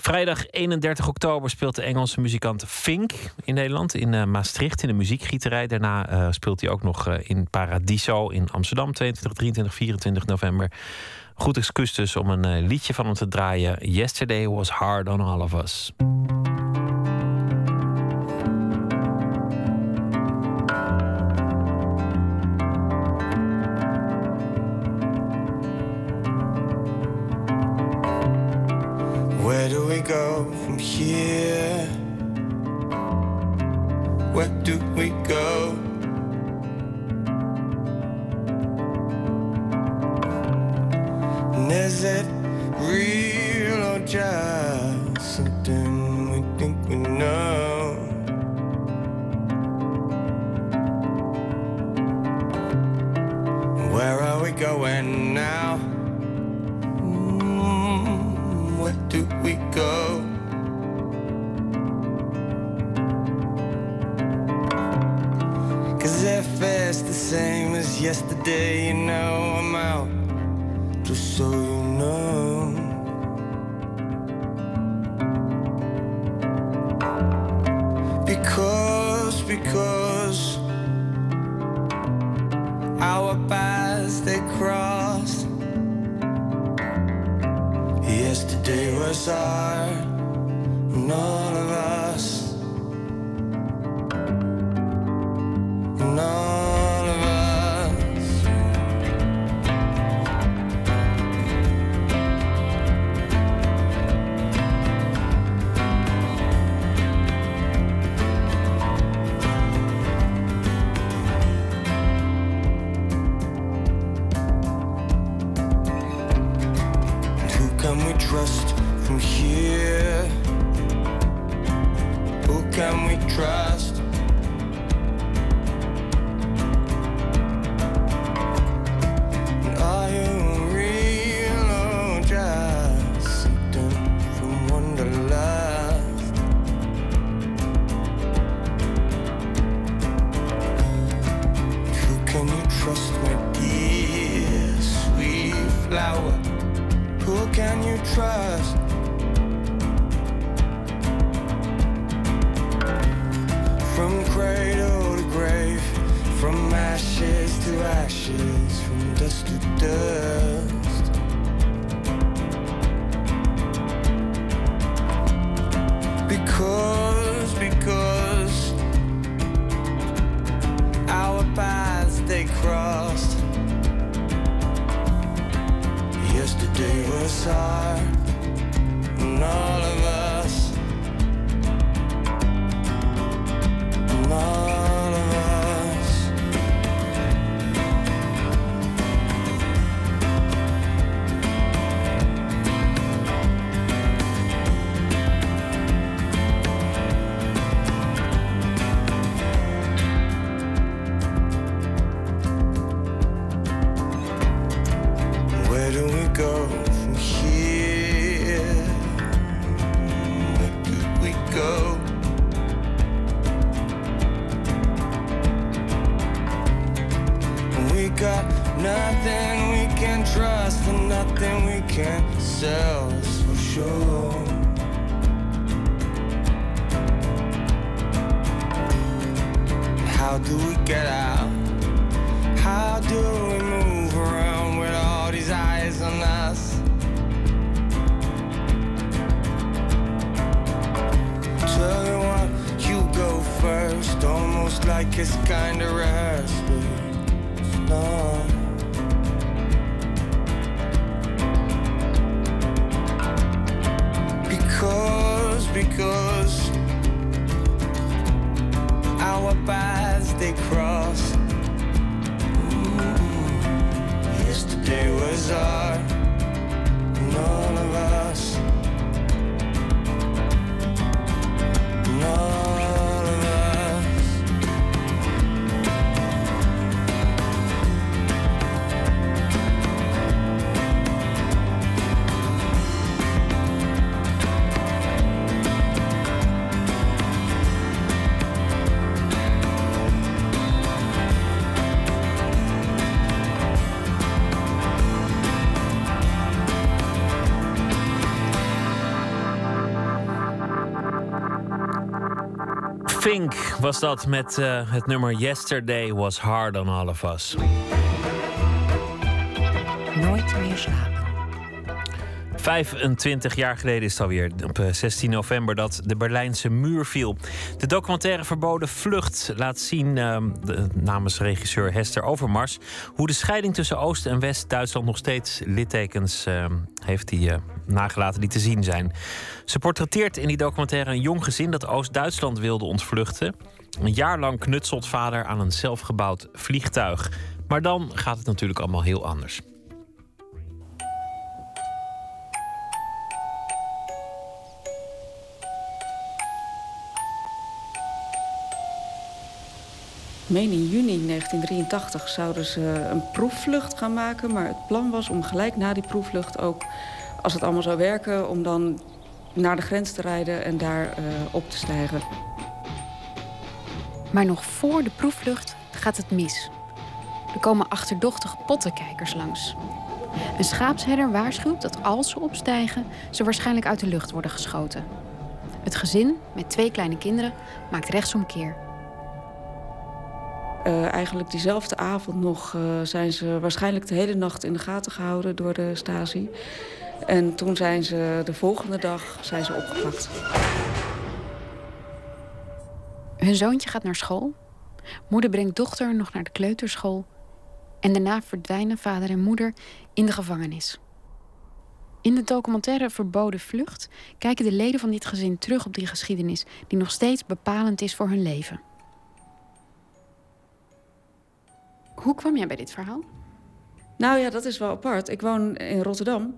Vrijdag 31 oktober speelt de Engelse muzikant Fink in Nederland. In eh, Maastricht in de muziekgieterij. Daarna eh, speelt hij ook nog eh, in Paradiso in Amsterdam. 22, 23, 24 november. Goed excuus dus om een liedje van hem te draaien. Yesterday was hard on all of us. Where do we go from here? Where do we go? And is it real or just something we think we know? Where are we going now? We go? Cause if it's the same as yesterday, you know I'm out. Just so you know. Because, because our paths they crossed. Yesterday was hard on all of us. Yesterday was hard on all was dat met eh, het nummer Yesterday Was Hard on All of Us. Nooit meer slapen. 25 jaar geleden is het alweer, op eh, 16 november, dat de Berlijnse muur viel. De documentaire Verboden Vlucht laat zien, eh, de- namens regisseur Hester Overmars, hoe de scheiding tussen Oost- en West-Duitsland nog steeds littekens eh, heeft die eh, nagelaten die te zien zijn. Ze portretteert in die documentaire een jong gezin dat Oost-Duitsland wilde ontvluchten. Een jaar lang knutselt vader aan een zelfgebouwd vliegtuig. Maar dan gaat het natuurlijk allemaal heel anders. Meen in juni 1983 zouden ze een proefvlucht gaan maken. Maar het plan was om gelijk na die proefvlucht ook, als het allemaal zou werken, om dan naar de grens te rijden en daar eh, op te stijgen. Maar nog voor de proefvlucht gaat het mis. Er komen achterdochtige pottenkijkers langs. Een schaapsherder waarschuwt dat als ze opstijgen, ze waarschijnlijk uit de lucht worden geschoten. Het gezin, met twee kleine kinderen, maakt rechtsomkeer. Eh, eigenlijk diezelfde avond nog eh, zijn ze waarschijnlijk de hele nacht in de gaten gehouden door de Stasi. En toen zijn ze de volgende dag zijn ze opgepakt. Hun zoontje gaat naar school. Moeder brengt dochter nog naar de kleuterschool. En daarna verdwijnen vader en moeder in de gevangenis. In de documentaire Verboden Vlucht kijken de leden van dit gezin terug op die geschiedenis die nog steeds bepalend is voor hun leven. Hoe kwam jij bij dit verhaal? Nou ja, dat is wel apart. Ik woon in Rotterdam.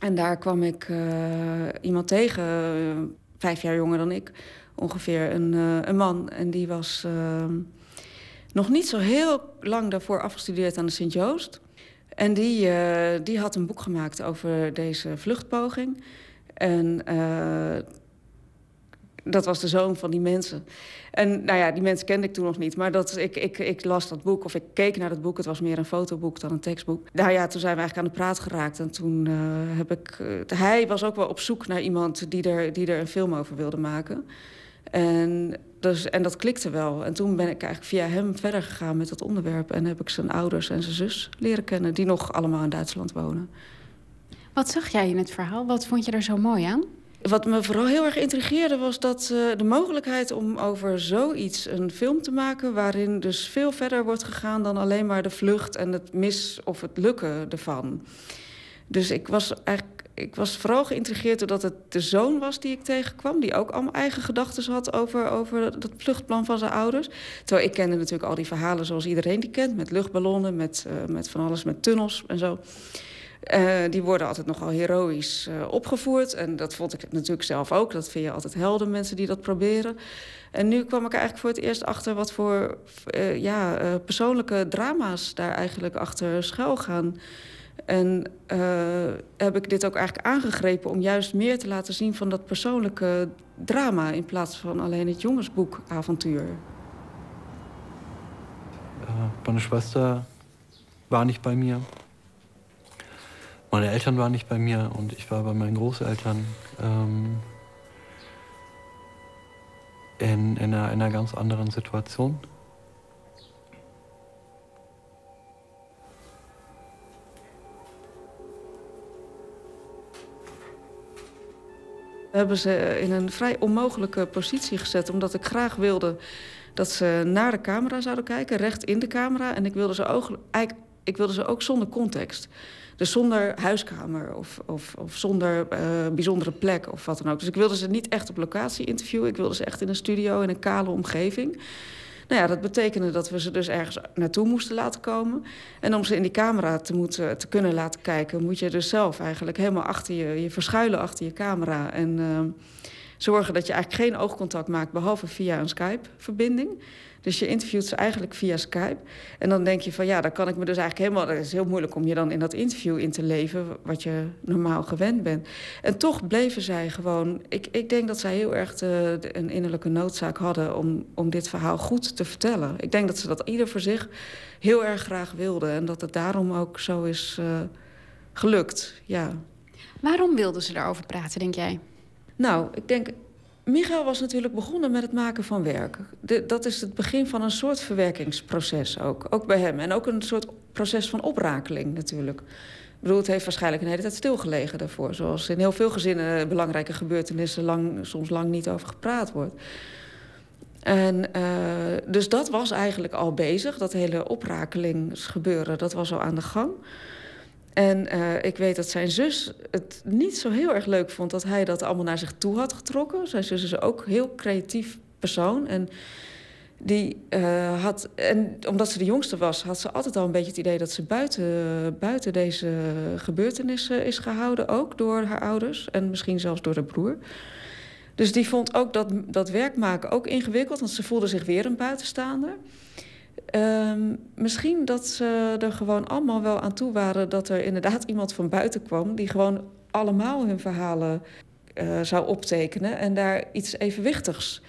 En daar kwam ik eh, iemand tegen, eh, vijf jaar jonger dan ik, ongeveer. Een, eh, een man. En die was eh, nog niet zo heel lang daarvoor afgestudeerd aan de Sint-Joost. En die, eh, die had een boek gemaakt over deze vluchtpoging. En eh, dat was de zoon van die mensen. En nou ja, die mensen kende ik toen nog niet. Maar dat, ik, ik, ik las dat boek, of ik keek naar dat boek. Het was meer een fotoboek dan een tekstboek. Nou ja, toen zijn we eigenlijk aan de praat geraakt. En toen heb ik... hij was ook wel op zoek naar iemand die er, die er een film over wilde maken. En, dus, en dat klikte wel. En toen ben ik eigenlijk via hem verder gegaan met dat onderwerp. En heb ik zijn ouders en zijn zus leren kennen... die nog allemaal in Duitsland wonen. Wat zag jij in het verhaal? Wat vond je er zo mooi aan? Wat me vooral heel erg intrigeerde was dat eh, de mogelijkheid om over zoiets een film te maken... waarin dus veel verder wordt gegaan dan alleen maar de vlucht en het mis of het lukken ervan. Dus ik was eigenlijk ik was vooral geïntrigeerd doordat het de zoon was die ik tegenkwam... die ook allemaal eigen gedachten had over, over dat vluchtplan van zijn ouders. Terwijl ik kende natuurlijk al die verhalen zoals iedereen die kent... met luchtballonnen, met, eh, met van alles, met tunnels en zo... Eh, die worden altijd nogal heroïs eh, opgevoerd. En dat vond ik natuurlijk zelf ook. Dat vind je altijd helden, mensen die dat proberen. En nu kwam ik eigenlijk voor het eerst achter... wat voor ja, persoonlijke drama's daar eigenlijk achter schuil gaan. En eh, heb ik dit ook eigenlijk aangegrepen... om juist meer te laten zien van dat persoonlijke drama... in plaats van alleen het jongensboekavontuur. Äh, meine Schwester war nicht bei mir. Meine Eltern waren nicht bei mir und ich war bei meinen Großeltern ähm, in, in, einer, in einer ganz anderen Situation. Hebben ze in een vrij onmogelijke positie gezet... omdat ik graag wilde dat ze naar de camera zouden kijken, recht in de camera. En ik wilde ze ook, ik wilde ze ook zonder context. Dus zonder huiskamer of, of, of zonder uh, bijzondere plek of wat dan ook. Dus ik wilde ze niet echt op locatie interviewen. Ik wilde ze echt in een studio, in een kale omgeving. Nou ja, dat betekende dat we ze dus ergens naartoe moesten laten komen. En om ze in die camera te, moeten, te kunnen laten kijken... moet je dus zelf eigenlijk helemaal achter je... je verschuilen achter je camera en uh, zorgen dat je eigenlijk geen oogcontact maakt... behalve via een Skype-verbinding. Dus je interviewt ze eigenlijk via Skype. En dan denk je van ja, dan kan ik me dus eigenlijk helemaal... Het is heel moeilijk om je dan in dat interview in te leven... wat je normaal gewend bent. En toch bleven zij gewoon... Ik, ik denk dat zij heel erg de, de, een innerlijke noodzaak hadden... Om, om dit verhaal goed te vertellen. Ik denk dat ze dat ieder voor zich heel erg graag wilden. En dat het daarom ook zo is uh, gelukt, ja. Waarom wilden ze daarover praten, denk jij? Nou, ik denk Michael was natuurlijk begonnen met het maken van werk. Dat is het begin van een soort verwerkingsproces ook. Ook bij hem. En ook een soort proces van oprakeling natuurlijk. Ik bedoel, het heeft waarschijnlijk een hele tijd stilgelegen daarvoor. Zoals in heel veel gezinnen belangrijke gebeurtenissen lang, soms lang niet over gepraat wordt. En uh, dus dat was eigenlijk al bezig. Dat hele oprakelingsgebeuren, dat was al aan de gang. En uh, ik weet dat zijn zus het niet zo heel erg leuk vond dat hij dat allemaal naar zich toe had getrokken. Zijn zus is ook een heel creatief persoon. En die uh, had, en omdat ze de jongste was, had ze altijd al een beetje het idee dat ze buiten, buiten deze gebeurtenissen is gehouden, ook door haar ouders en misschien zelfs door haar broer. Dus die vond ook dat, dat werk maken ook ingewikkeld, want ze voelde zich weer een buitenstaander. Um, misschien dat ze er gewoon allemaal wel aan toe waren dat er inderdaad iemand van buiten kwam die gewoon allemaal hun verhalen uh, zou optekenen en daar iets evenwichtigs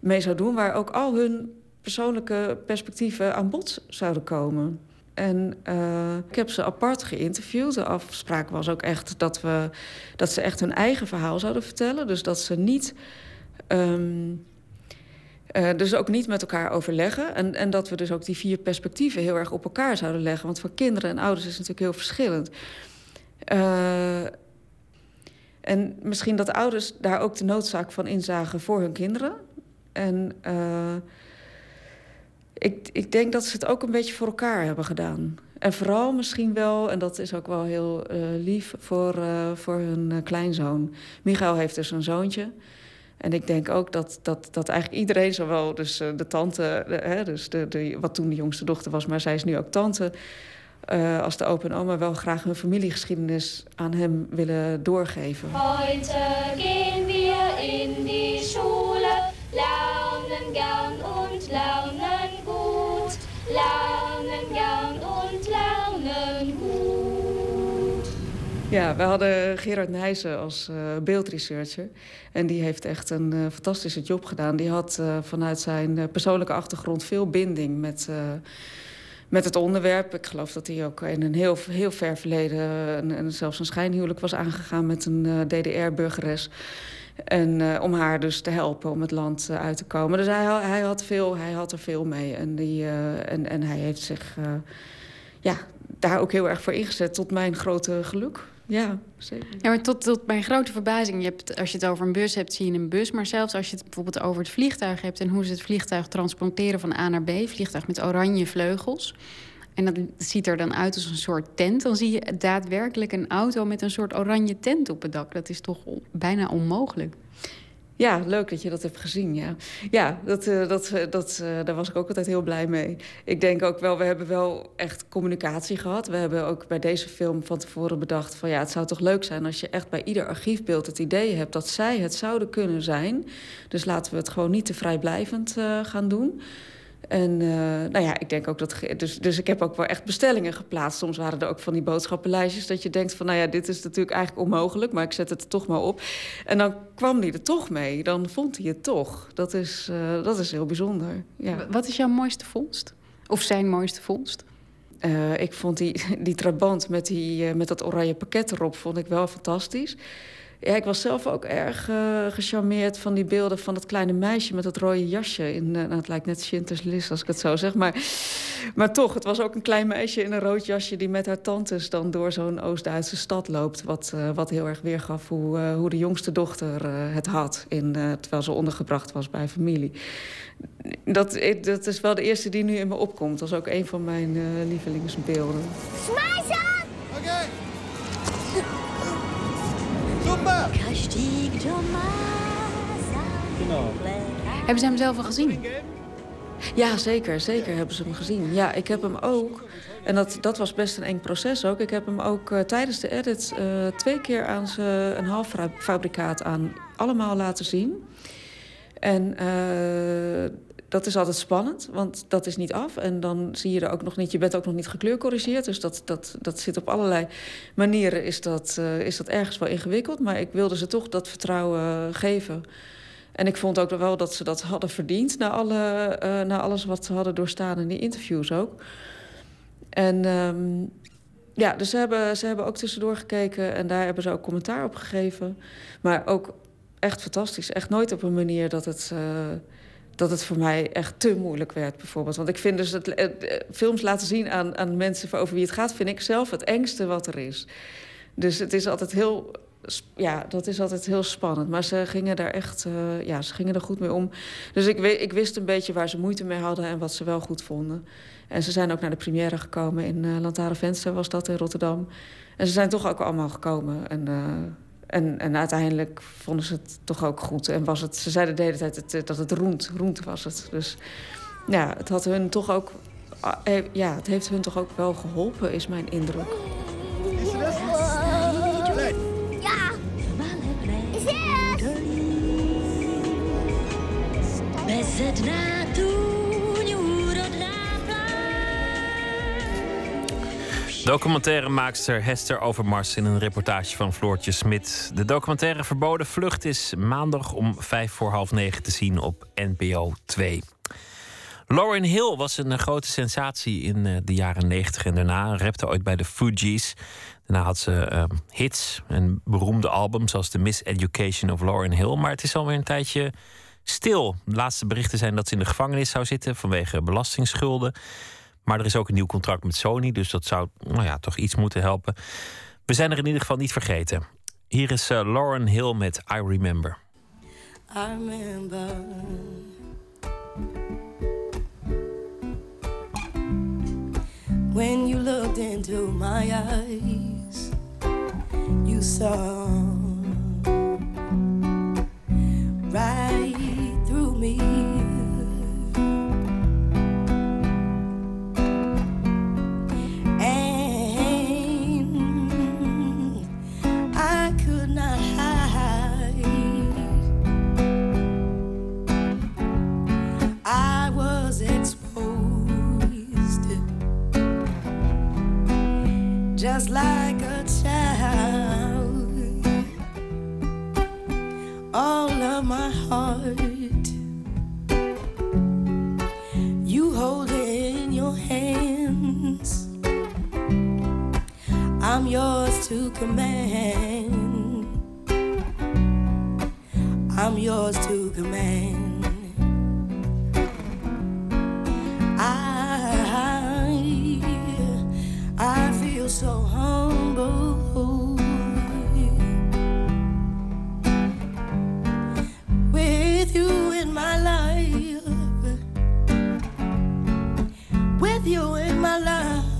mee zou doen, waar ook al hun persoonlijke perspectieven aan bod zouden komen. En uh, ik heb ze apart geïnterviewd. De afspraak was ook echt dat, we, dat ze echt hun eigen verhaal zouden vertellen. Dus dat ze niet. Um, uh, dus ook niet met elkaar overleggen. En, en dat we dus ook die vier perspectieven heel erg op elkaar zouden leggen. Want voor kinderen en ouders is het natuurlijk heel verschillend. Uh, en misschien dat ouders daar ook de noodzaak van inzagen voor hun kinderen. En uh, ik, ik denk dat ze het ook een beetje voor elkaar hebben gedaan. En vooral misschien wel, en dat is ook wel heel lief, voor, voor hun kleinzoon. Michael heeft dus een zoontje. En ik denk ook dat, dat, dat eigenlijk iedereen, zowel dus uh, de tante, hè, dus de, wat toen de jongste dochter was, maar zij is nu ook tante, uh, als de opa en oma wel graag hun familiegeschiedenis aan hem willen doorgeven. Heute gehen wir in die Schule, lernen gern und lernen gut, Ja, we hadden Gerard Nijssen als uh, beeldresearcher. En die heeft echt een uh, fantastische job gedaan. Die had uh, vanuit zijn persoonlijke achtergrond veel binding met, met het onderwerp. Ik geloof dat hij ook in een heel, heel ver verleden... Zelfs een schijnhuwelijk was aangegaan met een DDR-burgeres. En om haar dus te helpen om het land uit te komen. Dus hij, hij, had, veel, hij had er veel mee. En, die, en, en hij heeft zich ja, daar ook heel erg voor ingezet, tot mijn grote geluk. Ja, zeker. Ja, maar tot, tot mijn grote verbazing, je hebt, als je het over een bus hebt, zie je een bus. Maar zelfs als je het bijvoorbeeld over het vliegtuig hebt... en hoe ze het vliegtuig transporteren van A naar B... vliegtuig met oranje vleugels... en dat ziet er dan uit als een soort tent... dan zie je daadwerkelijk een auto met een soort oranje tent op het dak. Dat is toch bijna onmogelijk. Ja, leuk dat je dat hebt gezien, ja. Ja, dat, uh, dat, uh, dat, uh, daar was ik ook altijd heel blij mee. Ik denk ook wel, we hebben wel echt communicatie gehad. We hebben ook bij deze film van tevoren bedacht... van ja, het zou toch leuk zijn als je echt bij ieder archiefbeeld het idee hebt... dat zij het zouden kunnen zijn. Dus laten we het gewoon niet te vrijblijvend gaan doen... En uh, nou ja, ik denk ook dat. Dus, dus ik heb ook wel echt bestellingen geplaatst. Soms waren er ook van die boodschappenlijstjes dat je denkt van, nou ja, dit is natuurlijk eigenlijk onmogelijk, maar ik zet het er toch maar op. En dan kwam hij er toch mee. Dan vond hij het toch. Dat is, uh, dat is heel bijzonder. Ja. Wat is jouw mooiste vondst? Of zijn mooiste vondst? Uh, ik vond die, die trabant met, die, met dat oranje pakket erop vond ik wel fantastisch. Ja, ik was zelf ook erg uh, gecharmeerd van die beelden van dat kleine meisje met dat rode jasje. In, uh, nou, het lijkt net Schindler's List als ik het zo zeg. Maar, maar toch, het was ook een klein meisje in een rood jasje die met haar tantes dan door zo'n Oost-Duitse stad loopt. Wat, uh, wat heel erg weergaf hoe, hoe de jongste dochter het had. In, terwijl ze ondergebracht was bij familie. Dat, dat is wel de eerste die nu in me opkomt. Dat is ook een van mijn lievelingsbeelden. Smijzen! Oké. Okay. Super! Genau. Hebben ze hem zelf al gezien? Ja, zeker. Zeker hebben ze hem gezien. Ja, ik heb hem ook... En dat, dat was best een eng proces ook. Ik heb hem ook uh, tijdens de edit uh, twee keer aan ze een half fabrikaat aan allemaal laten zien. En uh, dat is altijd spannend, want dat is niet af. En dan zie je er ook nog niet, je bent ook nog niet gekleurcorrigeerd. Dus dat, dat, dat zit op allerlei manieren, is dat, is dat ergens wel ingewikkeld. Maar ik wilde ze toch dat vertrouwen geven. En ik vond ook wel dat ze dat hadden verdiend... na, alle, uh, na alles wat ze hadden doorstaan in die interviews ook. En um, ja, dus ze hebben, ze hebben ook tussendoor gekeken... en daar hebben ze ook commentaar op gegeven. Maar ook echt fantastisch. Echt nooit op een manier dat het... Uh, dat het voor mij echt te moeilijk werd, bijvoorbeeld. Want ik vind dus het, het, films laten zien aan, aan mensen over wie het gaat... vind ik zelf het engste wat er is. Dus het is altijd heel ja, dat is altijd heel spannend. Maar ze gingen daar echt uh, ja, ze gingen er goed mee om. Dus ik, ik, wist een beetje waar ze moeite mee hadden en wat ze wel goed vonden. En ze zijn ook naar de première gekomen in uh, Lantaren was dat in Rotterdam. En ze zijn toch ook allemaal gekomen. En, en, en uiteindelijk vonden ze het toch ook goed. En was het, ze zeiden de hele tijd het, dat het roend, roend was het. Dus ja, het had hun toch ook. Ja, het heeft hun toch ook wel geholpen, is mijn indruk. Documentairemaakster Hester Overmars in een reportage van Floortje Smit. De documentaire Verboden Vlucht is maandag om vijf voor half negen te zien op NPO 2. Lauren Hill was een grote sensatie in eh, de jaren 90 en daarna. Rapte ooit bij de Fugees. Daarna had ze uh, hits en beroemde albums zoals The Miseducation of Lauren Hill. Maar het is alweer een tijdje stil. De laatste berichten zijn dat ze in de gevangenis zou zitten vanwege belastingsschulden. Maar er is ook een nieuw contract met Sony, dus dat zou nou ja, toch iets moeten helpen. We zijn er in ieder geval niet vergeten. Hier is uh, Lauren Hill met I Remember. I remember When you looked into my eyes You saw Right through me just like a child. All of my heart, you hold it in your hands. I'm yours to command. I'm yours to command. So humble. With you in my life, with you in my life,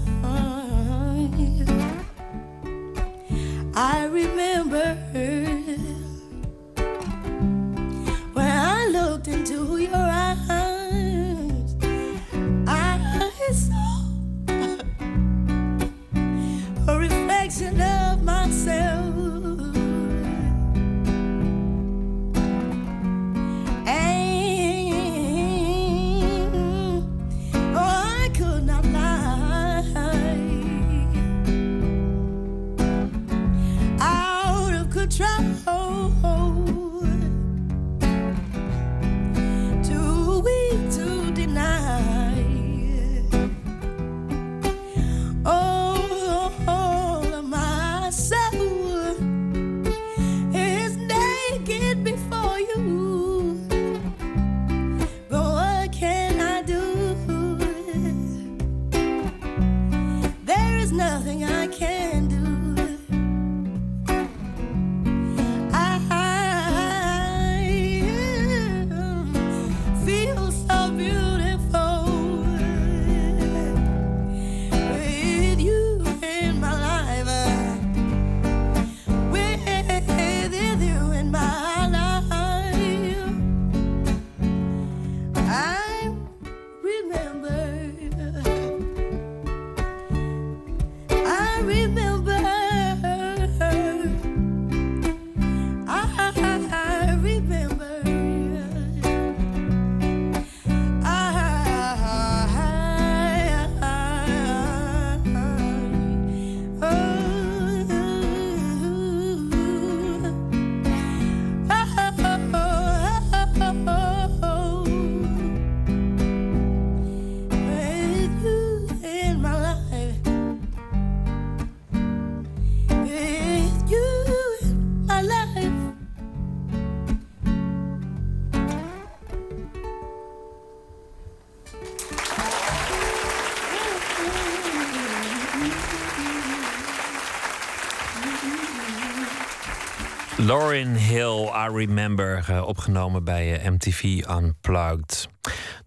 Lauryn Hill, I Remember, eh, opgenomen bij eh, MTV Unplugged.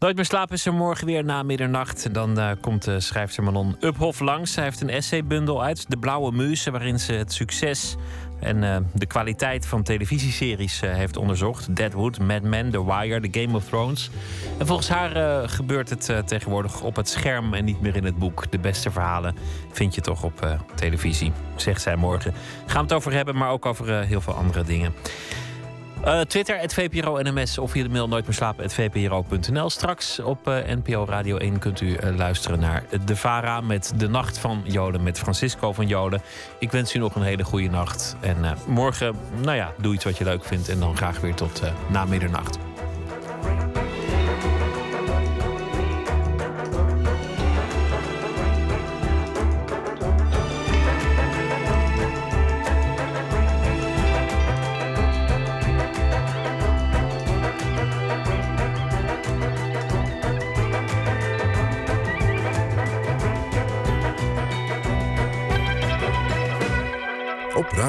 Nooit meer slapen is er morgen weer na middernacht. Dan eh, komt de schrijfster Manon Uphoff langs. Zij heeft een essaybundel uit, De Blauwe Muze... waarin ze het succes en eh, de kwaliteit van televisieseries eh, heeft onderzocht. Deadwood, Mad Men, The Wire, The Game of Thrones. En volgens haar gebeurt het tegenwoordig op het scherm en niet meer in het boek. De beste verhalen vind je toch op televisie, zegt zij morgen. Gaan we het over hebben, maar ook over heel veel andere dingen. Eh, Twitter, het VPRO NMS of via de mail nooit meer slapen, VPRO.nl. Straks op eh, NPO Radio 1 kunt u eh, luisteren naar De Vara met De Nacht van Joden met Francisco van Joden. Ik wens u nog een hele goede nacht. En morgen, nou ja, doe iets wat je leuk vindt. En dan graag weer tot na middernacht.